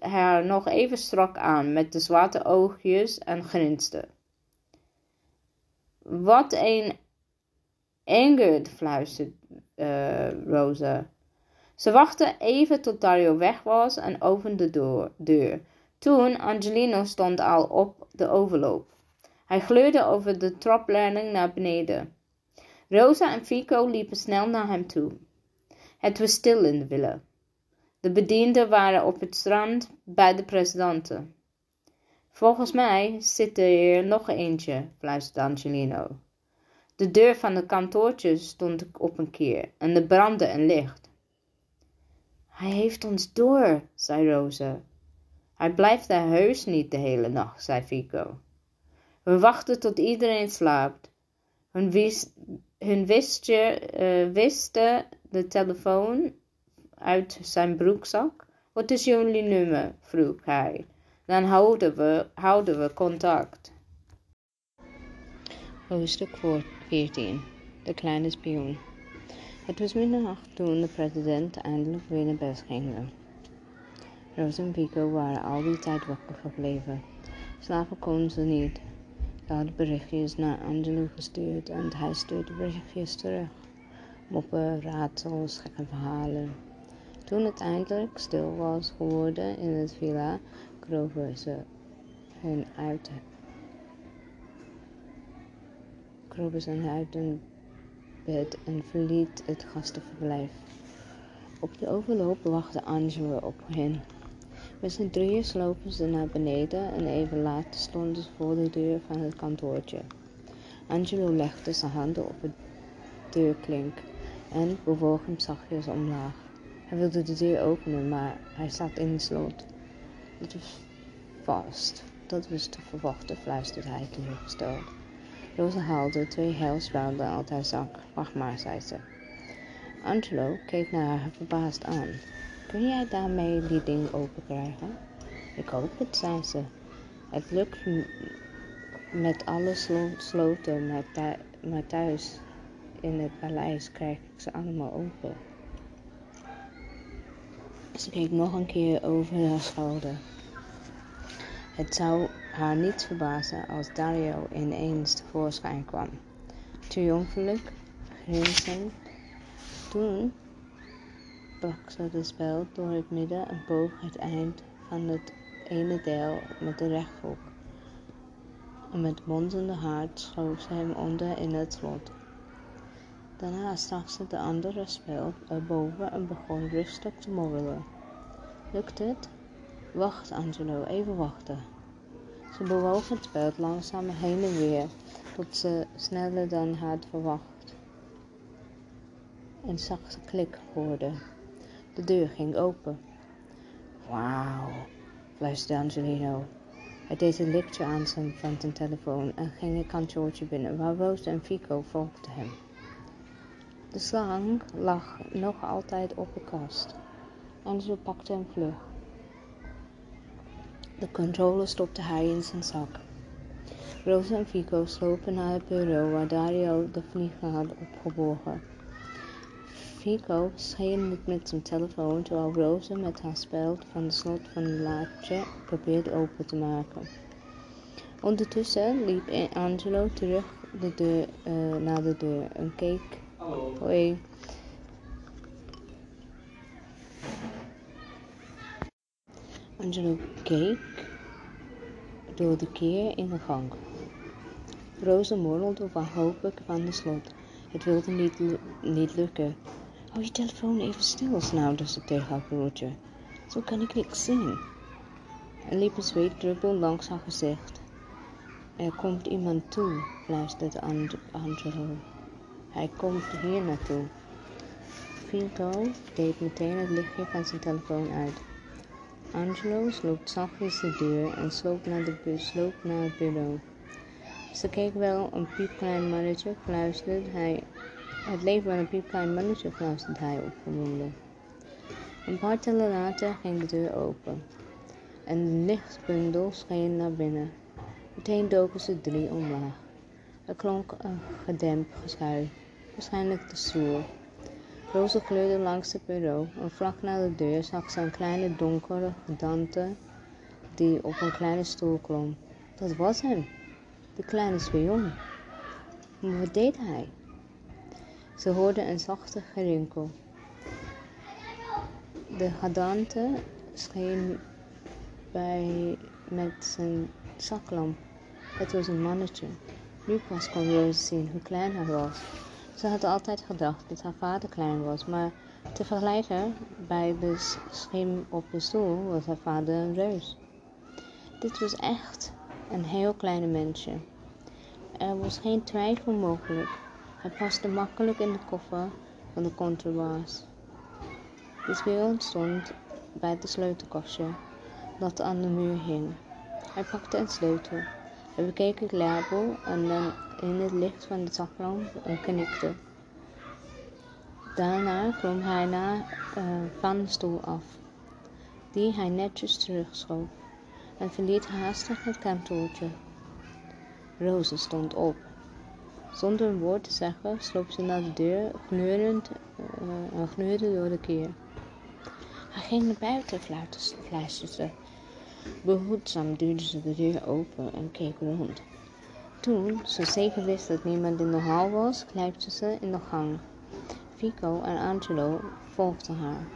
haar nog even strak aan met de zwarte oogjes en grinste. Wat een Ingrid, fluisterde uh, Rosa. Ze wachtte even tot Dario weg was en opende de deur. Toen Angelino stond al op de overloop. Hij gleurde over de trapleiding naar beneden. Rosa en Fico liepen snel naar hem toe. Het was stil in de villa. De bedienden waren op het strand bij de presidenten. Volgens mij zit er hier nog eentje, fluisterde Angelino. De deur van het kantoortje stond op een keer en er brandde een licht. Hij heeft ons door, zei Rosa. Hij blijft daar heus niet de hele nacht, zei Fico. We wachten tot iedereen slaapt. Hun, wist, hun wistje, uh, wisten de telefoon uit zijn broekzak. Wat is jullie nummer? vroeg hij. Dan houden we, houden we contact. Hoofdstuk 14 De kleine spion Het was middernacht toen de president eindelijk weer naar bed ging. Roos en Pico waren al die tijd wakker gebleven. Slapen konden ze niet. Ze hadden berichtjes naar Angelo gestuurd en hij stuurde berichtjes terug. Moppen, raadsels, gekke verhalen. Toen het eindelijk stil was geworden in het villa, kropen ze hun uit. Kropen ze uit hun bed en verliet het gastenverblijf. Op de overloop wachtte Angelo op hen. Met z'n drieën slopen ze naar beneden en even later stonden ze voor de deur van het kantoortje. Angelo legde zijn handen op het deurklink en bewoog hem zachtjes omlaag. Hij wilde de deur openen, maar hij zat in de slot. Het was vast. Dat was te verwachten, fluisterde hij teleurgesteld. Rosa haalde twee heilspelden uit haar zak. Wacht maar, zei ze. Angelo keek naar haar verbaasd aan. Kun jij daarmee die ding open krijgen? Ik hoop het, zei ze. Het lukt met alle sloten, maar, thuis in het paleis krijg ik ze allemaal open. Ze keek nog een keer over haar schouder. Het zou haar niet verbazen als Dario ineens tevoorschijn kwam. Triomfelijk, grinzend. Toen brak ze de spel door het midden en boog het eind van het ene deel met de rechthoek. Met bonzende hart schoof ze hem onder in het slot. Daarna ze de andere spel erboven en begon rustig te morrelen. Lukt het? Wacht, Angelo, even wachten. Ze bewoog het speld langzaam heen en weer, tot ze sneller dan had verwacht. En zachte klik hoorde. De deur ging open. Wauw, fluisterde Angelino. Hij deed een lichtje aan zijn, van telefoon en ging een kantoortje binnen, waar Roos en Fico volgden hem. De slang lag nog altijd op de kast. Angelo pakte hem vlug. De controller stopte hij in zijn zak. Rosa en Fico slopen naar het bureau waar Dario de vlieger had opgeborgen. Fico scheen met zijn telefoon terwijl Rosa met haar speld van de slot van het laadje probeerde open te maken. Ondertussen liep Angelo terug de uh, naar de deur en keek. Hoi. Angelo keek door de keer in de gang. Rosa morrelde wanhopig van de slot. Het wilde niet, niet lukken. Hou je telefoon even stil, snauwde ze tegen haar broertje. Zo kan ik niks zien. Er liep een zweetdruppel langs haar gezicht. Er komt iemand toe, fluisterde Angelo. Hij komt hier naartoe. Fico deed meteen het lichtje van zijn telefoon uit. Angelo sloop zachtjes de deur en sloop naar, de sloop naar het bureau. Ze keek wel een piepklein mannetje, fluisterde hij. Het leek wel een piepklein mannetje, fluisterde hij opgewonden. Een paar tellen later ging de deur open. En een lichtbundel scheen naar binnen. Meteen doken ze drie omlaag. Er klonk een gedempt geschuif, waarschijnlijk de stoel. Roze gleurde langs het bureau en vlak na de deur zag ze een kleine donkere gedante die op een kleine stoel klom. Dat was hem, de kleine spion. Maar wat deed hij? Ze hoorde een zachte gerinkel. De gedante scheen bij met zijn zaklamp. Het was een mannetje. Nu pas kon Rose zien hoe klein hij was. Ze had altijd gedacht dat haar vader klein was, maar te vergelijken bij de schim op de stoel was haar vader een reus. Dit was echt een heel kleine mensje. Er was geen twijfel mogelijk. Hij paste makkelijk in de koffer van de contrabas. De spion stond bij het sleutelkastje dat aan de muur hing. Hij pakte een sleutel. Hij bekeek het label en dan in het licht van de zaklamp knikte. Daarna klom hij naar, uh, van de stoel af, die hij netjes terugschoof, en verliet haastig het kantoortje. Roze stond op. Zonder een woord te zeggen, sloop ze naar de deur, uh, en door de keer. Hij ging naar buiten, fluisterde ze. Behoedzaam duwde ze de deur open en keek rond. Toen ze zeker wist dat niemand in de hal was, klijpte ze in de gang. Fico en Angelo volgden haar.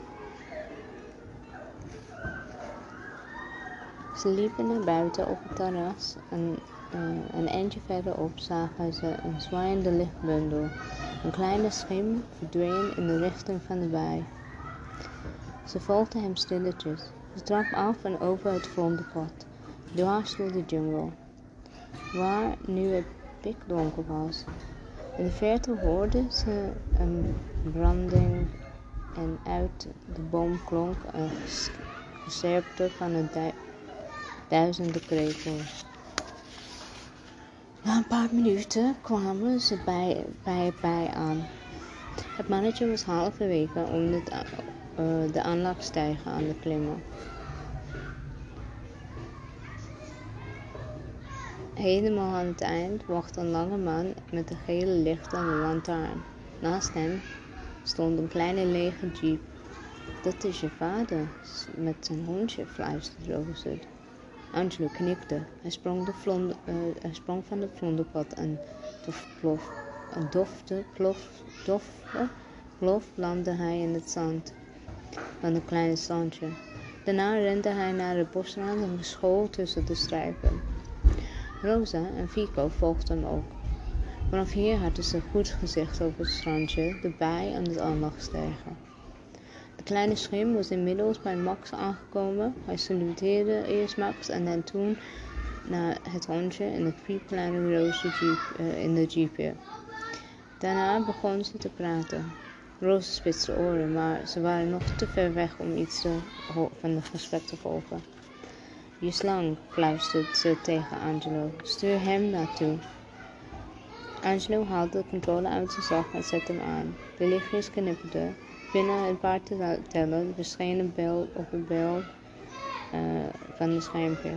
Ze liepen naar buiten op het terras en uh, een eindje verderop zagen ze een zwaaiende lichtbundel. Een kleine schim verdween in de richting van de wei. Ze volgden hem stilletjes. Ze trap af en over het pad, dwars door de jungle, waar nu het pikdonker was. In de verte hoorden ze een branding en uit de boom klonk een geserpte van een duizenden krekels. Na een paar minuten kwamen ze bij, bij, bij aan. Het mannetje was halverwege om de, uh, de aanlagstijger aan te klimmen. Helemaal aan het eind wacht een lange man met een gele licht en een lantaarn. Naast hem stond een kleine lege jeep. Dat is je vader, met zijn hondje, fluisterde Rosa. Angelo knikte. Hij sprong, de vlonde, uh, van de vlonderpad en plof, een dofte plof, doffe plof landde hij in het zand van het kleine strandje. Daarna rende hij naar de bosrand en verschool tussen de strijpen. Rosa en Fico volgden hem ook. Vanaf hier hadden ze goed gezicht op het strandje, de bij en het aandachtstijger. De kleine schim was inmiddels bij Max aangekomen. Hij saluteerde eerst Max en dan toen naar het hondje en de piepkleine Roze jeep, uh, in de jeepje. Daarna begon ze te praten. Roze spitste oren, maar ze waren nog te ver weg om iets te, van het gesprek te volgen. Je slang, fluistert ze tegen Angelo. Stuur hem naartoe. Angelo haalde de controle uit zijn zak en zette hem aan. De lichtjes knipperden. Binnen een paar tellen verscheen een bel op de bel uh, van het schermpje.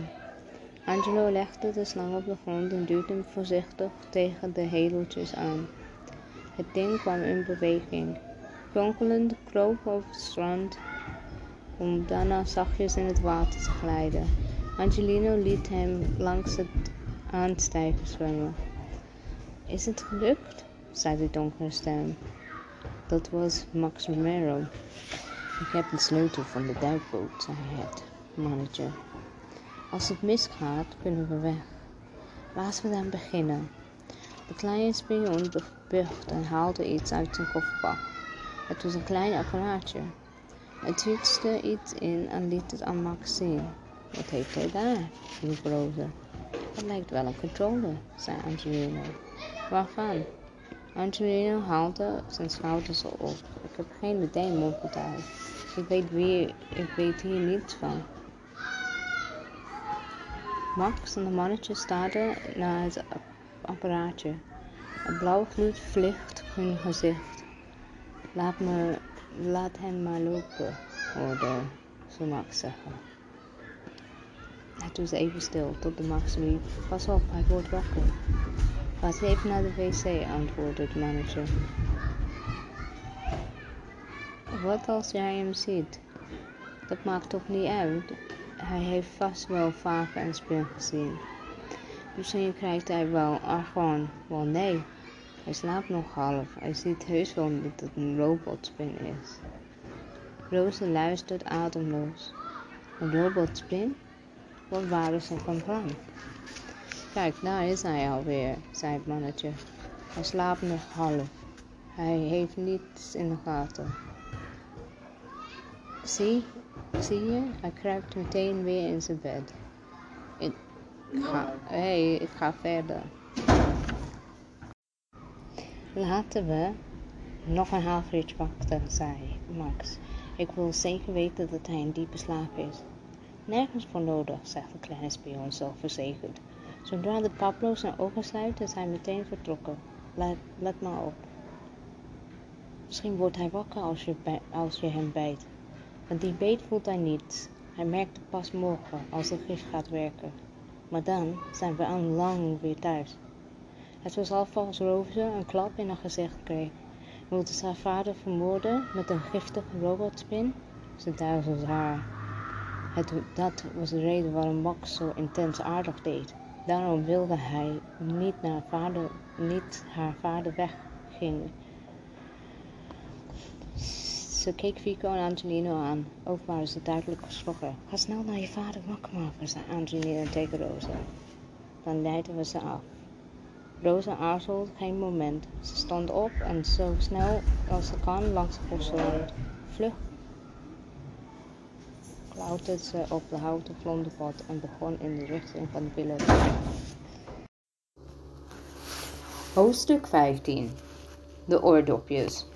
Angelo legde de slang op de grond en duwde hem voorzichtig tegen de hedeltjes aan. Het ding kwam in beweging. Kronkelend kroop over het strand om daarna zachtjes in het water te glijden. Angelino liet hem langs het aanstijgen zwemmen. Is het gelukt? zei de donkere stem. Dat was Max Romero. Ik heb de sleutel van de duikboot, zei het mannetje. Als het misgaat, kunnen we weg. Laten we dan beginnen. De kleine spion bucht en haalde iets uit zijn kofferbak. Het was een klein apparaatje. Hij toetste iets in en liet het aan Max zien. Wat heeft hij daar? vroeg Rosa. Het lijkt wel een controller, zei Angelino. Waarvan? Angelino haalde zijn schouders op. Ik heb geen idee, mompelde hij. Ik weet, wie, ik weet hier niets van. Max en de mannetje staarden naar het apparaatje. Een blauwe gloed vliegt hun gezicht. Laat, me, laat hem maar lopen, hoorde ze Max zeggen. Hij was even stil tot de Max riep. Pas op, hij wordt wakker. Ga even naar de wc, antwoordde het mannetje. Wat als jij hem ziet? Dat maakt toch niet uit? Hij heeft vast wel vaker een spin gezien. Misschien krijgt hij wel argon. Wel nee, hij slaapt nog half. Hij ziet heus wel dat het een robotspin is. Roze luistert ademloos. Een robotspin? Wat waren ze van plan? Kijk, daar is hij alweer, zei het mannetje. Hij slaapt nog half. Hij heeft niets in de gaten. Zie, zie je? Hij kruipt meteen weer in zijn bed. Ik ga, hey, ik ga verder. Laten we nog een half uurtje wachten, zei Max. Ik wil zeker weten dat hij in diepe slaap is. Nergens voor nodig, zegt de kleine spion zelfverzekerd. Zodra de Pablo zijn ogen sluit, is hij meteen vertrokken. Let, let maar op. Misschien wordt hij wakker als je, als je hem bijt. Want die beet voelt hij niet. Hij merkt het pas morgen als de gif gaat werken. Maar dan zijn we al lang weer thuis. Het was alvast Rover een klap in haar gezicht kreeg. Wilde ze haar vader vermoorden met een giftige robotspin? Ze duizelde haar. Het, dat was de reden waarom Max zo intens aardig deed. Daarom wilde hij niet, naar vader, niet haar vader wegging. Ze keek Vico en Angelino aan. Ook waren ze duidelijk geschrokken. Ga snel naar je vader wakker maken, zei Angelino tegen Rosa. Dan leidden we ze af. Rosa aarzelde geen moment. Ze stond op en zo snel als ze kan langs de bosrand. Vlug klauterde ze op de houten vlonderpad en begon in de richting van de villa Hoofdstuk 15 De oordopjes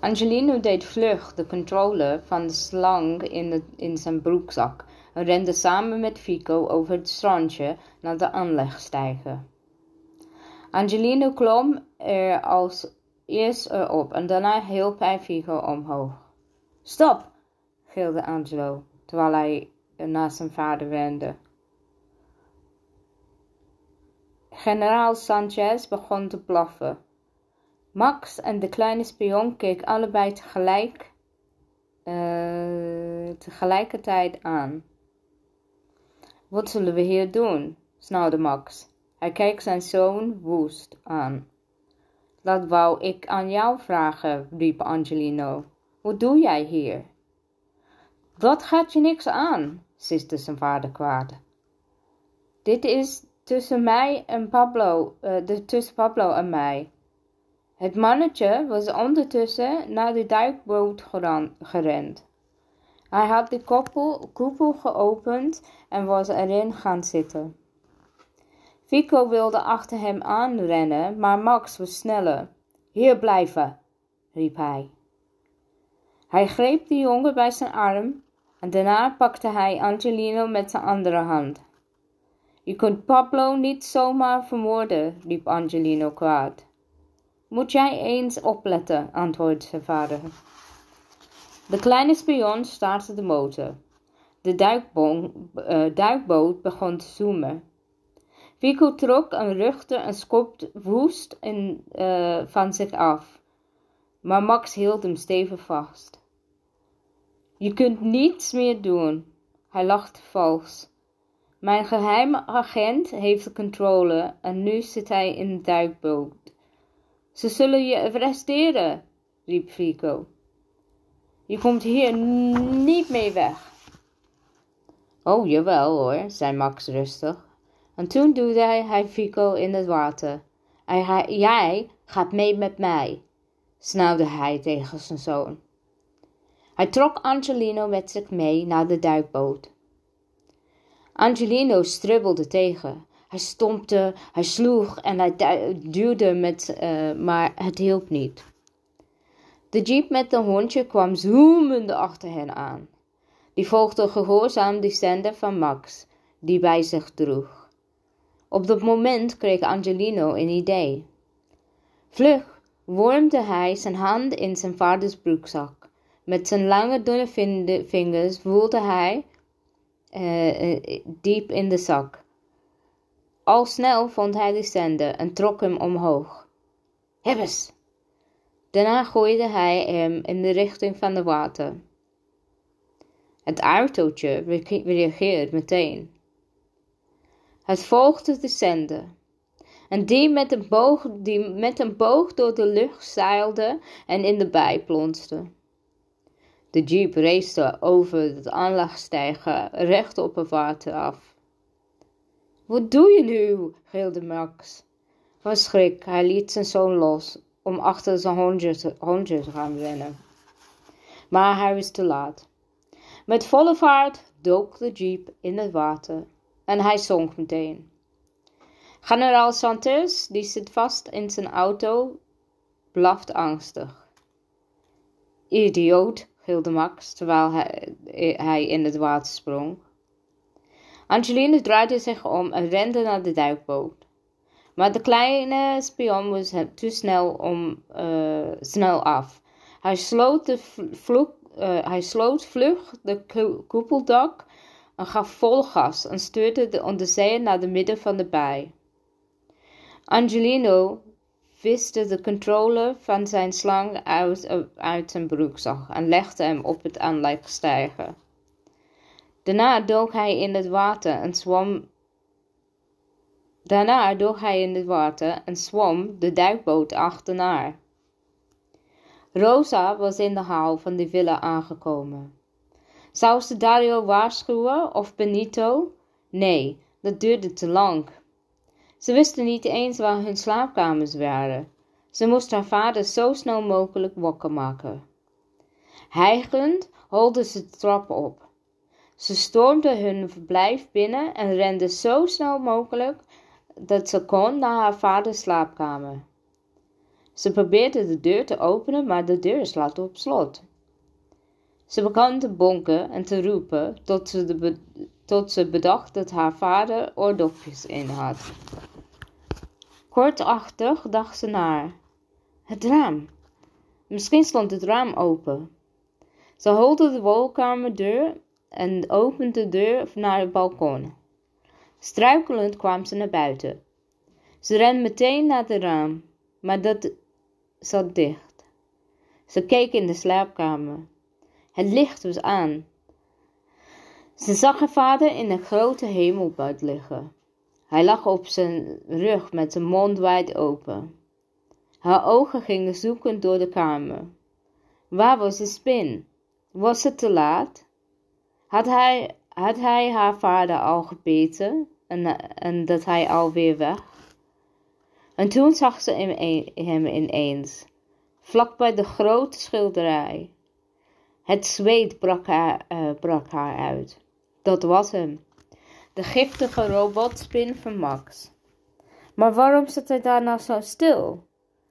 Angelino deed vlug de controle van de slang in, in zijn broekzak en rende samen met Fico over het strandje naar de aanlegstijger. Angelino klom er als eerst erop en daarna hielp hij Fico omhoog. Stop! gilde Angelo, terwijl hij naar zijn vader wendde. Generaal Sanchez begon te blaffen. Max en de kleine spion keken allebei tegelijk, uh, tegelijkertijd aan. Wat zullen we hier doen? snauwde Max. Hij keek zijn zoon woest aan. Dat wou ik aan jou vragen, riep Angelino. Wat doe jij hier? Dat gaat je niks aan, siste zijn vader kwaad. Dit is tussen mij en Pablo, de, tussen Pablo en mij. Het mannetje was ondertussen naar de duikboot gerend. Hij had de koppel, koepel geopend en was erin gaan zitten. Fico wilde achter hem aanrennen, maar Max was sneller. Hier blijven, riep hij. Hij greep de jongen bij zijn arm en daarna pakte hij Angelino met zijn andere hand. Je kunt Pablo niet zomaar vermoorden, riep Angelino kwaad. Moet jij eens opletten, antwoordde zijn vader. De kleine spion startte de motor. De uh, duikboot begon te zoomen. Fico trok en ruchtte en schopte woest in, uh, van zich af. Maar Max hield hem stevig vast. Je kunt niets meer doen. Hij lachte vals. Mijn geheime agent heeft de controle en nu zit hij in de duikboot. Ze zullen je arresteren, riep Fico. Je komt hier niet mee weg. Oh, jawel hoor, zei Max rustig. En toen duwde hij Fico in het water. En jij gaat mee met mij, snauwde hij tegen zijn zoon. Hij trok Angelino met zich mee naar de duikboot. Angelino stribbelde tegen. Hij stompte, hij sloeg en hij duwde met, uh, maar het hielp niet. De jeep met de hondje kwam zoemende achter hen aan. Die volgde gehoorzaam de zender van Max, die bij zich droeg. Op dat moment kreeg Angelino een idee. Vlug wormde hij zijn hand in zijn vaders broekzak. Met zijn lange dunne vingers woelde hij uh, diep in de zak. Al snel vond hij de zender en trok hem omhoog. Hebbes! Daarna gooide hij hem in de richting van de water. Het autootje reageerde meteen. Het volgde de zender. En die met, een boog, die met een boog door de lucht zeilde en in de bij plonste. De jeep race over het aanlegstijger recht op het water af. Wat doe je nu? gilde Max. Van schrik, hij liet zijn zoon los om achter zijn hondje te gaan rennen. Maar hij was te laat. Met volle vaart dook de jeep in het water en hij zonk meteen. Generaal Santos, die zit vast in zijn auto, blaft angstig. Idioot, gilde Max, terwijl hij, in het water sprong. Angeline draaide zich om en rende naar de duikboot. Maar de kleine spion was te snel, om, uh, snel af. Hij sloot, de vloek, uh, hij sloot vlug de koepeldak en gaf vol gas en stuurde de onderzeeër naar de midden van de baai. Angelino viste de controle van zijn slang uit, uit zijn broekzak en legde hem op het aanlegstijger. Daarna dook hij in het water en zwom Daarna dook hij in het water en zwom de duikboot achterna. Rosa was in de hal van de villa aangekomen. Zou ze Dario waarschuwen of Benito? Nee, dat duurde te lang. Ze wisten niet eens waar hun slaapkamers waren. Ze moest haar vader zo snel mogelijk wakker maken. Hijgend holde ze de trap op. Ze stormde hun verblijf binnen en rende zo snel mogelijk dat ze kon naar haar vaders slaapkamer. Ze probeerde de deur te openen, maar de deur slaat op slot. Ze begon te bonken en te roepen tot ze, de tot ze bedacht dat haar vader oordopjes in had. Kortachtig dacht ze naar. Het raam. Misschien stond het raam open. Ze holde de woonkamerdeur en opende de deur naar het balkon. Struikelend kwam ze naar buiten. Ze rende meteen naar het raam, maar dat zat dicht. Ze keek in de slaapkamer. Het licht was aan. Ze zag haar vader in een grote hemelbad liggen. Hij lag op zijn rug met zijn mond wijd open. Haar ogen gingen zoekend door de kamer. Waar was de spin? Was het te laat? Had hij, had hij haar vader al gebeten en, en dat hij alweer weg? En toen zag ze hem ineens, vlak bij de grote schilderij. Het zweet brak haar, uh, brak haar uit. Dat was hem. De giftige robotspin van Max. Maar waarom zat hij daar nou zo stil?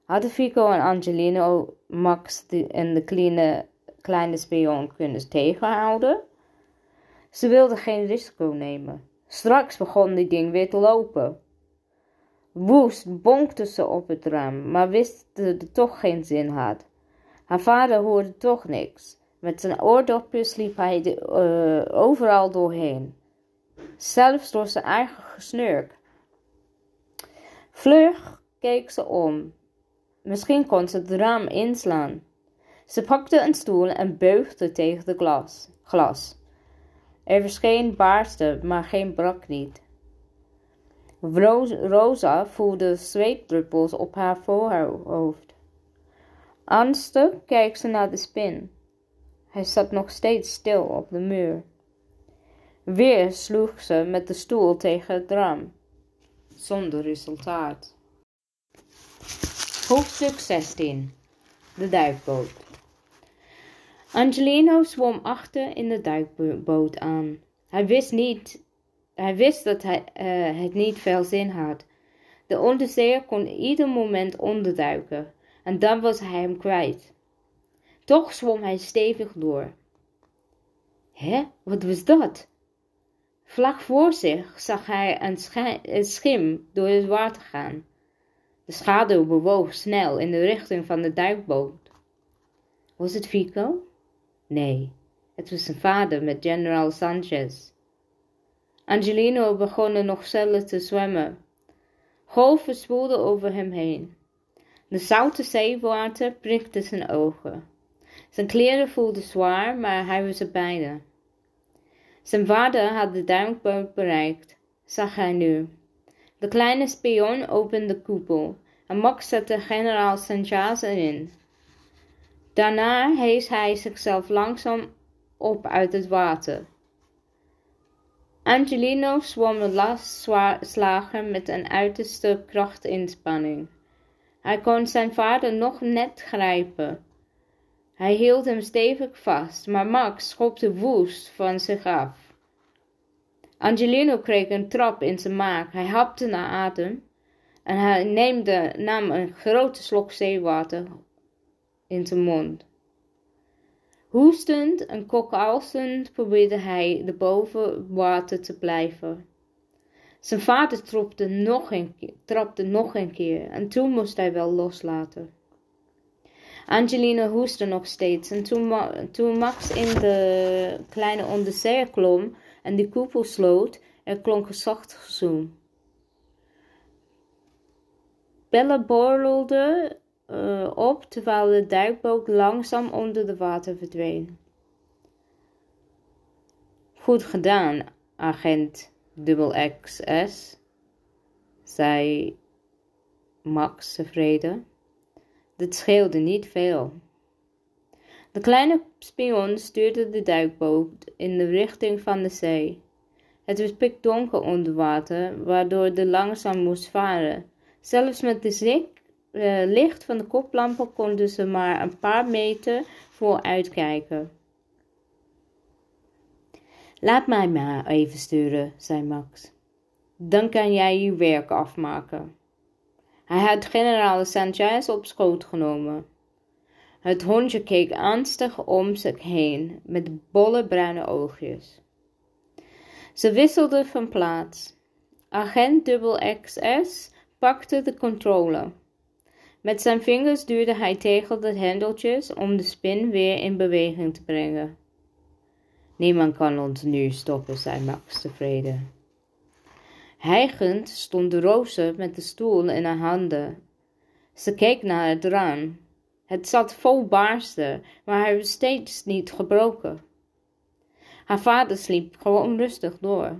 Hadden Fico en Angelino Max en de kleine, kleine spion kunnen tegenhouden? Ze wilden geen risico nemen. Straks begon die ding weer te lopen. Woest bonkte ze op het raam, maar wist dat het toch geen zin had. Haar vader hoorde toch niks. Met zijn oordopjes liep hij de, uh, overal doorheen. Zelfs door zijn eigen gesnurk. Vlug keek ze om. Misschien kon ze het raam inslaan. Ze pakte een stoel en beugde tegen de glas. glas. Er verscheen baarste, maar geen brak niet. Rosa voelde zweetdruppels op haar voorhoofd. Angstig keek ze naar de spin. Hij zat nog steeds stil op de muur. Weer sloeg ze met de stoel tegen het raam. Zonder resultaat. Hoofdstuk 16 De duikboot Angelino zwom achter in de duikboot aan. Hij wist, niet, hij wist dat hij, uh, het niet veel zin had. De onderzeeër kon ieder moment onderduiken en dan was hij hem kwijt. Toch zwom hij stevig door. Hé, wat was dat? Vlak voor zich zag hij een, schim door het water gaan. De schaduw bewoog snel in de richting van de duikboot. Was het Fico? Nee, het was zijn vader met generaal Sanchez. Angelino begon nog sneller te zwemmen. Golven spoelden over hem heen. De zoute zeewater prikte zijn ogen. Zijn kleren voelden zwaar, maar hij was er bijna. Zijn vader had de duikboot bereikt, zag hij nu. De kleine spion opende de koepel en Max zette generaal Sanchez erin. Daarna hees hij zichzelf langzaam op uit het water. Angelino zwom de last slagen met een uiterste krachtinspanning. Hij kon zijn vader nog net grijpen. Hij hield hem stevig vast, maar Max schopte woest van zich af. Angelino kreeg een trap in zijn maag. Hij hapte naar adem en hij nam een grote slok zeewater in zijn mond. Hoestend en kokalsend probeerde hij de boven water te blijven. Zijn vader nog, een trapte nog een keer en toen moest hij wel loslaten. Angelina hoestte nog steeds en toen, toen Max in de kleine onderzeeër klom en de koepel sloot, er klonk een zacht gezoem. Bella borrelde uh, op terwijl de duikboot langzaam onder de water verdween. Goed gedaan, agent XS, zei Max tevreden. Dit scheelde niet veel. De kleine spion stuurde de duikboot in de richting van de zee. Het was pikdonker onder water, waardoor de langzaam moest varen. Zelfs met de uh, licht van de koplampen konden ze maar een paar meter vooruit kijken. Laat mij maar even sturen, zei Max. Dan kan jij je werk afmaken. Hij had generaal Sanchez op schoot genomen. Het hondje keek angstig om zich heen met bolle bruine oogjes. Ze wisselden van plaats. Agent XS pakte de controle. Met zijn vingers duwde hij tegen de hendeltjes om de spin weer in beweging te brengen. Niemand kan ons nu stoppen, zei Max tevreden. Hijgend stond Roze met de stoel in haar handen. Ze keek naar het raam. Het zat vol baarsten, maar hij was steeds niet gebroken. Haar vader sliep gewoon rustig door.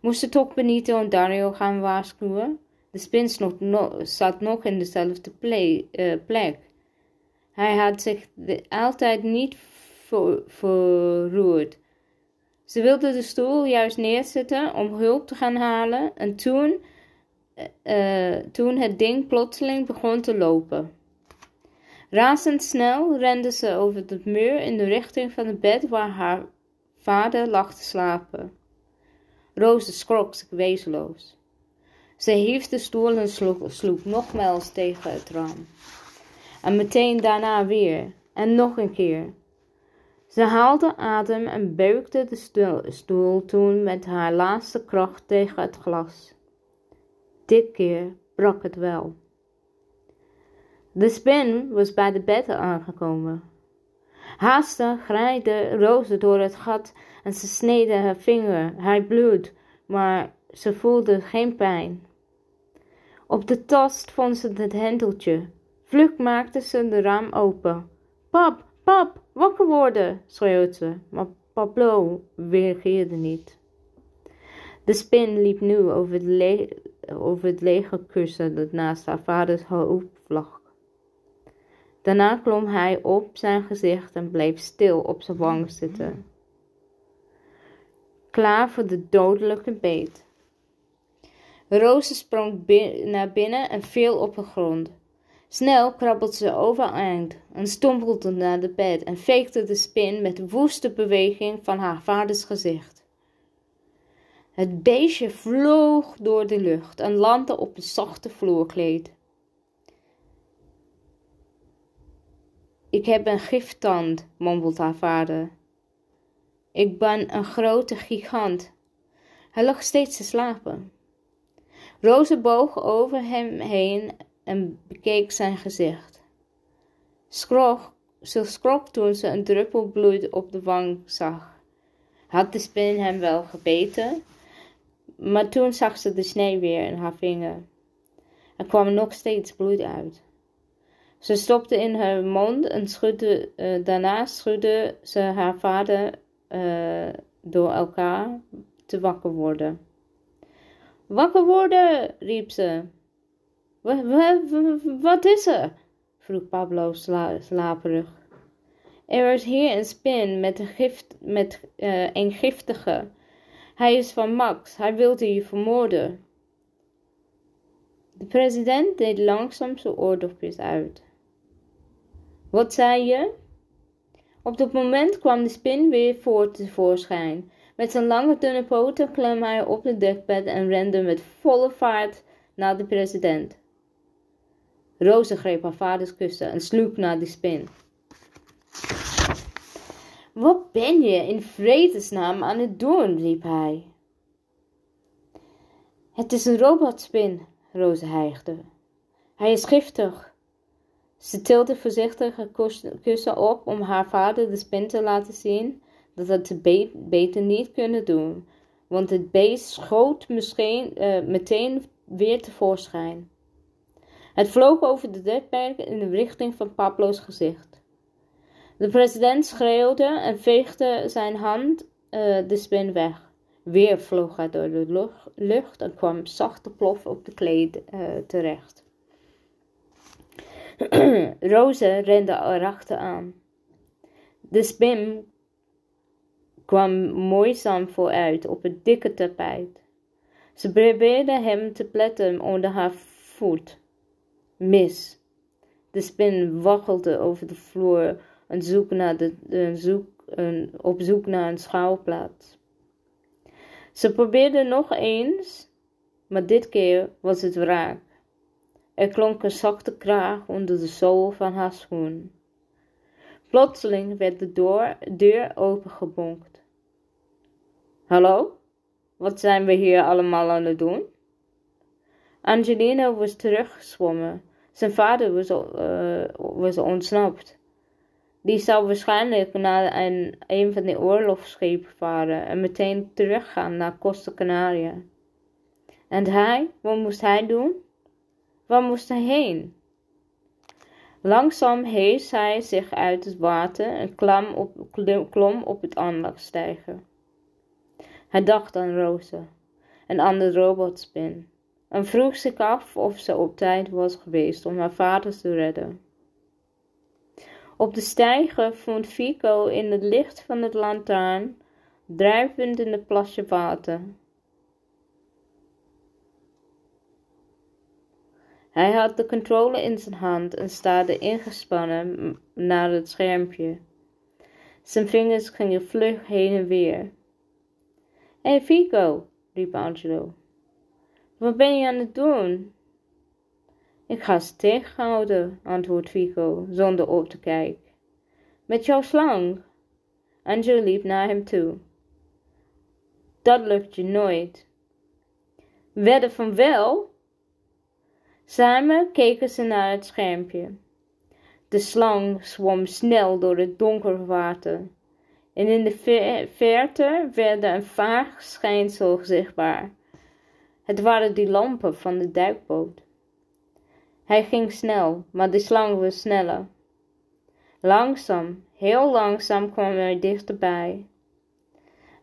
Moesten toch Benito en Dario gaan waarschuwen? De spin zat nog in dezelfde eh, plek. Hij had zich altijd niet verroerd. Ze wilde de stoel juist neerzetten om hulp te gaan halen en toen, uh, toen het ding plotseling begon te lopen. Razendsnel rende ze over de muur in de richting van het bed waar haar vader lag te slapen. Roze schrok wezenloos. Ze hief de stoel en sloeg, sloeg nogmaals tegen het raam. En meteen daarna weer, en nog een keer. Ze haalde adem en beukte de stoel toen met haar laatste kracht tegen het glas. Dit keer brak het wel. De spin was bij de bed aangekomen. Haastig graaide Roze door het gat en ze sneden haar vinger. Hij bloed, maar ze voelde geen pijn. Op de tast vond ze het hendeltje. Vlug maakte ze de raam open. Pap, pap, wakker worden, schreeuwde ze, maar Pablo reageerde niet. De spin liep nu over het, le over het lege kussen dat naast haar vaders hoofd lag. Daarna klom hij op zijn gezicht en bleef stil op zijn wang zitten. Klaar voor de dodelijke beet. Roze sprong naar binnen en viel op de grond. Snel krabbelde ze overeind en stompelde naar de bed en veegde de spin met woeste beweging van haar vaders gezicht. Het beestje vloog door de lucht en landde op een zachte vloerkleed. Ik heb een giftand, mompelt haar vader. Ik ben een grote gigant. Hij lag steeds te slapen. Roze boog over hem heen en bekeek zijn gezicht. Schrok, ze schrok toen ze een druppel bloed op de wang zag. Had de spin hem wel gebeten? Maar toen zag ze de snee weer in haar vinger. Er kwam nog steeds bloed uit. Ze stopte in haar mond en schudde, uh, daarna schudde ze haar vader uh, door elkaar te wakker worden. Wakker worden, riep ze. Wat is er? vroeg Pablo slaperig. Er is hier een spin met een, gift, met, uh, een giftige. Hij is van Max. Hij wilde je vermoorden. De president deed langzaam zijn oordopjes uit. Wat zei je? Op dat moment kwam de spin weer voor tevoorschijn. Met zijn lange dunne poten klom hij op het dekbed en rende met volle vaart naar de president. Roze greep haar vaders kussen en sloeg naar de spin. Wat ben je in vredesnaam aan het doen? riep hij. Het is een robotspin, Roze hijgde. Hij is giftig. Ze tilde voorzichtig het kussen op om haar vader de spin te laten zien dat het ze beter niet kunnen doen, want het beest schoot misschien, uh, meteen weer tevoorschijn. Het vloog over de dekberg in de richting van Pablo's gezicht. De president schreeuwde en veegde zijn hand uh, de spin weg. Weer vloog hij door de lucht en kwam zachte plof op de kleed uh, terecht. [CLEARS THROAT] Roze rende erachteraan. De spin kwam moeizaam vooruit op het dikke tapijt. Ze probeerde hem te pletten onder haar voet. Mis. De spin waggelde over de vloer en zoek naar de, zoek, op zoek naar een schouwplaats. Ze probeerde nog eens, maar dit keer was het wraak. Er klonk een zachte kraag onder de zool van haar schoen. Plotseling werd de deur, opengebonkt. Hallo? Wat zijn we hier allemaal aan het doen? Angelina was teruggeswommen. Zijn vader was, uh, was ontsnapt. Die zou waarschijnlijk naar een, een van de oorlogsschepen varen en meteen teruggaan naar Costa Canaria. En hij, wat moest hij doen? Waar moest hij heen? Langzaam hees hij zich uit het water en klom op, klom op het aanlegstijger. Hij dacht aan Rosa, een andere robotspin, en vroeg zich af of ze op tijd was geweest om haar vader te redden. Op de steiger vond Fico in het licht van het lantaarn drijvend in het plasje water. Hij had de controle in zijn hand en staarde ingespannen naar het schermpje. Zijn vingers gingen vlug heen en weer. Hé hey Fico, riep Angelo. Wat ben je aan het doen? Ik ga ze tegenhouden, antwoordt Fico, zonder op te kijken. Met jouw slang? Angelo liep naar hem toe. Dat lukt je nooit. Wedden van wel? Samen keken ze naar het schermpje. De slang zwom snel door het donkere water. En in de verte werd een vaag schijnsel zichtbaar. Het waren die lampen van de duikboot. Hij ging snel, maar de slang was sneller. Langzaam, heel langzaam kwam hij dichterbij.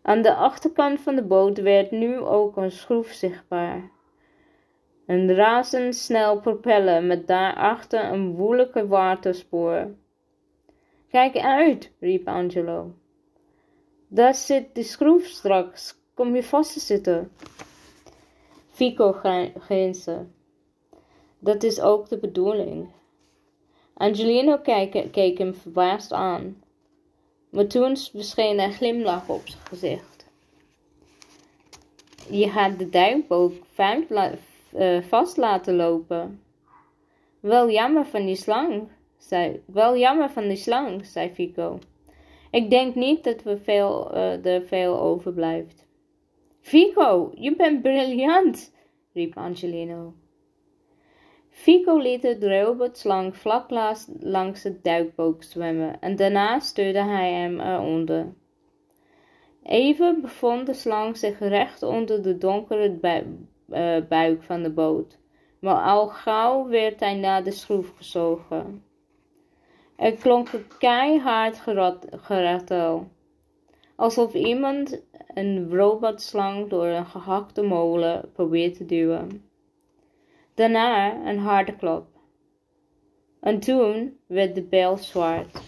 Aan de achterkant van de boot werd nu ook een schroef zichtbaar. Een razendsnel propeller met daarachter een woelijke waterspoor. Kijk uit, riep Angelo. Daar zit de schroef straks, kom je vast te zitten. Fico grinste. Dat is ook de bedoeling. Angelino keek, hem verbaasd aan. Maar toen verscheen een glimlach op zijn gezicht. Je gaat de duikboot uh, vast laten lopen. Wel jammer van die slang, zei, wel jammer van die slang, zei Fico. Ik denk niet dat we veel, uh, er veel overblijft. Fico, je bent briljant, riep Angelino. Fico liet de robotslang vlak langs het duikboot zwemmen en daarna stuurde hij hem eronder. Even bevond de slang zich recht onder de donkere uh, buik van de boot, maar al gauw werd hij naar de schroef gezogen. Er klonk een keihard geratel, alsof iemand een robotslang door een gehakte molen probeert te duwen. Daarna een harde klop. En toen werd de bel zwart.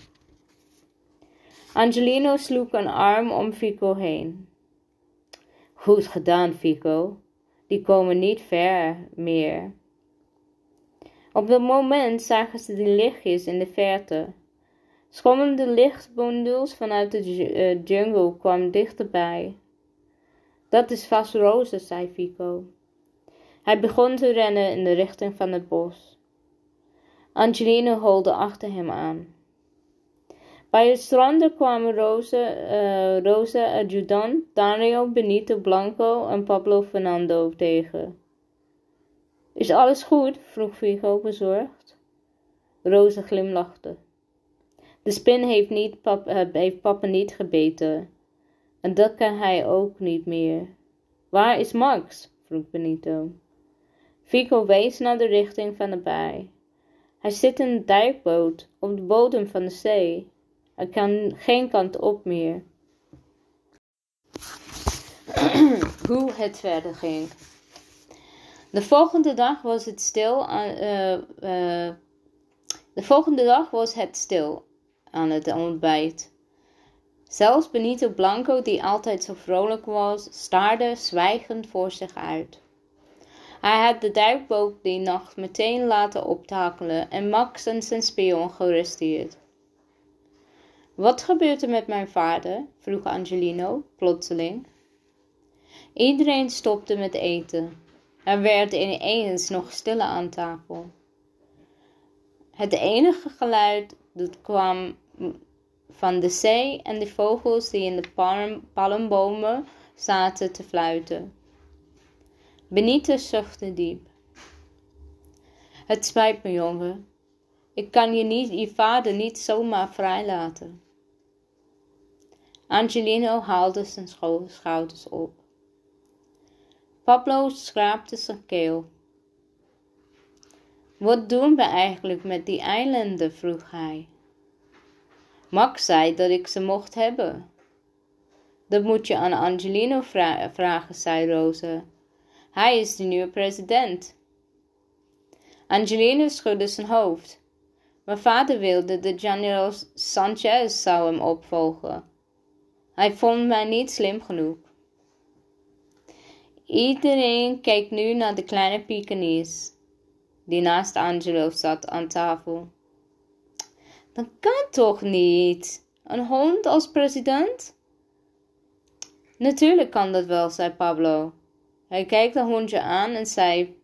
Angelino sloeg een arm om Fico heen. Goed gedaan, Fico die komen niet ver meer. Op dat moment zagen ze de lichtjes in de verte. Schommende lichtbundels vanuit de eh, jungle kwamen dichterbij. Dat is vast Roze, zei Fico. Hij begon te rennen in de richting van het bos. Angelina holde achter hem aan. Bij het strand kwamen Rosa, uh, Rosa adjudant Dario Benito Blanco en Pablo Fernando tegen. Is alles goed? vroeg Vigo bezorgd. Rosa glimlachte. De spin heeft, niet pap, uh, heeft papa niet gebeten. En dat kan hij ook niet meer. Waar is Max? vroeg Benito. Vico wees naar de richting van de baai. Hij zit in een duikboot op de bodem van de zee. Er kan geen kant op meer. [CLEARS THROAT] Hoe het verder ging. De volgende dag was het stil. Uh, uh, de volgende dag was het stil aan het ontbijt. Zelfs Benito Blanco, die altijd zo vrolijk was, staarde zwijgend voor zich uit. Hij had de duikboot die nacht meteen laten optakelen en Max en zijn spion gerusterd. Wat gebeurt er met mijn vader? vroeg Angelino plotseling. Iedereen stopte met eten. Er werd ineens nog stille aan tafel. Het enige geluid dat kwam van de zee en de vogels die in de palmbomen zaten te fluiten. Benito zuchtte diep. Het spijt me, jongen. Ik kan je, niet, je vader niet zomaar vrijlaten. Angelino haalde zijn schouders op. Pablo schraapte zijn keel. Wat doen we eigenlijk met die eilanden? vroeg hij. Max zei dat ik ze mocht hebben. Dat moet je aan Angelino vragen, zei Rosa. Hij is de nieuwe president. Angelino schudde zijn hoofd. Mijn vader wilde dat General Sanchez zou hem opvolgen. Hij vond mij niet slim genoeg. Iedereen keek nu naar de kleine Pekingese, die naast Angelo zat aan tafel. Dat kan toch niet? Een hond als president? Natuurlijk kan dat wel, zei Pablo. Hij keek de hondje aan en zei: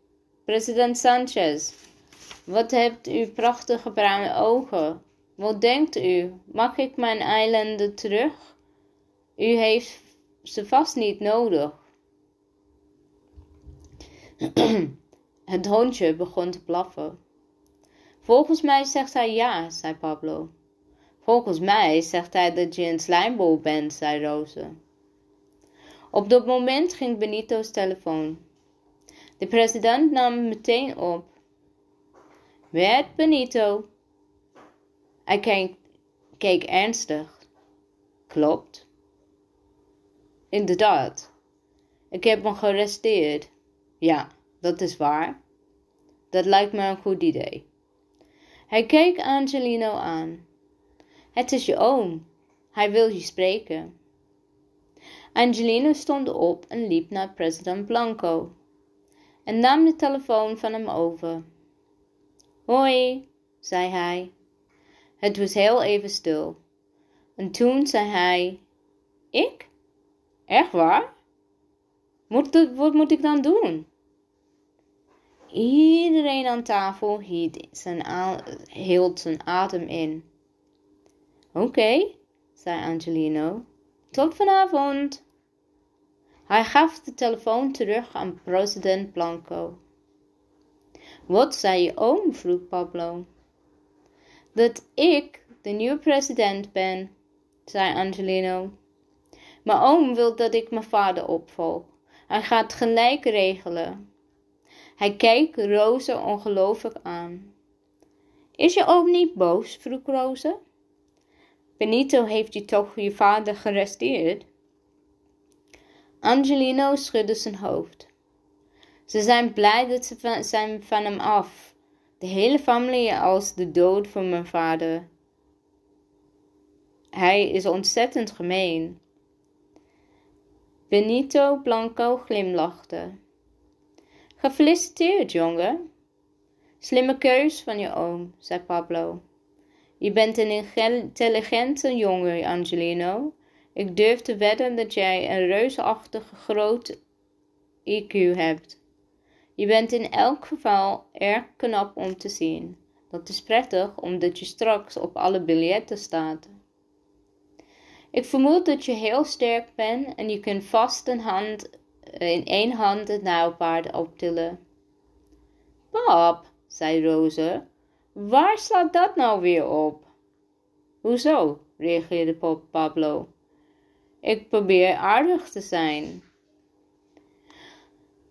President Sanchez, wat hebt u prachtige bruine ogen? Wat denkt u? Mag ik mijn eilanden terug? U heeft ze vast niet nodig. [CLEARS THROAT] Het hondje begon te blaffen. Volgens mij zegt hij ja, zei Pablo. Volgens mij zegt hij dat je een slijmbol bent, zei Roze. Op dat moment ging Benito's telefoon. De president nam meteen op. Met Benito. Hij keek, keek ernstig. Klopt. Inderdaad. Ik heb hem gearresteerd. Ja, dat is waar. Dat lijkt me een goed idee. Hij keek Angelino aan. Het is je oom. Hij wil je spreken. Angelino stond op en liep naar president Blanco en nam de telefoon van hem over. Hoi, zei hij. Het was heel even stil. En toen zei hij: Ik? Echt waar? Wat moet ik dan doen? Iedereen aan tafel hield zijn, adem in. Oké, zei Angelino. Tot vanavond. Hij gaf de telefoon terug aan president Blanco. Wat zei je oom? vroeg Pablo. Dat ik de nieuwe president ben, zei Angelino. Mijn oom wil dat ik mijn vader opvolg. Hij gaat gelijk regelen. Hij keek Roze ongelooflijk aan. Is je oom niet boos? vroeg Roze. Benito heeft je toch je vader gearresteerd? Angelino schudde zijn hoofd. Ze zijn blij dat ze van, zijn van hem af. De hele familie als de dood van mijn vader. Hij is ontzettend gemeen. Benito Blanco glimlachte. Gefeliciteerd, jongen. Slimme keus van je oom, zei Pablo. Je bent een intelligente jongen, Angelino. Ik durf te wedden dat jij een reusachtige groot IQ hebt. Je bent in elk geval erg knap om te zien. Dat is prettig omdat je straks op alle biljetten staat. Ik vermoed dat je heel sterk bent en je kunt vast een hand, in één hand het nauwpaard optillen. Pap, zei Roze, waar slaat dat nou weer op? Hoezo? reageerde Pablo. Ik probeer aardig te zijn.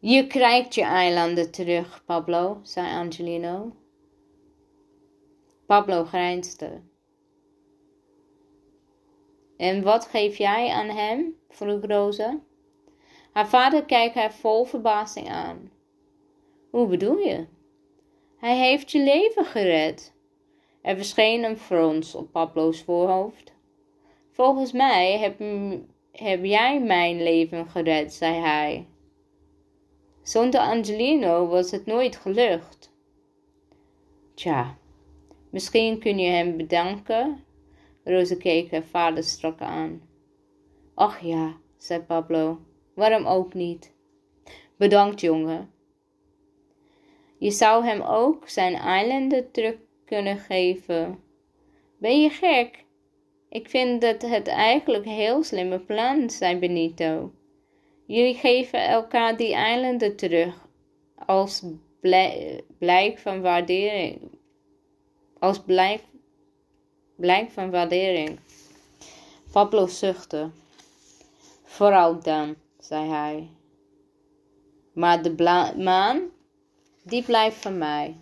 Je krijgt je eilanden terug, Pablo, zei Angelino. Pablo grijnsde. En wat geef jij aan hem? vroeg Rosa. Haar vader keek haar vol verbazing aan. Hoe bedoel je? Hij heeft je leven gered. Er verscheen een frons op Pablo's voorhoofd. Volgens mij heb, jij mijn leven gered, zei hij. Zonder Angelino was het nooit gelukt. Tja, misschien kun je hem bedanken. Rosa keek haar vader strak aan. Ach ja, zei Pablo, waarom ook niet? Bedankt, jongen. Je zou hem ook zijn eilanden terug kunnen geven. Ben je gek? Ik vind dat het eigenlijk heel slimme plan, zei Benito. Jullie geven elkaar die eilanden terug als blijk van waardering. Als blijk, blijk van waardering. Pablo zuchtte. Vooral dan, zei hij. Maar de maan, die blijft van mij.